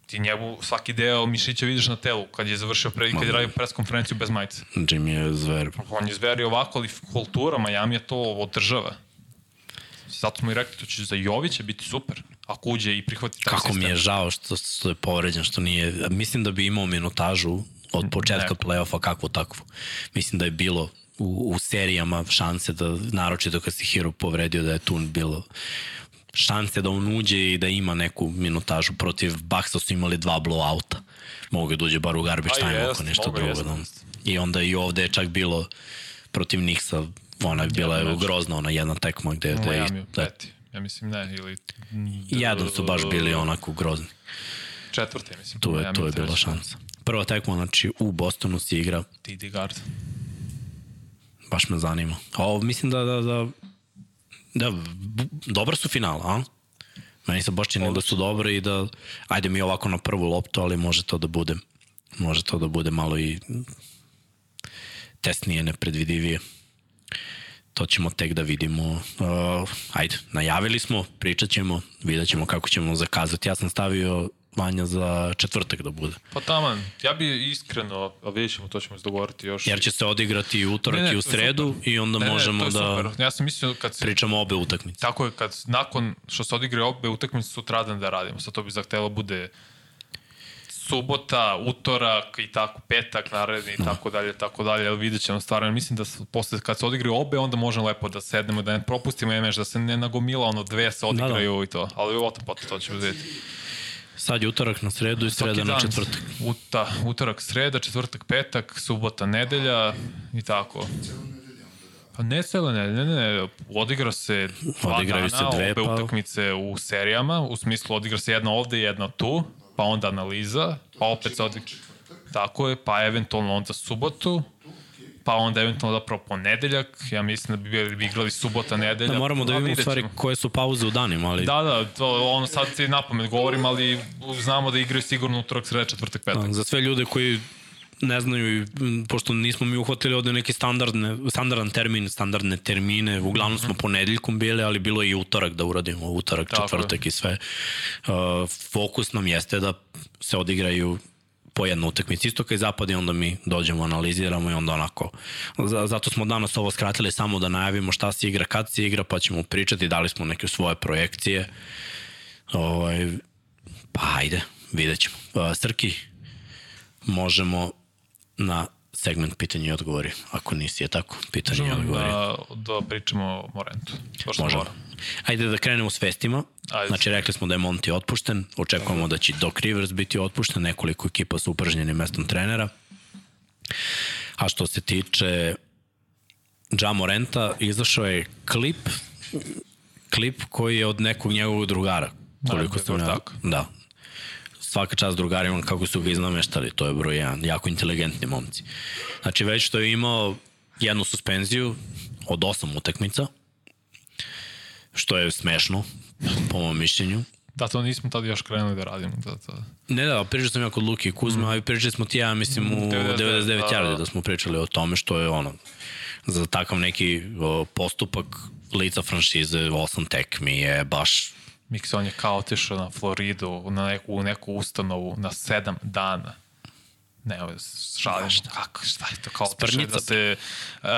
Ti njegu svaki deo mišića vidiš na telu kad je završio pre, kad je radio pres konferenciju bez majice. Jimmy je zver. On je zveri ovako, ali kultura Miami je to održava. Zato smo i rekli, to će za Jovića biti super. Ako uđe i prihvati taj Kako sistem. mi je žao što, što je povređen, što nije... Mislim da bi imao minutažu od početka play-offa kakvu takvu. Mislim da je bilo u, u serijama šanse da, naročito kad se Hero povredio, da je tu bilo šanse da on uđe i da ima neku minutažu. Protiv Baksa su imali dva blowouta. Mogu da uđe bar u garbage Pa time jest, ako nešto drugo. jest, Da. I onda i ovde je čak bilo protiv Nixa, ona je bila je grozna ona jedna tekma gde, gde, Miami, da, peti. Ja mislim ne, ili... jedan su baš bili onako grozni. Četvrti, mislim. Tu je, tu je bila šansa. Prva tekma, znači, u Bostonu se igra, TD Guard. baš me zanima. A ovo, mislim da, da, da, da, dobra su finala, a? Meni se baš čini da su dobre i da, ajde mi ovako na prvu loptu, ali može to da bude, može to da bude malo i tesnije, nepredvidivije. To ćemo tek da vidimo. Uh, ajde, najavili smo, pričat ćemo, vidjet ćemo kako ćemo zakazati. Ja sam stavio Vanja za četvrtak da bude. Pa taman, ja bi iskreno, a vidjet ćemo, to ćemo se dogovoriti još. Jer će se odigrati i utorak Ne, ne, i u to sredu super. i onda ne, možemo ne, to da Super. Ja sam mislio kad se pričamo obe utakmice. Tako je, kad nakon što se odigre obe utakmice sutradan da radimo. Sad to bi zahtelo bude subota, utorak i tako, petak naredni i tako dalje, tako dalje, ali vidjet ćemo stvarno. Mislim da posle kad se odigre obe, onda možemo lepo da sednemo, da ne propustimo MŠ, da se ne nagomila ono dve se odigraju da, da. i to. Ali o tom potom to ćemo vidjeti. Sad je utorak na sredu i sreda na četvrtak. Uta, utorak, sreda, četvrtak, petak, subota, nedelja i tako. Pa ne cele nedelje, ne, ne, ne, odigra se dva Odigraju dana, se dve, obe pa- utakmice u serijama, u smislu odigra se jedna ovde i jedna tu, pa onda analiza, pa opet se odigra... Tako je, pa eventualno onda subotu, pa onda eventualno zapravo ponedeljak, ja mislim da bi, bili, bi igrali subota, nedelja. Da moramo da vidimo vidjet stvari koje su pauze u danima, ali Da, da, to, ono sad ti na pamet govorim, ali znamo da igraju sigurno utorak, sreda, četvrtak, petak. za sve ljude koji ne znaju, pošto nismo mi uhvatili ovde neki standardne, standardan termin, standardne termine, uglavnom smo ponedeljkom bili, ali bilo je i utorak da uradimo, utorak, Tako je. četvrtak i sve. Uh, fokus nam jeste da se odigraju po jedna utakmica. Isto kao i zapad i onda mi dođemo, analiziramo i onda onako. Zato smo danas ovo skratili samo da najavimo šta se igra, kad se igra, pa ćemo pričati, dali smo neke svoje projekcije. Ovaj, pa ajde, vidjet ćemo. Uh, Srki, možemo na segment pitanja i odgovori. Ako nisi je tako, pitanja i odgovori. Da, da pričamo o Morentu. Možemo. mora. Ajde da krenemo s vestima. Ajde. Znači, rekli smo da je Monti otpušten. Očekujemo da će Doc Rivers biti otpušten. Nekoliko ekipa su upražnjeni mestom trenera. A što se tiče Ja Morenta, izašao je klip klip koji je od nekog njegovog drugara. Koliko Da, sam ja, tako. da. Svaka čast drugarima kako su ga iznameštali, to je broj jedan, jako inteligentni momci. Znači već što je imao jednu suspenziju od osam utakmica, što je smešno, po mom mišljenju. Da, to nismo tad još krenuli da radimo. Da, da. Ne da, pričao sam ja kod Luki i Kuzme, mm. ali pričali smo ti ja, mislim, u 99, 99 da, jardi da. da smo pričali o tome što je ono, za takav neki o, postupak lica franšize, osam tekmi je baš Mikson je kao otišao na Floridu, na neku, u neku ustanovu na sedam dana. Ne, šalim, kako, šta je to kao otišao da se uh,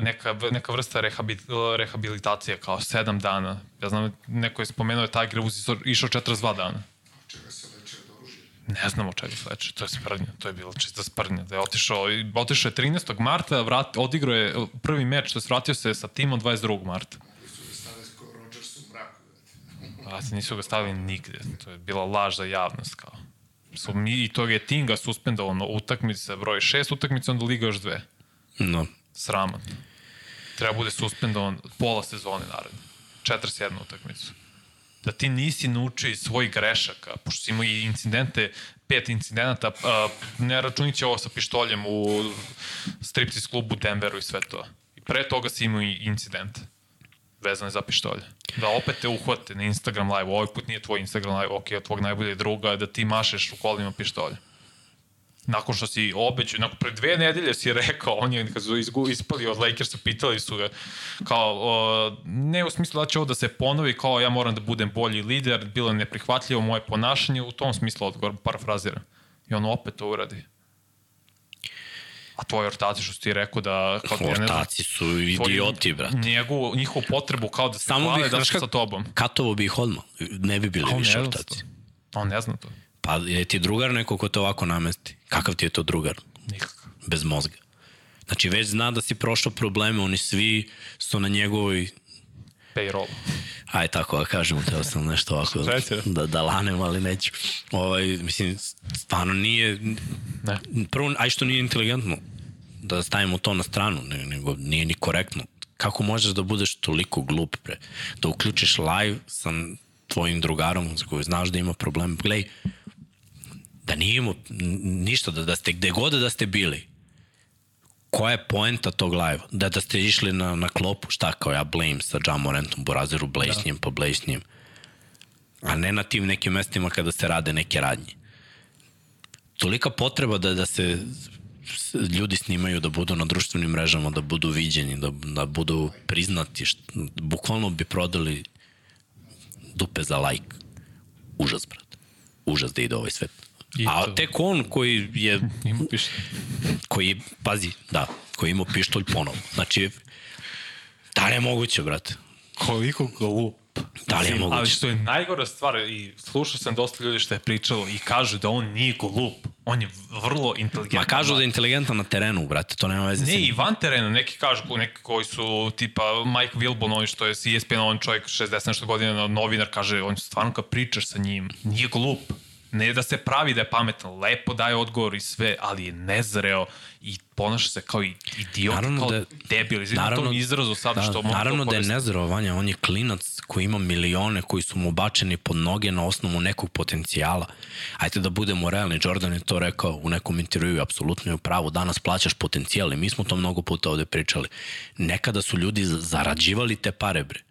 neka, neka vrsta rehabi, rehabilitacije kao sedam dana. Ja znam, neko je spomenuo da je Tiger Woods išao- išao 42 dana. Čega se leče od oružja? Ne znam čega se leče, to je sprnja, to je bilo čista sprnja. Da je otišao, otišao je 13. marta, vrat, odigrao je prvi meč, to je vratio se sa timom 22. marta. Koji su ga stavili kao Rodgers u mraku. znate. A nisu ga stavili nigde. To je bila laž za javnost kao. Su mi, I to je Tinga suspendovano utakmice broj 6, utakmice onda Liga još dve. no, Sramotno. Treba bude suspendovan pola sezone naredne. 41 utakmicu. Da ti nisi naučio iz svojih grešaka, pošto si imao i incidente, pet incidenata, a, ne računići ovo sa pištoljem u striptease klubu Denveru i sve to. I pre toga si imao i incidente vezane za pištolje. Da opet te uhvate na Instagram live, ovaj put nije tvoj Instagram live, ok, od tvog najboljeg druga, da ti mašeš u kolima pištolja. Nakon što si obećao, nakon pre dve nedelje si rekao, on je kad su izgu, ispali od Lakersa, pitali su ga, kao, o, ne u smislu da će ovo da se ponovi, kao ja moram da budem bolji lider, bilo je neprihvatljivo moje ponašanje, u tom smislu odgovor, parafraziram. I on opet to uradi. A tvoji ortaci što si ti rekao da... Kao, ortaci su idioti, brate. Njegovu, njihovu potrebu kao da se Samo hvale bih, da su sa tobom. katovo bi ih odmah. Ne bi bili A više ne ortaci. On ne zna to. Pa je ti drugar neko ko te ovako namesti? Kakav ti je to drugar? Nikakav. Bez mozga. Znači već zna da si prošao probleme, oni svi su na njegovoj Payroll. Aj tako da kažemo, teo sam nešto ovako da. da, lanem, ali neću. Ovaj, mislim, stvarno nije, Ne. prvo, aj što nije inteligentno, da stavimo to na stranu, ne- nego nije ni korektno. Kako možeš da budeš toliko glup, pre? Da uključiš live sa tvojim drugarom za koju znaš da ima problem. Glej, da nije imao ništa, da, da ste gde god da ste bili, koja je poenta tog live? Da, da ste išli na, na klopu, šta kao ja blame sa Jamorantom, Borazeru, blejšnjem, da. pa blejšnjem. A ne na tim nekim mestima kada se rade neke radnje. Tolika potreba da, da se ljudi snimaju, da budu na društvenim mrežama, da budu viđeni, da, da budu priznati. Št, bukvalno bi prodali dupe za like. Užas, brate. Užas da ide ovaj svet. I A to. tek on koji je Ima piše. koji, pazi, da, koji ima pištolj ponovo. Znači, da li je moguće, brate? Koliko glup. Da li je moguće? Ali što je najgora stvar, i slušao sam dosta ljudi što je pričalo i kažu da on nije glup. On je vrlo inteligentan. Ma kažu da je inteligentan na terenu, brate, to nema veze Ne, i van terena, neki kažu, neki koji su tipa Mike Wilbon, on što je ESPN, on čovjek 60 nešto godina, novinar, kaže, on stvarno kad pričaš sa njim, nije glup. Ne da se pravi da je pametan, lepo daje odgovor i sve, ali je nezreo i ponaša se kao idiot, Naravno kao da- debil. Izvijem na tom izrazu sad da, što mogu Naravno da je nezreo Vanja, on je klinac koji ima milione koji su mu bačeni pod noge na osnovu nekog potencijala. Ajde da budemo realni, Jordan je to rekao u nekom intervju, apsolutno je u pravu, danas plaćaš potencijal i mi smo to mnogo puta ovde pričali. Nekada su ljudi zarađivali te pare, bre.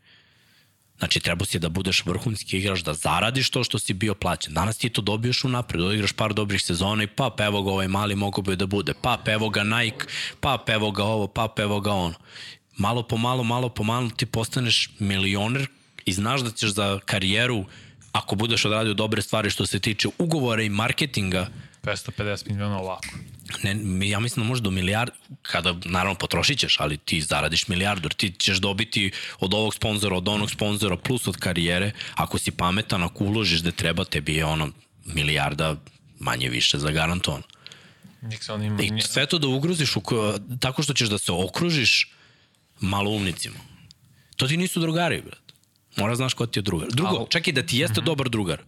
Znači, treba si da budeš vrhunski igrač, da zaradiš to što si bio plaćen. Danas ti to dobiješ u napred, odigraš par dobrih sezona i pap, evo ga ovaj mali mogo bi da bude, pap, evo ga Nike, pap, evo ga ovo, pap, evo ga ono. Malo po malo, malo po malo ti postaneš milioner i znaš da ćeš za karijeru, ako budeš odradio dobre stvari što se tiče ugovora i marketinga, 550 miliona ovako. Ne, ja mislim da može do milijardu, kada naravno potrošit ćeš, ali ti zaradiš milijardu, jer ti ćeš dobiti od ovog sponzora, od onog sponzora, plus od karijere, ako si pametan, ako uložiš da treba, tebi je ono milijarda manje više zagarantovano. Ima... I sve to da ugroziš u, ko- tako što ćeš da se okružiš maloumnicima. To ti nisu drugari, brat. Mora znaš ko ti je drugar. Drugo, čak i da ti jeste dobar drugar,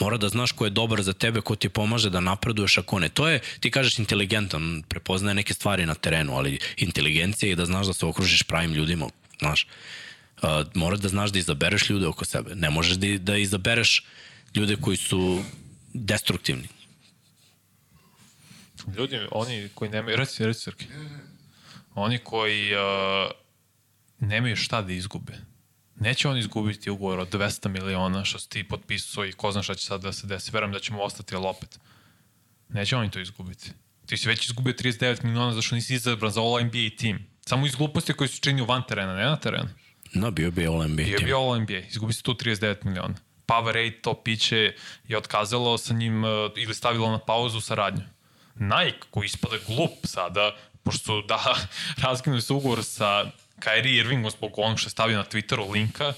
mora da znaš ko je dobar za tebe, ko ti pomaže da napreduješ, ako ne. To je, ti kažeš inteligentan, prepoznaje neke stvari na terenu, ali inteligencija je da znaš da se okružiš pravim ljudima, znaš. Uh, mora da znaš da izabereš ljude oko sebe. Ne možeš da, da izabereš ljude koji su destruktivni. Ljudi, oni koji nemaju, reci, reci Srki, oni koji uh, nemaju šta da izgube. Neće oni izgubiti ugovor od 200 miliona što si ti potpisao i ko zna šta će sad da se desi. Verujem da ćemo ostati, ali opet. Neće oni to izgubiti. Ti si već izgubio 39 miliona zašto nisi izabran za All NBA tim. Samo iz gluposti koji su činio van terena, ne na terenu. No, bio bi All NBA. Bio je tim. bio All NBA, izgubi se tu 39 miliona. Powerade to piće je otkazalo sa njim uh, ili stavilo na pauzu saradnju. Nike, koji ispada glup sada, pošto da, razginuli su ugovor sa Kyrie Irvingom zbog onog što je stavio na Twitteru linka,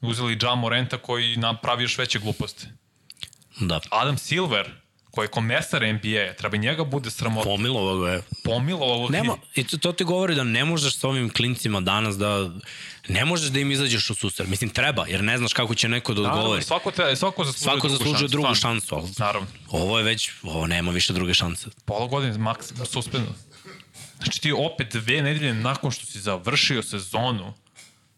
uzeli Ja Morenta koji napravi još veće gluposti. Da. Adam Silver, koji je komesar NBA, treba njega bude sramota. Pomilovo ga je. Pomilo ovog Nema, i to, to ti govori da ne možeš sa ovim klincima danas da ne možeš da im izađeš u susret. Mislim, treba, jer ne znaš kako će neko da odgovori. Naravno, svako, te, svako zaslužuje Svako drugu zaslužuje šansu, drugu šansu, ali Naravno. ovo je već, ovo nema više druge šanse. pola godine maks suspendno. Znači ti opet dve nedelje nakon što si završio sezonu,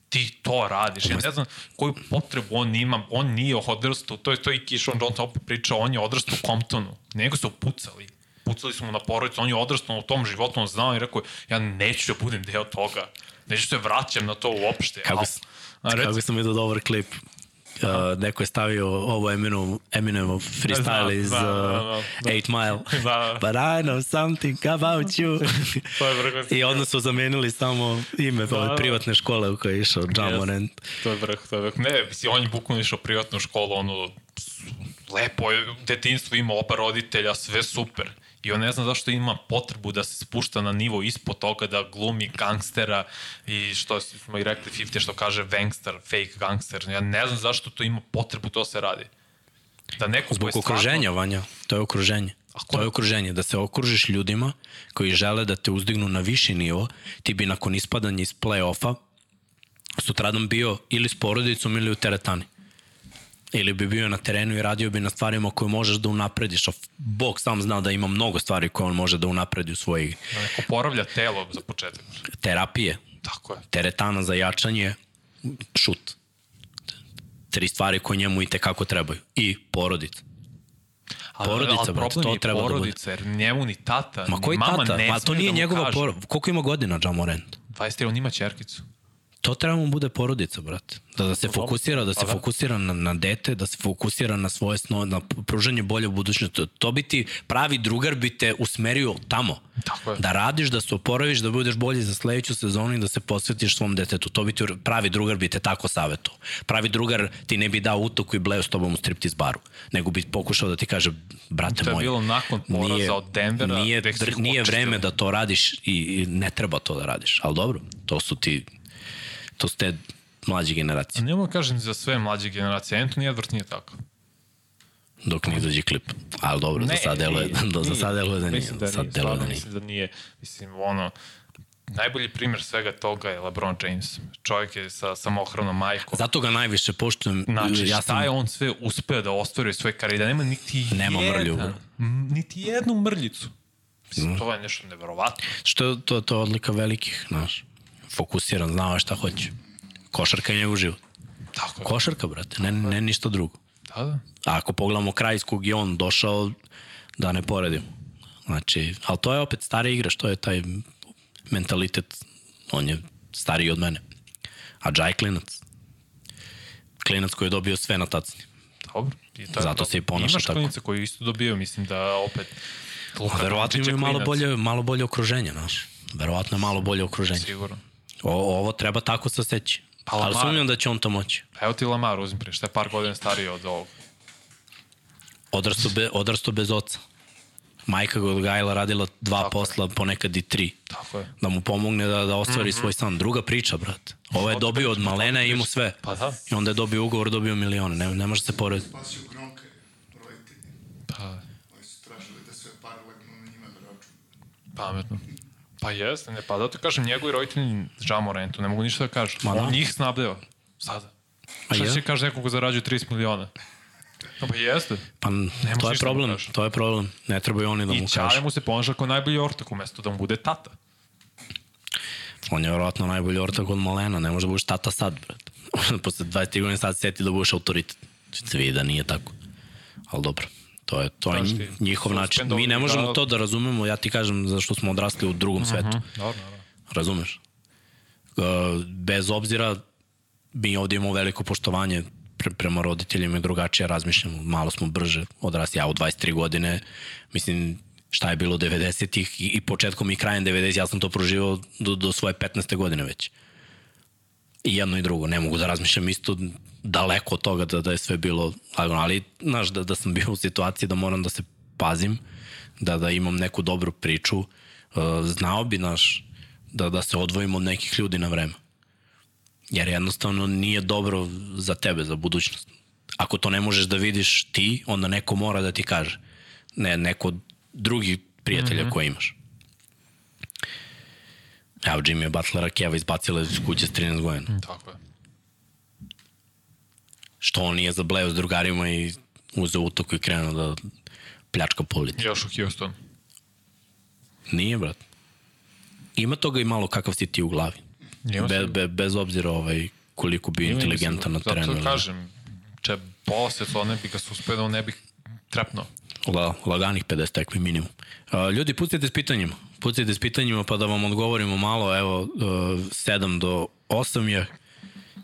ti to radiš. Ja ne znam koju potrebu on ima. On nije odrastao, to je to i Kishon Johnson opet pričao, on je odrastao u Comptonu. Nego su pucali. Pucali su mu na porodicu, on je odrastao u tom životu, on znao i rekao, ja neću da budem deo toga. Neću se vraćam na to uopšte. Kako, Al- s- a reci- kako sam vidio dobar klip. Uh, neko je stavio ovo Eminem, Eminemov freestyle Da, iz da, da, uh, da, da. 8 Mile. Da. But I know something about you. To je vrhunski. I onda su zamenili samo ime Da, ove da. privatne škole u kojoj je išao John Jeste. Morant. To je vrh, to je vrh. Ne, on je bukvalno išao privatnu školu, ono, lepo je, detinstvo ima oba roditelja, sve super. I on ne zna zašto ima potrebu da se spušta na nivo ispod toga, da glumi gangstera i što smo i rekli 50 što kaže gangster, fake gangster. Ja ne znam zašto to ima potrebu to se radi. Da neko Zbog stvarno- okruženja, Vanja. To je okruženje. Ako- To je okruženje. Da se okružiš ljudima koji žele da te uzdignu na viši nivo, ti bi nakon ispadanja iz play-offa sutradan bio ili s porodicom ili u teretani. Ili bi bio na terenu i radio bi na stvarima koje možeš da unaprediš. A Bog sam zna da ima mnogo stvari koje on može da unapredi u svojih Da neko poravlja telo za početak. terapije, Tako je. teretana za jačanje, šut. Tri stvari koje njemu i tekako trebaju. I porodica. Ali, Porodica, ali brate, to je treba da bude. porodica, jer njemu ni tata, Ma ni koji mama tata? ne Ma to nije da njegova porodica. Koliko ima godina Ja Morant? 23, on ima čerkicu. To treba mu bude porodica, brate. Da, da se fokusira, da se Pa da. fokusira na, na dete, da se fokusira na svoje sno, na pružanje bolje budućnosti. To, to bi ti, pravi drugar bi te usmerio tamo. Tako je. Da radiš, da se oporaviš, da budeš bolji za sledeću sezonu i da se posvetiš svom detetu. To bi ti, pravi drugar bi te tako savjetovao. Pravi drugar ti ne bi dao utoku i bleo s tobom u striptiz baru, nego bi pokušao da ti kaže, brate To je moj, bilo nakon poraza od Denvera, Nije, dr- nije vreme da to radiš i, i ne treba to da radiš. Ali dobro, to su ti, to su te mlađe generacije. A Nemo kažem za sve mlađe generacije. Anthony Edwards nije tako. dok ne izađe klip. Ali dobro, ne, za sad deluje, do, za sad deluje da nije. Mislim da sad nije, deluje da nije. mislim da nije. Mislim, ono, najbolji primjer svega toga je LeBron James. Čovjek je sa samohranom majkom. Zato ga najviše poštujem. Znači, ja šta sam, je on sve uspeo da ostvari u svojoj karijeri, da nema niti Nema jedan, mrlju. niti jednu mrljicu. Mislim, Mhm. to je nešto neverovatno. Što je to, to odlika velikih, znaš. Fokusiran, znao je šta hoće. Košarka je njegov život. Tako je. Košarka, brate, ne, ne ništa drugo. Da, da. A ako pogledamo kraj iz kog je on došao, da ne poredimo. Znači, ali to je opet stari igrač, to je taj mentalitet, on je stariji od mene. A je klinac. Klinac koji je dobio sve na tacni. Dobro. I to Zato dobro. se i ponaša Imaš tako. klinice koji isto dobio, mislim da opet... Luka A verovatno imaju malo bolje, malo bolje okruženje, znaš. Verovatno je malo bolje okruženje. Sigurno. O, ovo treba tako saseći. Pa Ali Lamar- sumnjam da će on to moći. Evo ti Lamar, uzmi prije, šta je par godina stariji od ovog. Odrasto, be, odrasto bez oca. Majka ga odgajala, radila dva Tako je. posla, ponekad i tri. Tako je. Da mu pomogne da, da ostvari mm. -hmm. svoj san. Druga priča, brate. Ovo je dobio od malena i imao sve. Pa da. I onda je dobio ugovor, dobio milione. Ne, ne može se porediti. Spasio Gronka je roditelji. Pa, Oni su tražili da sve pare legnu na njima da račun. pametno. Pa jeste, ne, pa da ti kažem, njegovi roditelji žamo rentu, ne mogu ništa da kažu. Ma On da. njih snabdeva. Sada. A Šta će kaže neko ko zarađuje 30 miliona? No, pa jeste. Pa to je da problem, kažeš. to je problem. Ne trebaju oni da mu I Čale kažu. mu se ponaša kao najbolji ortak umesto da mu bude tata. On je verovatno najbolji ortak od malena, ne može da budeš tata sad, brate. Posle 20 godina sad seti da budeš autoritet. Se vidi da nije tako. Ali dobro. To je, to je njihov način. Mi ne možemo da- to da razumemo, ja ti kažem zašto smo odrasli u drugom svetu. Dobro, dobro. Razumeš? Uh, bez obzira, mi ovdje imamo veliko poštovanje pre, prema roditeljima i drugačije razmišljamo. Malo smo brže odrasli. Ja u 23 godine, mislim, šta je bilo 90-ih i, početkom i krajem 90 ja sam to proživao do, do svoje 15. godine već. I jedno i drugo. Ne mogu da razmišljam isto daleko od toga da, da je sve bilo lagano. Ali, znaš, da, da sam bio u situaciji da moram da se pazim, da, da imam neku dobru priču, uh, znao bi, naš, da, da se odvojimo od nekih ljudi na vreme. Jer jednostavno nije dobro za tebe, za budućnost. Ako to ne možeš da vidiš ti, onda neko mora da ti kaže. Ne, neko od drugih prijatelja mm -hmm. koje imaš. Evo, Jimmy Butlera Keva izbacila iz kuće s 13 godina. Tako je. Što on nije zableo s drugarima i uzeo utoku i krenuo da pljačka po ulici. Još u Houston. Nije, brat. Ima toga i malo kakav si ti u glavi. Ima Be, be, bez obzira ovaj, koliko Ima, inteligentan na terenu. Zato ne. kažem, če posle to ne bi ga suspendao, ne bi trepnuo. La, laganih 50 tekmi minimum. A, ljudi, pucajte s pitanjima. Pucajte s pitanjima pa da vam odgovorimo malo. Evo, uh, 7 do 8 je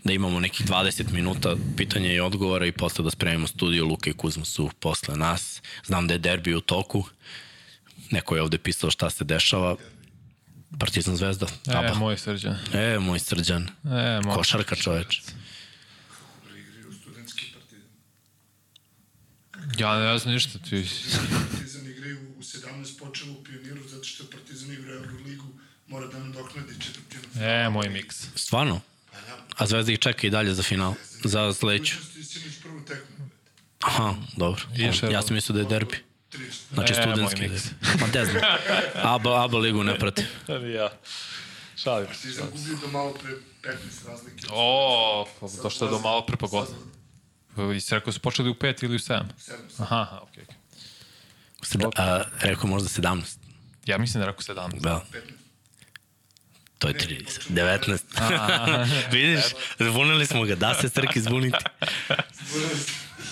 da imamo nekih 20 minuta pitanja i odgovora i posle da spremimo studio. Luka i Kuzma su posle nas. Znam da je derbi u toku. Neko je ovde pisao šta se dešava. Partizan Zvezda. E, Aba. moj srđan. E, moj srđan. E, moj Košarka čoveč. Igraju studentski partizan. Ja ne znam ništa, ti... Partizan u 17 počelo u pioniru zato što Partizan igra Euroligu mora da nadoknadi četvrtinu. E, moj miks. Stvarno? Da, A Zvezda ih čeka i dalje za final. Za sledeću. Aha, dobro. Jedno. Ja sam mislio da je derbi. 30. Znači E, studentski. Ma ne znam. Aba, Aba ligu ne prati. Ja. Šalim. Partizan gubio do malo pre 15 razlike. O, pa došlo je do malo pre pogodno. I si rekao su počeli u pet ili u sedam? Sedam. Aha, aha, okej. Okay. Srda, a, rekao možda 17. Ja mislim da rekao sedam. Da. 15. To je 30. 19. Vidiš, zbunili smo ga. Da se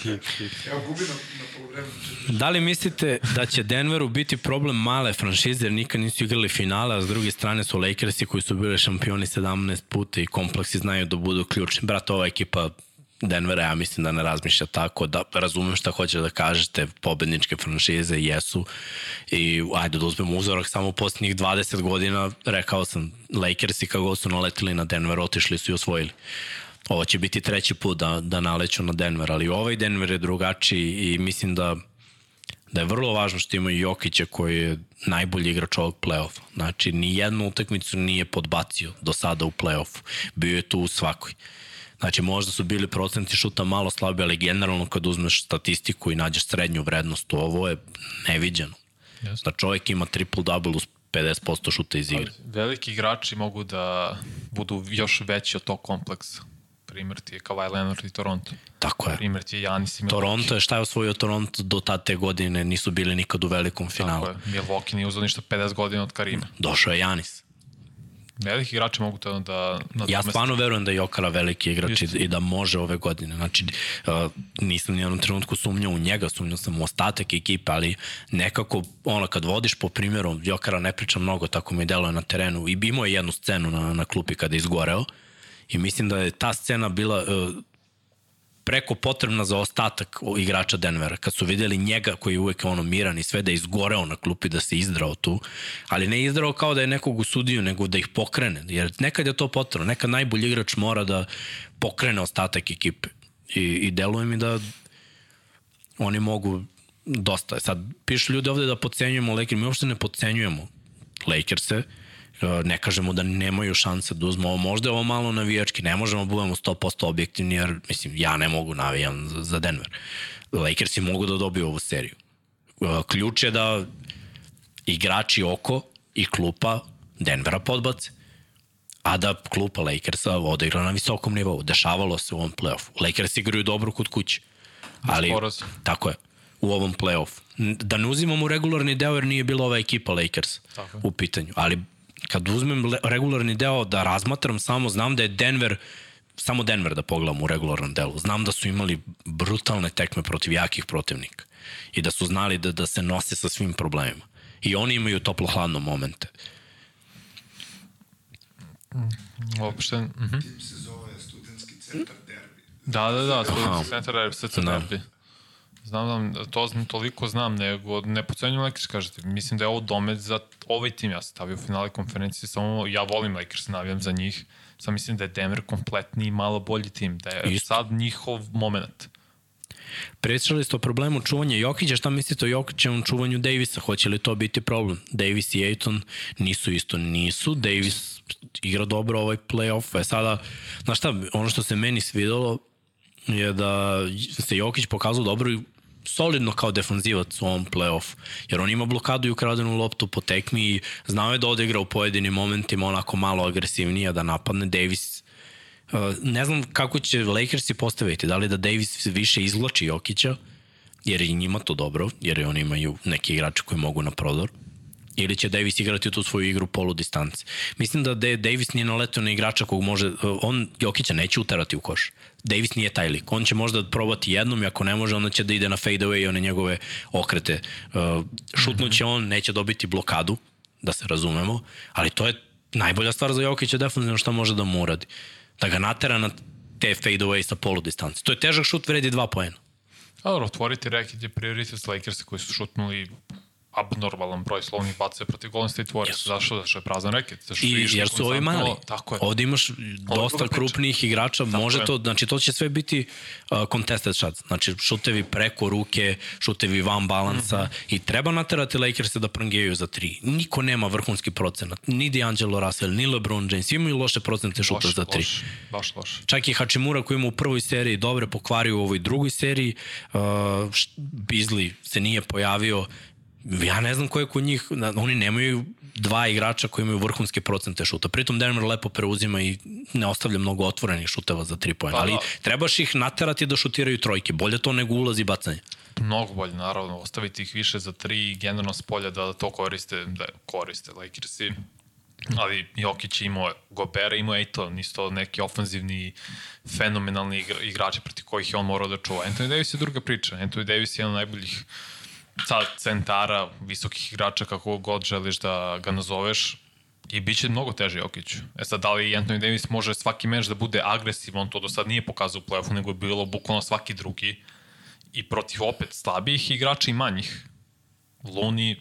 Srki. Evo gubi na, na polovremenu četvrtinu. Da li mislite da će Denveru biti problem male franšize jer nikad nisu igrali finale, a s druge strane su Lakersi koji su bili šampioni 17 puta i kompleksi znaju da budu ključni. Brat, ova ekipa Denvera, ja mislim da ne razmišlja tako, da razumem šta hoće da kažete, pobedničke franšize jesu i ajde da uzmemo uzorak samo posljednjih 20 godina, rekao sam, Lakersi kako god su naletili na Denver, otišli su i osvojili. Ovo će biti treći put da, da naleću na Denver, ali ovaj Denver je drugačiji i mislim da da je vrlo važno što imaju Jokića koji je najbolji igrač ovog play-offa. Znači, ni jednu utakmicu nije podbacio do sada u play-offu. Bio je tu u svakoj. Znači, možda su bili procenti šuta malo slabi, ali generalno kad uzmeš statistiku i nađeš srednju vrednost, ovo je neviđeno. Jasno. Da čovjek ima triple-double uz 50% šuta iz igre. Veliki igrači mogu da budu još veći od tog kompleksa. Primer ti je Kawhi Leonard i Toronto. Tako je. Primer ti je Janis i Milwaukee. Toronto je šta je osvojio Toronto do ta te godine, nisu bili nikad u velikom finalu. Tako je. Milwaukee nije uzao ništa 50 godina od Karima. Došao je Janis. Veliki igrači mogu to da... Ja stvarno verujem da je Jokara veliki igrač Just. i da može ove godine. Znači, uh, nisam ni jednom trenutku sumnjao u njega, sumnjao sam u ostatak ekipe, ali nekako, ono, kad vodiš po primjeru, Jokara ne priča mnogo, tako mi deluje na terenu. I imao je jednu scenu na, na klupi kada je izgoreo. I mislim da je ta scena bila uh, preko potrebna za ostatak igrača Denvera. Kad su videli njega koji je uvek ono miran i sve da je izgoreo na klupi, da se izdrao tu, ali ne izdrao kao da je nekog usudio, nego da ih pokrene. Jer nekad je to potrebno. Nekad najbolji igrač mora da pokrene ostatak ekipe. I, i deluje mi da oni mogu dosta. Sad, pišu ljudi ovde da pocenjujemo Lakers, mi uopšte ne pocenjujemo Lakers-e, ne kažemo da nemaju šanse da uzmu ovo, možda je ovo malo navijački, ne možemo da budemo 100% objektivni, jer mislim, ja ne mogu navijam za Denver. Lakersi mogu da dobiju ovu seriju. Ključ je da igrači oko i klupa Denvera podbace a da klupa Lakersa odigra na visokom nivou. Dešavalo se u ovom playoffu. Lakers igraju dobro kod kuće. Ali, tako je, u ovom playoffu. Da ne uzimamo regularni deo jer nije bila ova ekipa Lakers Tako. u pitanju. Ali kad uzmem regularni deo da razmatram samo, znam da je Denver samo Denver da pogledam u regularnom delu. Znam da su imali brutalne tekme protiv jakih protivnika i da su znali da, da se nose sa svim problemima. I oni imaju toplo-hladno momente. Uopšte, mhm. Tim se zove studentski centar derbi. Da, da, da, studentski centar je srce Da. Znam, znam, to znam, toliko znam, nego ne pocenjujem Lakers, kažete. Mislim da je ovo domet za ovaj tim. Ja sam stavio u finale konferencije, samo ja volim Lakers, navijam za njih. Sam mislim da je Denver kompletni i malo bolji tim, da je Isto. sad njihov moment. Pričali ste o problemu čuvanja Jokića, šta mislite o Jokićevom čuvanju Davisa? Hoće li to biti problem? Davis i Aiton nisu isto, nisu. Davis igra dobro ovaj playoff. E sada, znaš šta, ono što se meni svidalo je da se Jokić pokazao dobro i solidno kao defanzivac u ovom play-off. Jer on ima blokadu i ukradenu loptu po tekmi i znao je da odigra u pojedinim momentima onako malo agresivnije da napadne. Davis Uh, ne znam kako će Lakersi postaviti, da li da Davis više izvlači Jokića, jer je i njima to dobro, jer oni imaju neki igrače koji mogu na prodor, ili će Davis igrati tu svoju igru polu distance. Mislim da Davis nije naletio na igrača kog može, on Jokića neće uterati u koš. Davis nije taj lik. On će možda probati jednom i ako ne može, onda će da ide na fade away i one njegove okrete. Uh, šutnuće on, neće dobiti blokadu, da se razumemo, ali to je najbolja stvar za Jokića defensivno šta može da mu uradi. Da ga natera na te fade away sa polu distance. To je težak šut, vredi dva poena. A otvoriti reket je prioritet Lakersa koji su šutnuli abnormalan broj slovnih baca protiv Golden State Warriors. Jesu. Zašto? Zato što je prazan reket. Zašto I, jer su ovi mali. Tako je. Ovde imaš dosta krupnijih igrača, može je. to, znači to će sve biti uh, contested shots. Znači šutevi preko ruke, šutevi van balansa Mhm. i treba naterati Lakers da prangijaju za tri. Niko nema vrhunski procenat. Ni D'Angelo Russell, ni LeBron James. Svi imaju loše procente šuta Loš, za tri. loš, baš loš. Čak i Hachimura koji ima u prvoj seriji dobre pokvario u ovoj drugoj seriji. Uh, Beasley se nije pojavio. Ja ne znam ko je kod njih, oni nemaju dva igrača koji imaju vrhunske procente šuta. Pritom Denver lepo preuzima i ne ostavlja mnogo otvorenih šuteva za tri pojena. Pa Ali da. trebaš ih naterati da šutiraju trojke. Bolje to nego ulazi bacanje. Mnogo bolje, naravno, ostaviti ih više za tri i generalno s polja da to koriste, da koriste Lakersi. Ali Jokić imao Gobera, imao je i to, nisu to neki ofenzivni, fenomenalni igra, igrači proti kojih je on morao da čuva. Anthony Davis je druga priča. Anthony Davis je jedan od najboljih centara, visokih igrača, kako god želiš da ga nazoveš, i bit će mnogo teže Jokiću. E sad, da li Anthony Davis može svaki meč da bude agresivan, on to do sad nije pokazao u play-offu, nego je bilo bukvalno svaki drugi i protiv opet slabijih igrača i manjih. Looney,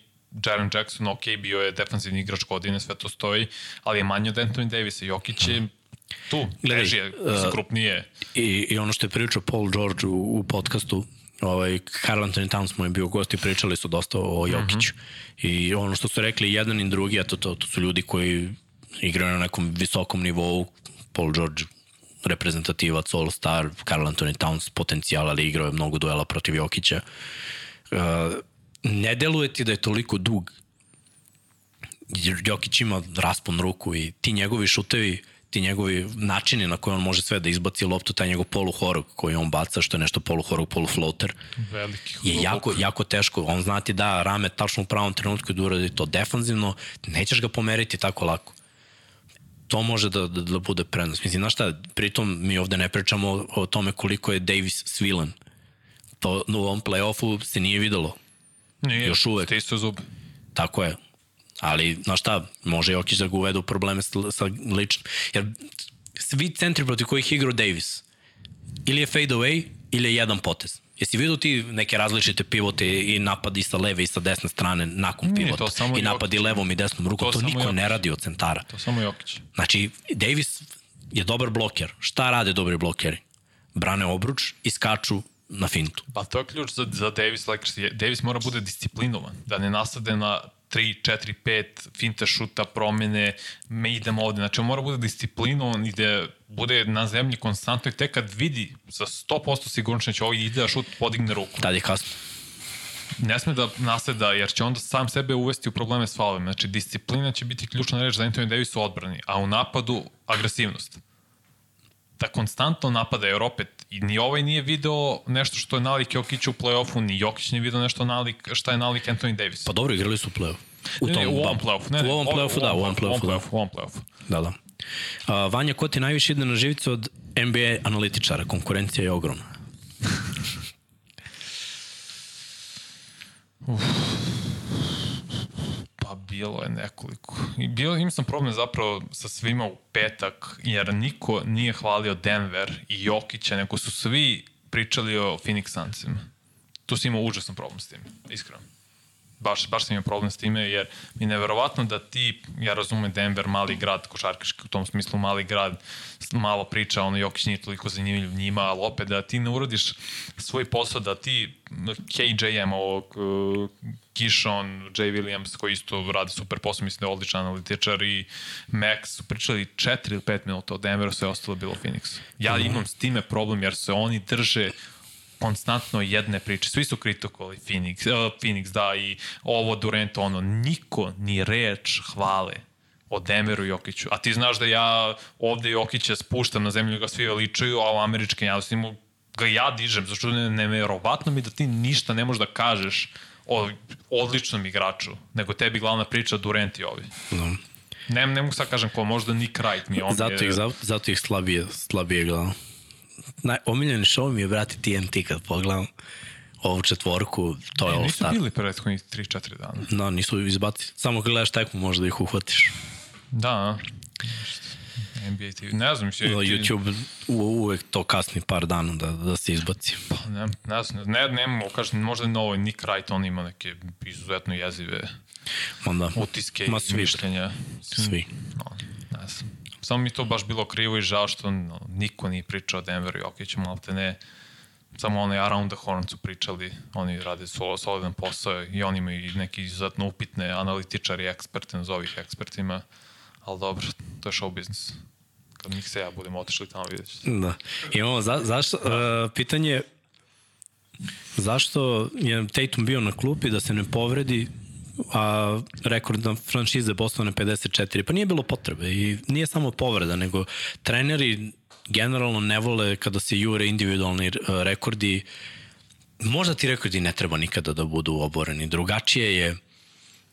Jaren Jackson, ok, bio je defanzivni igrač godine, sve to stoji, ali je manji od Anthony Davisa. Jokić je tu, teži je, uh, krupnije. I, I ono što je pričao Paul George u, u podcastu, ovaj, Carl Anthony Towns mu je bio gost i pričali su dosta o Jokiću. Mm -hmm. I ono što su rekli jedan i drugi, eto to, to su ljudi koji igraju na nekom visokom nivou. Paul George reprezentativac, all-star, Carl Anthony Towns potencijal, ali igrao je mnogo duela protiv Jokića. Uh, ne deluje ti da je toliko dug Jokić ima raspon ruku i ti njegovi šutevi, ti njegovi načini na koje on može sve da izbaci loptu, taj njegov poluhorog koji on baca, što je nešto poluhorog, polufloater, Veliki. je jako, jako teško. On zna ti da rame tačno u pravom trenutku da uradi to defanzivno, nećeš ga pomeriti tako lako. To može da, da, da bude prednost. Mislim, znaš šta, pritom mi ovde ne pričamo o, o tome koliko je Davis svilen. To u ovom play-offu se nije videlo. Nije, još uvek. Stisao zub. Tako je. Ali, znaš šta, može Jokić da ga uvede u probleme sa, sa ličnim. Jer svi centri protiv kojih igrao Davis, ili je fade away, ili je jedan potez. Jesi vidio ti neke različite pivote i napadi sa leve i sa desne strane nakon Nije, pivota? samo I napadi Jokić. levom i desnom rukom. To To, niko Jokić. ne radi od centara. To samo Jokić. Znači, Davis je dobar bloker. Šta rade dobri blokeri? Brane obruč i skaču na fintu. Pa to je ključ za, za Davis Lakers. Davis mora bude disciplinovan, da ne nasade na 3, 4, 5 finte šuta, promene, me idemo ovde. Znači, on mora bude disciplinovan i da bude na zemlji konstantno i tek kad vidi sa 100% sigurnošću da će ovo ide da šut podigne ruku. Tad je kasno. Ne sme da naseda, jer će onda sam sebe uvesti u probleme s faulovima. Znači, disciplina će biti ključna reč za Anthony Davis u odbrani, a u napadu agresivnost. Da konstantno napada, jer opet i ni ovaj nije video nešto što je nalik Jokić u play-offu, ni Jokić nije video nešto nalik, šta je nalik Anthony Davis. Pa dobro, igrali su u play-off. U Ne, tom ne, u ovom play-offu. Ne, ne, u ovom play-offu, da, u ovom play-offu, da. U ovom play-offu. Da, da. A, Vanja, ko ti najviše ide na živicu od NBA analitičara? Konkurencija je ogromna. Pa bilo je nekoliko. I bilo, imao sam problem zapravo sa svima u petak, jer niko nije hvalio Denver i Jokića, nego su svi pričali o Phoenix Sunsima. Tu si imao užasan problem s tim, iskreno. Baš, baš sam imao problem s time, jer mi je neverovatno da ti, ja razumem Denver, mali grad, košarkaški u tom smislu mali grad, malo priča, ono Jokić nije toliko zanimljiv njima, ali opet da ti ne uradiš svoj posao, da ti KJM, ovog uh, Kishon, Jay Williams, koji isto radi super posao, mislim da je odličan analitičar i Max su pričali 4 ili 5 minuta o Denveru, sve ostalo je bilo u Phoenixu. Ja imam s time problem jer se oni drže konstantno jedne priče. Svi su kritikovali Phoenix, uh, Phoenix, da, i ovo Durant, ono. Niko ni reč hvale o Denveru i Jokiću. A ti znaš da ja ovde Jokića spuštam na zemlju, ga svi veličaju, a u američke javnosti mu ga ja dižem, zašto ne, neverovatno mi da ti ništa ne možeš da kažeš o odličnom igraču, nego tebi glavna priča Durant i ovi. Da. Ne, ne mogu sad kažem ko, možda Nick Wright mi on Zato je... ih, zato, zato ih slabije, slabije gledam. Naj, omiljeni show mi je, brati, TNT kad pogledam ovu četvorku, to je E, All nisu Star. bili prethodnih 3-4 dana. Da, nisu izbaci. Samo kad gledaš tekmu možda ih uhvatiš. Da? NBA TV. Ne znam, še, No, YouTube u, uvek to kasni par dana da, da se izbaci. Pa, ne, ne znam, ne, ne mogu, kažem, možda na ovoj Nick Wright, on ima neke izuzetno jezive Onda, utiske Ma i svi. mišljenja. Svi. No, ne znam. Samo mi to baš bilo krivo i žao što no, niko nije pričao o Denveru i Jokiću, malo te ne samo onaj Around the Horn su pričali, oni rade sol, solidan posao i oni imaju i neki izuzetno upitne analitičari, eksperte, nazovi ih ekspertima, ali dobro, to je show business. Kad njih se ja budem otišli tamo vidjet ćete. Da. Imamo, za, zašto, uh, pitanje zašto je Tatum bio na klupi da se ne povredi a rekord na franšize Bostona je 54. Pa nije bilo potrebe i nije samo povreda, nego treneri generalno ne vole kada se jure individualni uh, rekordi. Možda ti rekordi ne treba nikada da budu oboreni. Drugačije je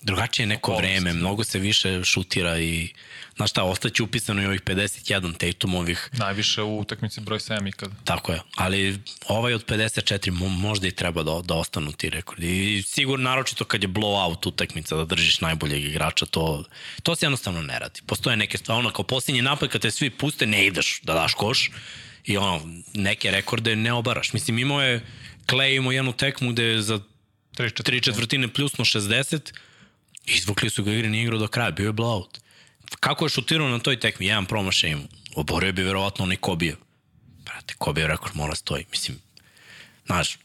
drugačije je neko Okolnosti. vreme, mnogo se više šutira i znaš šta, ostaće upisano i ovih 51 Tatumovih Najviše u utakmici broj 7 ikad. Tako je, ali ovaj od 54 mo- možda i treba da, da ostanu ti rekordi. I sigurno, naročito kad je blowout utakmica, da držiš najboljeg igrača, to, to se jednostavno ne radi. Postoje neke stvari, ono kao posljednji napad kad te svi puste, ne ideš da daš koš i ono, neke rekorde ne obaraš. Mislim, imao je, Clay imao jednu tekmu gde je za 3 tri četvrtine plusno 60, izvukli su ga igre, nije igrao do kraja, bio je blowout. Kako je šutirao na toj tekmi, jedan promašaj imao. Oborio bi verovatno onaj Kobijev. Brate, Kobijev rekord mora stoji. Mislim, znaš,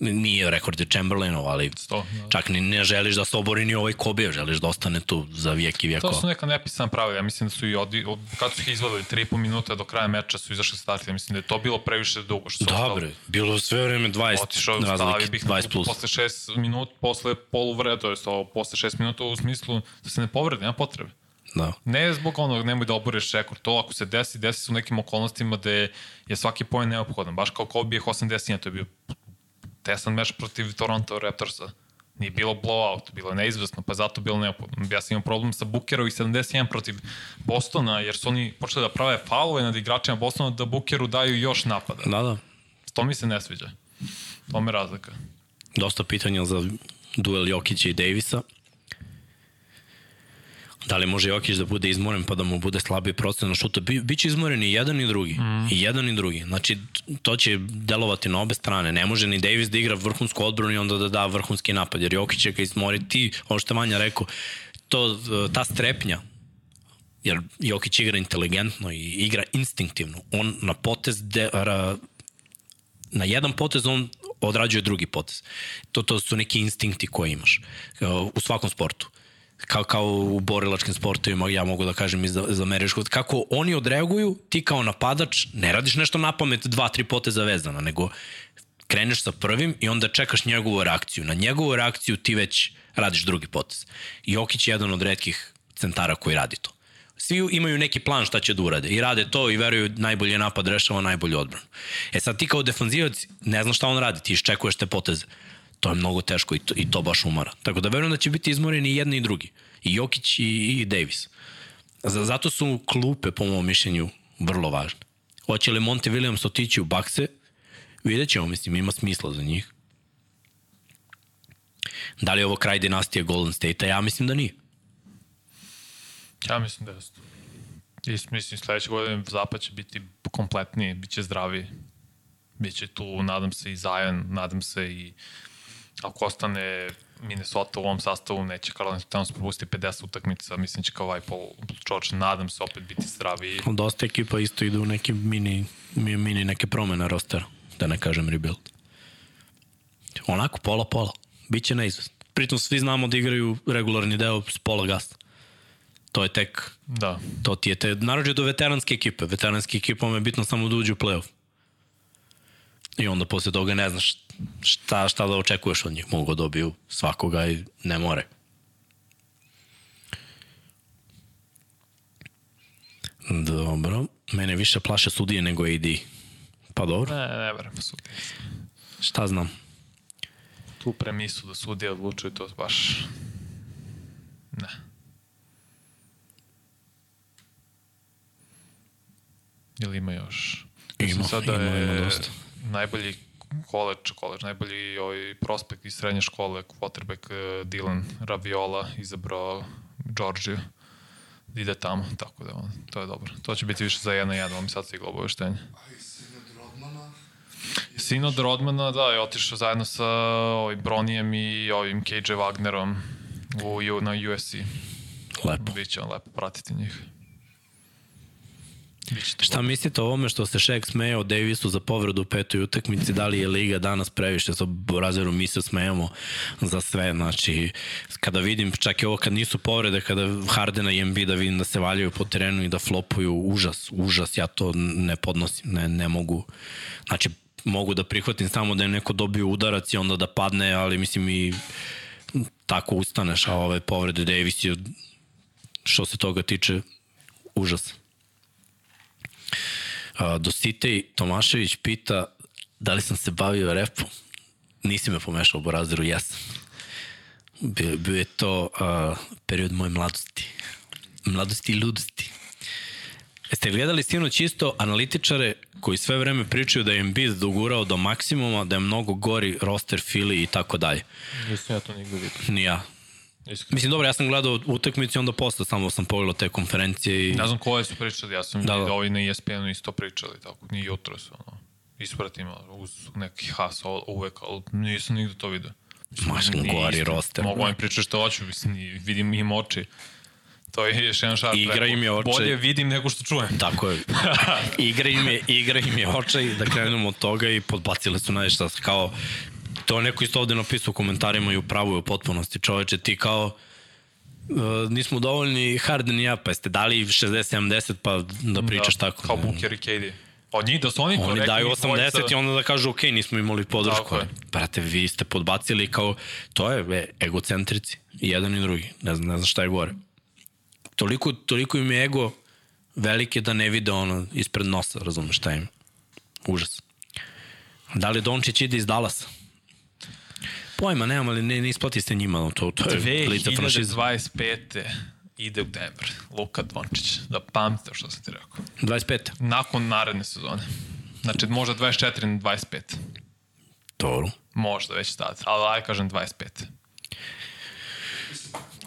nije rekord je Chamberlainov, ali Sto, da. čak ni ne želiš da se obori ni ovaj Kobe, želiš da ostane tu za vijek i To vijekova. su neka nepisana pravila. Ja mislim da su i odi, od, kad su ih izvadili 3,5 minuta do kraja meča su izašli starti. Ja mislim da je to bilo previše dugo što Dobre, bilo je sve vreme 20 Otišao je u stavi, razlike, bih 20 plus. posle 6 minut, posle poluvre, to je to, posle 6 minuta u smislu da se ne povredi, nema potrebe. Da. Ne zbog onog, nemoj da oboriš rekord, to ako se desi, desi se u nekim okolnostima gde je svaki poen neophodan, baš kao Kobe je 80 to je bio tesan meč protiv Toronto Raptorsa. Nije bilo blowout, bilo je neizvesno, pa zato bilo neophodno. Ja sam imao problem sa Bukerovih 71 protiv Bostona, jer su oni počeli da prave faulove nad igračima Bostona da Bukeru daju još napada. Da, da. To mi se ne sviđa. To me razlika. Dosta pitanja za duel Jokića i Davisa. Da li može Jokić da bude izmoren pa da mu bude slabiji procent na šuta? Bi, biće izmoren i jedan i drugi. Mm. I jedan i drugi. Znači, to će delovati na obe strane. Ne može ni Davis da igra vrhunsku odbranu i onda da da vrhunski napad. Jer Jokić će ga izmori ti, ovo što Vanja rekao, to, ta strepnja jer Jokić igra inteligentno i igra instinktivno. On na potez de, ra, na jedan potez on odrađuje drugi potez. To, to su neki instinkti koje imaš uh, u svakom sportu. Kao, kao u borilačkim sportovima, ja mogu da kažem iz, iz američkog, kako oni odreaguju, ti kao napadač ne radiš nešto na pamet dva, tri poteza vezano, nego kreneš sa prvim i onda čekaš njegovu reakciju. Na njegovu reakciju ti već radiš drugi potez. Jokić je jedan od redkih centara koji radi to. Svi imaju neki plan šta će da urade i rade to i veruju najbolji napad rešava najbolju odbranu. E sad ti kao defanzivac ne znaš šta on radi, ti iščekuješ te poteze. To je mnogo teško i to, i to baš umara. Tako da verujem da će biti izmoreni i jedni i drugi. I Jokić i, i Davis. Zato su klupe, po mojom mišljenju, vrlo važne. Hoće li Monte Williams otići u bakse? Vidjet ćemo, mislim, ima smisla za njih. Da li je ovo kraj dinastije Golden State-a? Ja mislim da nije. Ja mislim da jeste. I mislim, sledeće godine zapad će biti kompletniji, bit će zdraviji. Biće tu, nadam se, i Zion, nadam se i ako ostane Minnesota u ovom sastavu, neće Karl Anthony Towns propusti 50 utakmica, mislim će kao Paul George, nadam se opet biti zdraviji. Dosta ekipa isto ide u neke mini, mini neke promene rostera, da ne kažem rebuild. Onako, pola-pola. Biće neizvestno. Pritom svi znamo da igraju regularni deo s pola gasta. To je tek, Da. to ti je te, narođe do veteranske ekipe. Veteranske ekipe je bitno samo da uđu u playoff. I onda posle toga ne znaš šta, šta da očekuješ od njih. Mogu da dobiju svakoga i ne more. Dobro. Mene više plaše sudije nego AD. Pa dobro. Ne, ne verujem da sudije. Šta znam? Tu premisu da sudije odlučuju, to baš... Ne. Ili ima još? Ima, da ima, ima dosta. Najbolji koleđ, koleđ, najbolji ovaj prospekt iz srednje škole, quarterback eh, Dylan Raviola izabrao Georgiju da ide tamo, tako da on, to je dobro. To će biti više za jedna jedan, ovo mi sad stiglo obaveštenje. A i sin od Rodmana. Sin od Rodmana, da, je otišao zajedno sa ovim Bronijem i ovim KJ Wagnerom u, u, na USC. Lepo. Biće on lepo pratiti njih. Šta mislite o ovome što se Šek smejao Davisu za povredu u petoj utakmici? Da li je Liga danas previše? Sa Borazerom mi se smejamo za sve. Znači, kada vidim, čak i ovo kad nisu povrede, kada Hardena i Embiida vidim da se valjaju po terenu i da flopuju, užas, užas, ja to ne podnosim, ne, ne mogu. Znači, mogu da prihvatim samo da je neko dobio udarac i onda da padne, ali mislim i tako ustaneš, a ove povrede Davis je, što se toga tiče, užas. Dositej Tomašević pita da li sam se bavio repom. Nisi me pomešao u Borazeru, jesam. Bio, bio je to uh, period moje mladosti. Mladosti i ludosti. Jeste gledali sinoć isto analitičare koji sve vreme pričaju da je Embiid dogurao do maksimuma, da je mnogo gori roster Fili i tako dalje. Nisam ja to nigde vidio. Ni ja. Iskreno. Mislim, dobro, ja sam gledao utakmicu i onda posle samo sam pogledao te konferencije i... Ne znam koje su pričali, ja sam Da, da, da. ovi na ESPN-u isto pričali, tako, ni jutro su, ono, ispratim uz neki has uvek, ali nisam nigde to vidio. Maš Nije gori roster. Mogu vam pričati što hoću, mislim, i vidim im oči. To je još jedan šart. Igra im je oči. Bolje vidim nego što čujem. Tako je. Igra im je, igra im je očaj, da krenemo od toga i podbacile su nešto kao To neko isto ovde napisao u komentarima i u pravu je u potpunosti. Čoveče, ti kao uh, nismo dovoljni Harden i ja, pa jeste dali 60-70 pa da pričaš da, tako. Kao Booker i KD. Od njih da su oni Oni daju njih 80 dvojica- i onda da kažu ok, nismo imali podršku. Tako je. Brate, vi ste podbacili kao, to je e, egocentrici, i jedan i drugi, ne znam, ne znam šta je gore. Toliko, toliko im je ego velike da ne vide ono ispred nosa, razumeš šta im. Užas. Da li Dončić ide iz Dallasa? Pojma, nemam, ali ne, ne isplati se njima, to, to je lica franšiza. 2025. ide u Denver. Luka Dončić. Da pamte što sam ti rekao. 25. Nakon naredne sezone. Znači, možda 24 na 25. Dobro. Možda već tad. Ali aj kažem 25.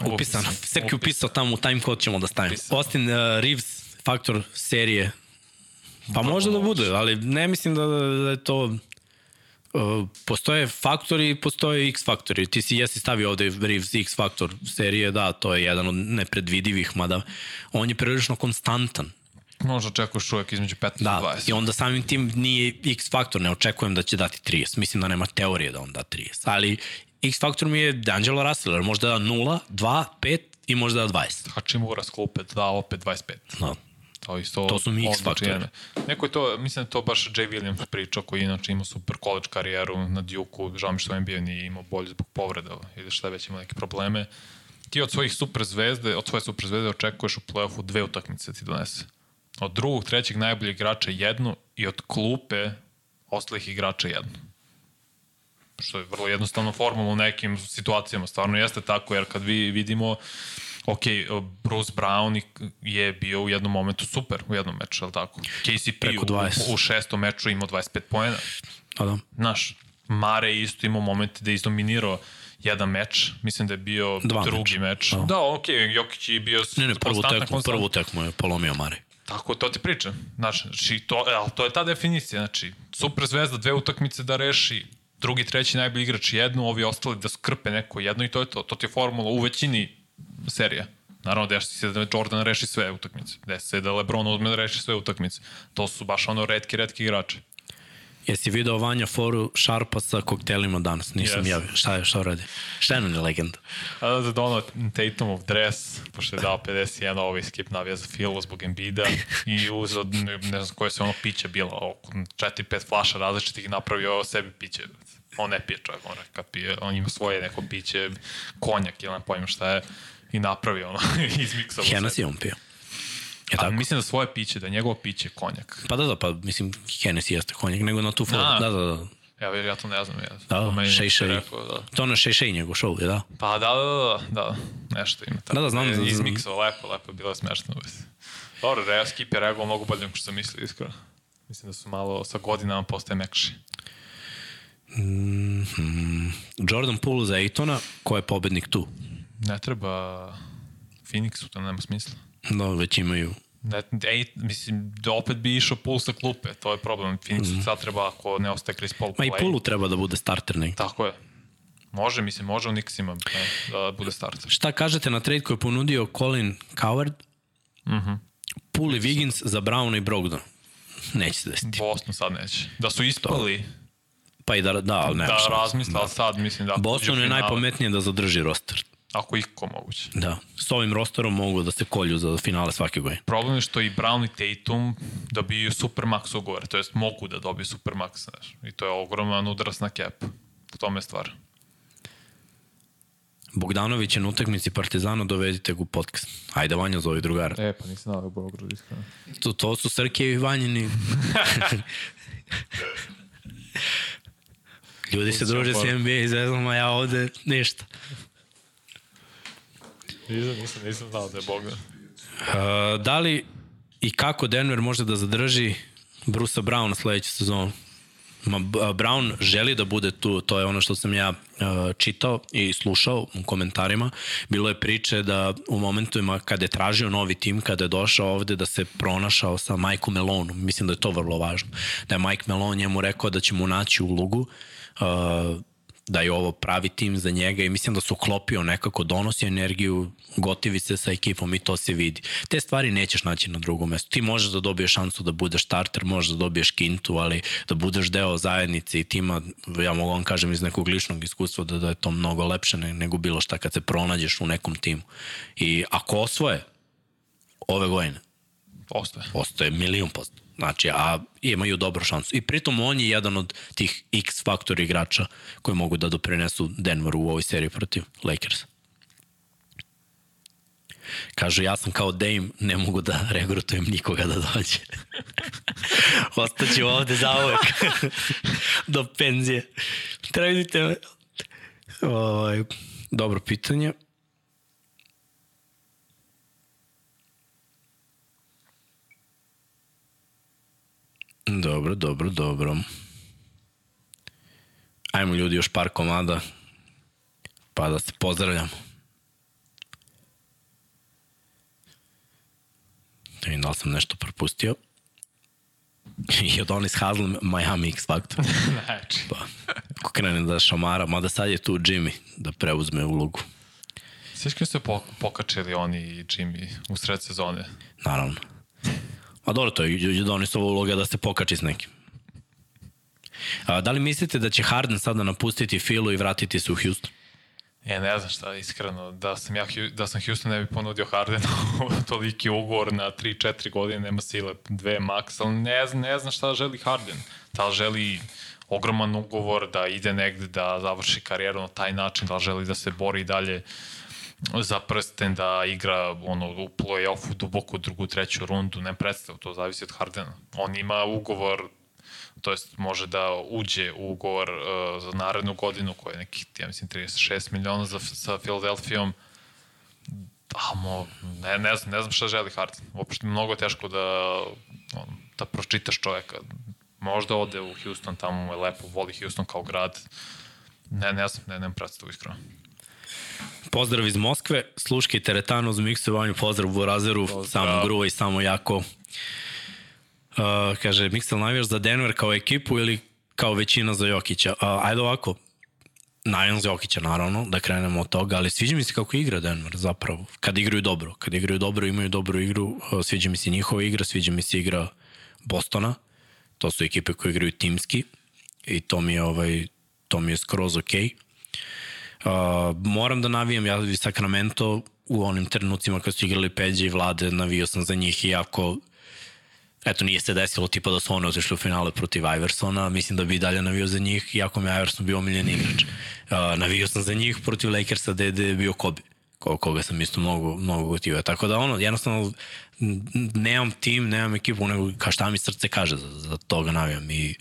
Upisano. Seki upisao tamo u time code ćemo da stavimo. Upisano. Austin uh, Reeves, faktor serije. Pa možda da bude, ali ne mislim da, da je to... Uh, postoje faktori i postoje X faktori. Ti si jesi stavio ovde Reeves X faktor serije, da, to je jedan od nepredvidivih, mada on je prilično konstantan. Možda očekuješ uvek između 15 i Da, 20. i onda samim tim nije X faktor, ne očekujem da će dati 30. Mislim da nema teorije da on da 30. Ali X faktor mi je D'Angelo Russell, možda da 0, 2, 5 i možda da 20. Hachimura sklupe, da, opet 25. No. To, isto To su mi X faktori. Neko je to, mislim da to baš Jay Williams pričao, koji inače imao super college karijeru na Duke-u, žao mi što NBA nije imao bolje zbog povreda ili šta već imao neke probleme. Ti od svojih super zvezde, od svoje super zvezde očekuješ u play-offu dve utakmice da ti donese. Od drugog, trećeg najboljeg igrača jednu i od klupe ostalih igrača jednu. Što je vrlo jednostavno formula u nekim situacijama. Stvarno jeste tako, jer kad vi vidimo ok, Bruce Brown je bio u jednom momentu super u jednom meču, je li tako? KCP u, 20. u šestom meču imao 25 poena. Da, da. Znaš, Mare je isto imao momente da je izdominirao jedan meč, mislim da je bio Dva drugi meča. meč. Da. Da, ok, Jokić je bio Ne, ne, prvu tekmu, konstantna. prvu tekmu je polomio Mare. Tako, to ti pričam. Znači, znači to, ali to je ta definicija. Znači, super zvezda, dve utakmice da reši, drugi, treći najbolji igrač jednu, ovi ostali da skrpe neko jedno i to je to. To ti je formula u većini serija. Naravno, desi se da Jordan reši sve utakmice. Desi se da LeBron uzme da reši sve utakmice. To su baš ono redki, redki igrači. Jesi video Vanja foru Šarpa sa koktelima danas? Nisam Yes. javio. Šta je, šta radi? Šta je on je legenda? A da za donao Tatumov dres, pošto je dao 51, ovaj skip navija za Filu zbog Embida i uzeo, ne, ne znam koje se ono piće bilo, oko 4-5 flaša različitih i napravio sebi piće. On ne pije čovjek, on kad pije, on ima svoje neko piće, konjak ili ne pojma šta je, i napravio ono, izmiksao. Hennessy on pio. Je A tako? mislim da svoje piće, da je njegovo piće konjak. Pa da, da, pa mislim Hennessy jeste konjak, nego na tu foru. A. Da, da, da. Ja, ja to ne znam. Ja, Da, Shea. rekao, da. To Shea Shea njegov show, je da? Pa da, da, da, da, nešto ima tako. Da, da, znam da- Izmiksao, lepo, lepo, bilo je smešno. Dobro, Real Skip je reagovao mnogo bolje nego što sam mislio, iskreno. Mislim da su malo sa godinama postaje mekši. Jordan Poole za Ejtona, ko je pobednik tu? Ne treba Phoenixu, to nema smisla. Da, već imaju. Ne, ej, mislim, da opet bi išao Poole sa klupe, to je problem. Phoenixu mm. sad treba, ako ne ostaje Chris Paul Ma i. Poolu treba da bude starter negdje. Tako je. Može, mislim, može u Knicksima da, da bude starter. Šta kažete na trade koji je ponudio Colin Coward? Mhm. Mhm. Poole i Wiggins za Brown i Brogdon. Neće se desiti. Boston sad neće. Da su ispali, Pa i da, da, ali nema da šanse. razmisle, ali sad mislim da... Bostonu je finale- najpametnije da zadrži roster. Ako iko moguće. Da. S ovim rosterom mogu da se kolju za finale svake godine. Problem je što i Brown i Tatum dobiju Supermax ugovor, to jest mogu da dobiju Supermax, znaš. I to je ogroman udarac na cap. U tome je stvar. Bogdanović je na utakmici Partizana, dovedite ga u podcast. Ajde, Vanja, zove drugara. E, pa nisam da Beograd, iskreno. To, to su Srke i Vanjini. Ljudi se druže s NBA i zvezama, ja ovde ništa. Nisam, nisam, nisam znao da je Bogdan. Uh, da li i kako Denver može da zadrži Brusa Browna sledeću sezonu? Ma, B- Brown želi da bude tu, to je ono što sam ja uh, čitao i slušao u komentarima. Bilo je priče da u momentima kada je tražio novi tim, kada je došao ovde da se pronašao sa Mike Melonom, mislim da je to vrlo važno, da je Mike Melon njemu rekao da će mu naći ulogu uh, da je ovo pravi tim za njega i mislim da su uklopio nekako, donosi energiju, gotivi se sa ekipom i to se vidi. Te stvari nećeš naći na drugom mestu. Ti možeš da dobiješ šansu da budeš starter, možeš da dobiješ kintu, ali da budeš deo zajednice i tima, ja mogu vam kažem iz nekog ličnog iskustva da, da je to mnogo lepše nego bilo šta kad se pronađeš u nekom timu. I ako osvoje ove godine, Ostaje. Ostaje milion posto. Znači, a imaju dobru šansu. I pritom on je jedan od tih X faktor igrača koji mogu da doprinesu Denveru u ovoj seriji protiv Lakersa. Kažu, ja sam kao Dame, ne mogu da regrutujem nikoga da dođe. Ostaću ovde za uvek. Do penzije. Tražite me. Ovaj, dobro pitanje. Dobro, dobro, dobro. Ajmo ljudi još par komada, pa da se pozdravljamo. Da vidim da li sam nešto propustio. I od onih Haslem Miami X Factor. Znači. Pa, ako krene da šamara, mada sad je tu Jimmy da preuzme ulogu. Sviš kada su pokačili oni i Jimmy u sred sezone? Naravno. A dobro, to je Jodonisova uloga da se pokači s nekim. A, da li mislite da će Harden sada napustiti Filu i vratiti se u Houston? E, ne znam šta, iskreno, da sam, ja, da sam Houston ne bi ponudio Hardenu toliki ugovor na 3-4 godine, nema sile, dve max, ali ne, ne znam šta želi Harden. Da li želi ogroman ugovor, da ide negde, da završi karijeru na taj način, da li želi da se bori dalje za prsten da igra ono, u play-offu duboko drugu, treću rundu, ne predstav, to zavisi od Hardena. On ima ugovor, to jest može da uđe u ugovor uh, za narednu godinu koji je nekih, ja mislim, 36 miliona za, sa Filadelfijom. Tamo, ne, ne, znam, ne znam šta želi Harden. Uopšte mnogo teško da, on, da pročitaš čoveka. Možda ode u Houston, tamo mu je lepo, voli Houston kao grad. Ne, ne znam, ne, ne predstavu iskreno. Pozdrav iz Moskve, sluške teretano uz miksovanju, pozdrav u Razeru, pozdrav. samo gruva i samo jako. Uh, kaže, Miksel navijaš za Denver kao ekipu ili kao većina za Jokića? Uh, ajde ovako, navijam za Jokića naravno, da krenemo od toga, ali sviđa mi se kako igra Denver zapravo, kad igraju dobro, kad igraju dobro, imaju dobru igru, uh, sviđa mi se njihova igra, sviđa mi se igra Bostona, to su ekipe koje igraju timski i to mi je, ovaj, to mi je skroz okej. Okay Uh, moram da navijam, ja i Sacramento u onim trenucima kad su igrali Peđe i Vlade, navio sam za njih, iako eto, nije se desilo tipa da su oni otišli u finale protiv Iversona, mislim da bi i dalje navio za njih, iako mi Iverson bio omiljen igrač. Uh, navio sam za njih protiv Lakersa gde, je bio Kobe, ko, koga sam isto mnogo, mnogo gotivio. Tako da ono, jednostavno, nemam tim, nemam ekipu, nego ka šta mi srce kaže, za, za toga navijam i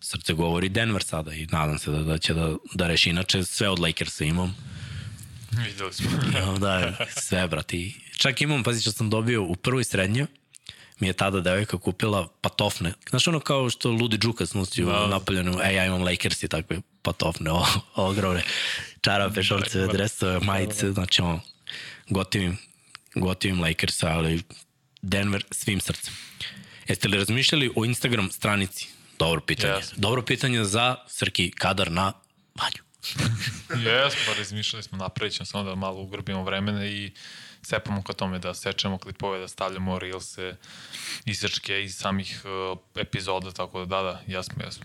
srce govori Denver sada i nadam se da, da će da, da reši. Inače, sve od Lakersa imam. Videli smo. da, sve, brati. Čak imam, pazi što sam dobio u prvoj srednjoj, mi je tada devojka kupila patofne. Znaš ono kao što Ludi Džukas nosio da. napaljenu, ej, ja imam Lakers i takve patofne, o, ogromne čarape, šorce, dresove, majice, znači ono, gotivim, gotivim Lakersa, ali Denver svim srcem. Jeste li razmišljali o Instagram stranici Dobro pitanje. Yes. Dobro pitanje za Srki Kadar na banju. Jes, pa razmišljali smo, napravit ćemo samo da malo ugrbimo vremena i sepamo ka tome da sečemo klipove, da stavljamo reelse, isečke iz samih uh, epizoda, tako da da, da, jesmo, jesmo.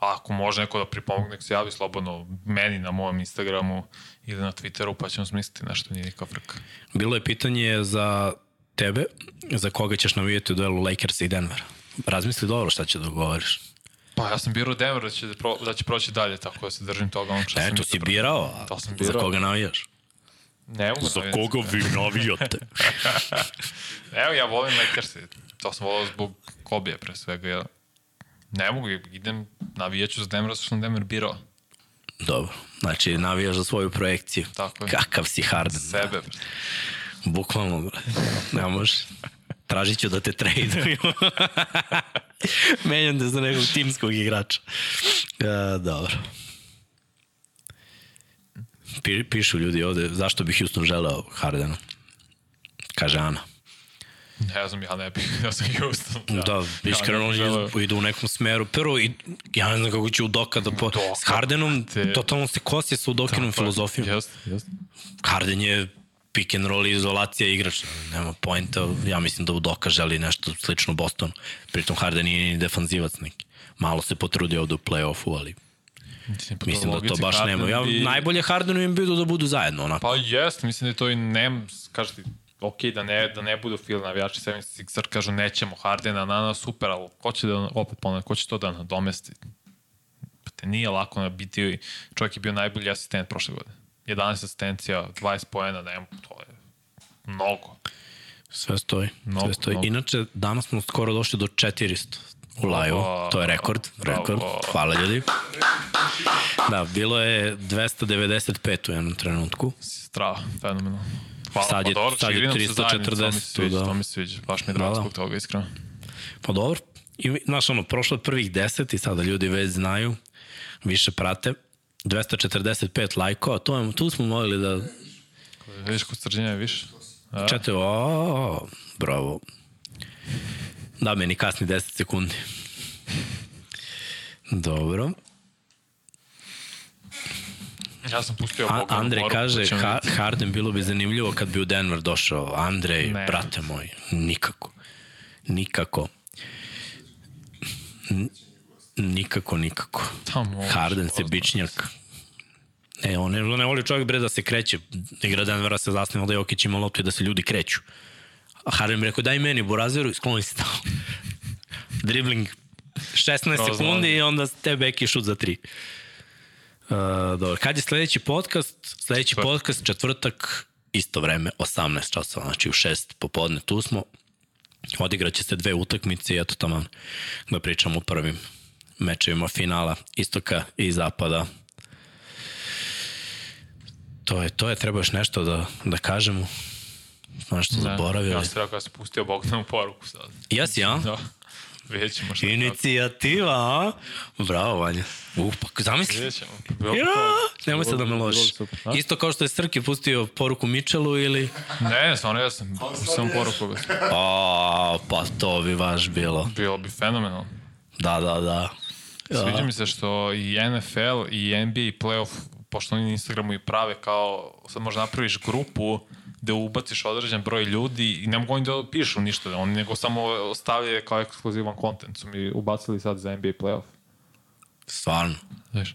A ako može neko da pripomogne, nek se javi slobodno meni na mojom Instagramu ili na Twitteru, pa ćemo smisliti nešto, nije nikakva frka. Bilo je pitanje za tebe, za koga ćeš navijati u duelu Lakers i Denver. Razmisli dobro šta će da govoriš. Pa ja sam birao Denver da će, pro, da će proći dalje, tako da se držim toga ono što e, to si birao, a to sam birao. za koga navijaš? Ne mogu Za koga vi navijate? Evo, ja volim Lakers, to sam volao zbog Kobija pre svega. Ja ne mogu, idem, navijaću za Denver, zato što sam Denver birao. Dobro, znači navijaš za svoju projekciju. Tako je. Kakav si Harden. Sebe. Bukvalno, ne možeš. Tražit ću da te traduju. Menjam te za nekog timskog igrača. Uh, dobro. Pi, pišu ljudi ovde, zašto bi Houston želeo Hardena? Kaže Ana. Ne znam, ja ne bih, ja sam Houston. Ja, Da, iskreno ja želeo- ide u nekom smeru. Prvo, i, ja ne znam kako će Udoka da po... Udoka, S Hardenom, te- totalno se kosi sa Udokinom filozofijom. Jeste, jeste. Harden je pick and roll i izolacija igrač. Nema poenta. Ja mislim da Udoka želi nešto slično Bostonu. Pritom Harden nije ni defanzivac neki. Malo se potrudio ovde u play-offu, ali Mislim, mislim da to baš Harden nema. Ja, bi- Najbolje Hardenu im bilo da budu zajedno, onako. Pa jest, mislim da je to i ne, kaže ti, ok, da ne, da ne budu fil navijači 76er, kažu nećemo Hardena, na nas super, ali ko će da, opet ponavljam, ko će to da nadomesti? Pa te nije lako na biti, čovjek je bio najbolji asistent prošle godine. 11 asistencija, 20 poena, ne, to je mnogo. Sve stoji. Mnogo, sve stoji. mnogo. Inače, danas smo skoro došli do 400 u live To je rekord. Bravo. rekord. Hvala ljudi. Da, bilo je 295 u jednom trenutku. Strava, fenomenalno. Hvala, Sad je- pa dobro, sad je čiri nam se 340, zajedno, to mi se sviđa, da. to mi se sviđa, baš mi je drago Da, da. zbog toga, iskreno. Pa dobro. I, znaš, ono, prošlo je prvih 10 i sada ljudi već znaju, više prate. 245 lajkova, to je, tu smo mogli da... Vidiš kod srđenja je više? A? Čete, o, bravo. Da, meni kasni 10 sekundi. Dobro. Ja sam pustio A, Andrej poruku, kaže, ha. Harden bilo bi zanimljivo kad bi u Denver došao. Andrej, Ne. brate moj, nikako. Nikako. N- nikako, nikako. Tamo, Harden se bičnjak. Ne, on ne, ne voli čovjek bre da se kreće. Igra Denvera se zasniva da Jokić ima loptu i da se ljudi kreću. A Harden bi rekao, daj meni Burazeru i skloni se tamo. Dribling 16 Kroz sekundi i onda ste back i šut za 3. Uh, dobro, kad je sledeći podcast? Sledeći Četvrtak. podcast, četvrtak, isto vreme, 18 časova, znači u 6 popodne tu smo. Odigraće se dve utakmice i eto tamo da pričamo o prvim mečevima finala istoka i zapada. To je, to je, treba još nešto da, da kažemo. Smo nešto zaboravili. Ja sam rekao da sam pustio Bogdanu poruku sad. Jesi, ja? Da. Vidjet ćemo šta Inici... Inicijativa, a? Bravo, Vanja. Uh, pa zamisli. Vidjet ćemo. Ja, nemoj se da me ložiš. A? Isto kao što je Srki pustio poruku Mičelu ili... Ne, stvarno ja sam, sam poruku. A, pa to bi baš bilo. Bilo bi fenomenalno. Da, da, da. Sviđa mi se što i NFL i NBA i playoff, pošto oni na Instagramu i prave kao, sad možda napraviš grupu gde ubaciš određen broj ljudi i ne mogu oni da pišu ništa, oni nego samo stavljaju kao ekskluzivan kontent, su mi ubacili sad za NBA playoff. Stvarno. Znaš,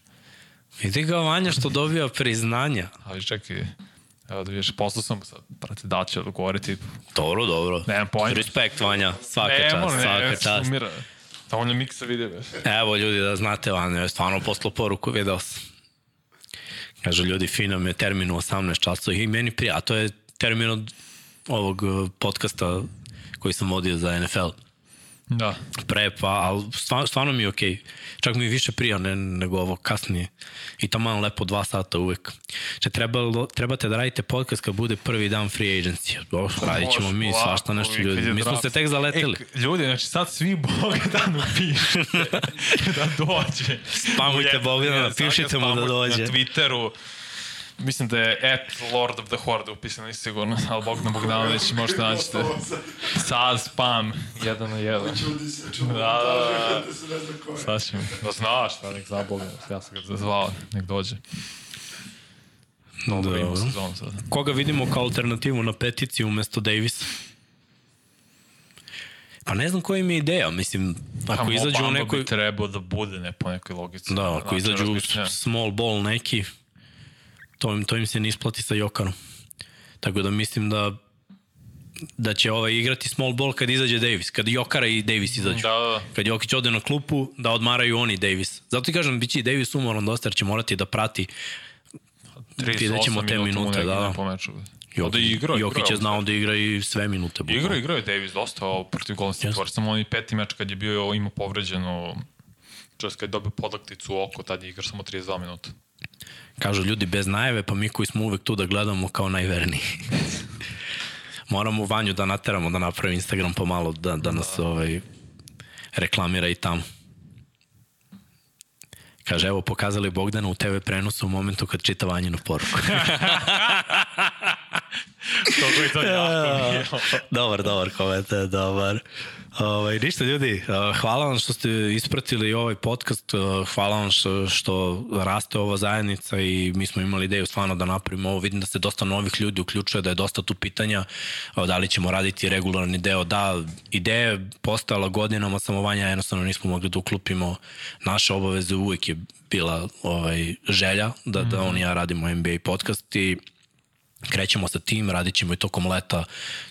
Vidi ga Vanja što dobija priznanja. ali čekaj, evo da vidiš, poslao sam sad, brate, da će odgovoriti. Dobro, dobro. Nemam pojma. Respekt, Vanja. Svaka ne, čast, ne, svaka ne, čast. sumira. Dovoljno miksa vidi, već. Evo ljudi da znate, Vanja je stvarno poslao poruku, video sam. Kaže ljudi, fino mi je termin u 18 časova i meni prija, a to je termin od ovog uh, podcasta koji sam vodio za NFL. Da. pre, pa, ali stvarno, stvarno mi je okej. Čak mi je više prija ne, nego ovo kasnije. I to malo lepo dva sata uvek. Če trebalo, trebate da radite podcast kad bude prvi dan free agency. O, radit ćemo mi svašta nešto ljudi. Mi smo se tek zaleteli. E, ljudi, znači sad svi Bogdanu pišete da dođe. Spamujte Bogdana, pišite mu da dođe. Na Twitteru, mislim da je at Lord of the Horde upisano, nisi sigurno, ali Bogdan Bogdanović možete naćete. Sad spam, jedan na jedan. Čudi se, čudi. Da, da, da. Da se ne znam ko je. Sad ćemo. Da znaš, da nek zaboga, ja sam ga zazvao, nek dođe. Dobro, ima Dobro. sezonu sad. Koga vidimo kao alternativu na peticiju umesto Davisa? Pa ne znam koja im je ideja, mislim, ako Pa, izađu u nekoj... bi trebao da bude ne po nekoj logici. Da, ako Znači, izađu small ball neki, to im, to im se ne isplati sa Jokarom. Tako da mislim da da će ovaj igrati small ball kad izađe Davis, kad Jokara i Davis izađu. Da, da. Kad Jokić ode na klupu, da odmaraju oni Davis. Zato ti kažem, bit će i Davis umoran dosta, jer će morati da prati 38 vidjet ćemo te minuta minute, negdje da. Po meču. Jokić, Da igra, Jokić je znao da igra i sve minute. bukvalno. Igra, igra je Davis dosta ovo protiv Golden State Jeste. Warriors. Samo onaj peti meč kad je bio imao povređeno čas kad je dobio podlakticu u oko, tad je igra samo 32 minuta. Kažu ljudi bez najave, pa mi koji smo uvek tu da gledamo kao najverniji. Moramo Vanju da nateramo da napravi Instagram pomalo, da, da nas ovaj, reklamira i tamo. Kaže, evo, pokazali Bogdana u TV prenosu u momentu kad čita Vanjinu poruku. Kako je to jako nije. dobar, dobar komentar, dobar. Ovaj, ništa ljudi, hvala vam što ste ispratili ovaj podcast, hvala vam što, što raste ova zajednica i mi smo imali ideju stvarno da napravimo ovo. Vidim da se dosta novih ljudi uključuje, da je dosta tu pitanja da li ćemo raditi regularni deo. Da, ideja je postala godinama samovanja, jednostavno nismo mogli da uklupimo naše obaveze, uvijek je bila ovaj, želja da, da on i ja radimo NBA podcast i krećemo sa tim, radit ćemo i tokom leta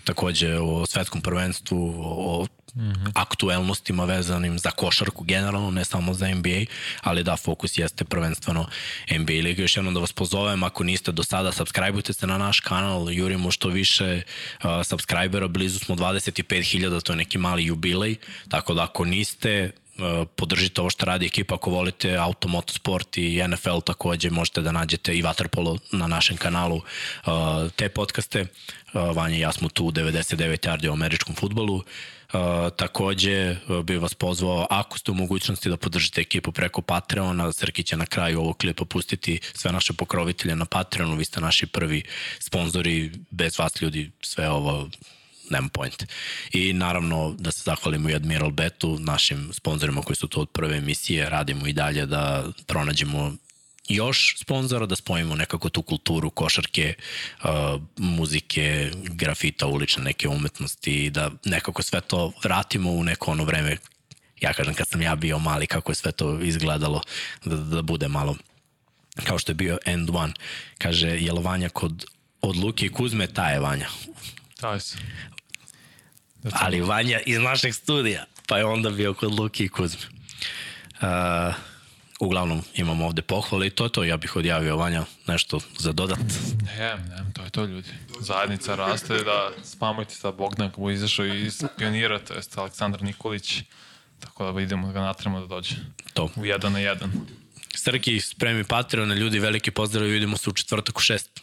takođe o svetskom prvenstvu, o mm -hmm. aktuelnostima vezanim za košarku generalno, ne samo za NBA, ali da, fokus jeste prvenstveno NBA liga. Još jednom da vas pozovem, ako niste do sada, subscribeujte se na naš kanal, jurimo što više uh, subscribera, blizu smo 25.000, to je neki mali jubilej, tako da ako niste, podržite ovo što radi ekipa ako volite auto, motosport i NFL takođe možete da nađete i Waterpolo na našem kanalu uh, te podcaste. Uh, Vanja i ja smo tu 99 yardi u američkom futbolu. Uh, takođe bih vas pozvao ako ste u mogućnosti da podržite ekipu preko Patreona, Srki će na kraju ovog klipa pustiti sve naše pokrovitelje na Patreonu, vi ste naši prvi sponzori, bez vas ljudi sve ovo nema point. I naravno da se zahvalimo i Admiral Betu, našim sponsorima koji su to od prve emisije, radimo i dalje da pronađemo još sponzora, da spojimo nekako tu kulturu košarke, uh, muzike, grafita, ulične neke umetnosti i da nekako sve to vratimo u neko ono vreme ja kažem kad sam ja bio mali kako je sve to izgledalo da, da bude malo kao što je bio End One kaže jelovanja kod od Luke i Kuzme ta je Vanja Taj se. Ali Vanja iz našeg studija, pa je onda bio kod Luki i Kuzme. Uh, uglavnom imam ovde pohvale i to je to, ja bih odjavio Vanja nešto za dodat. Ne, ne, to je to ljudi. Zajednica raste da spamujte sad Bogdan kako izašao iz pionira, to je Aleksandar Nikolić, tako da idemo da ga natremo da dođe. To. U jedan na jedan. Srki, spremi Patreon, ljudi, veliki pozdrav i vidimo se u četvrtak u šest.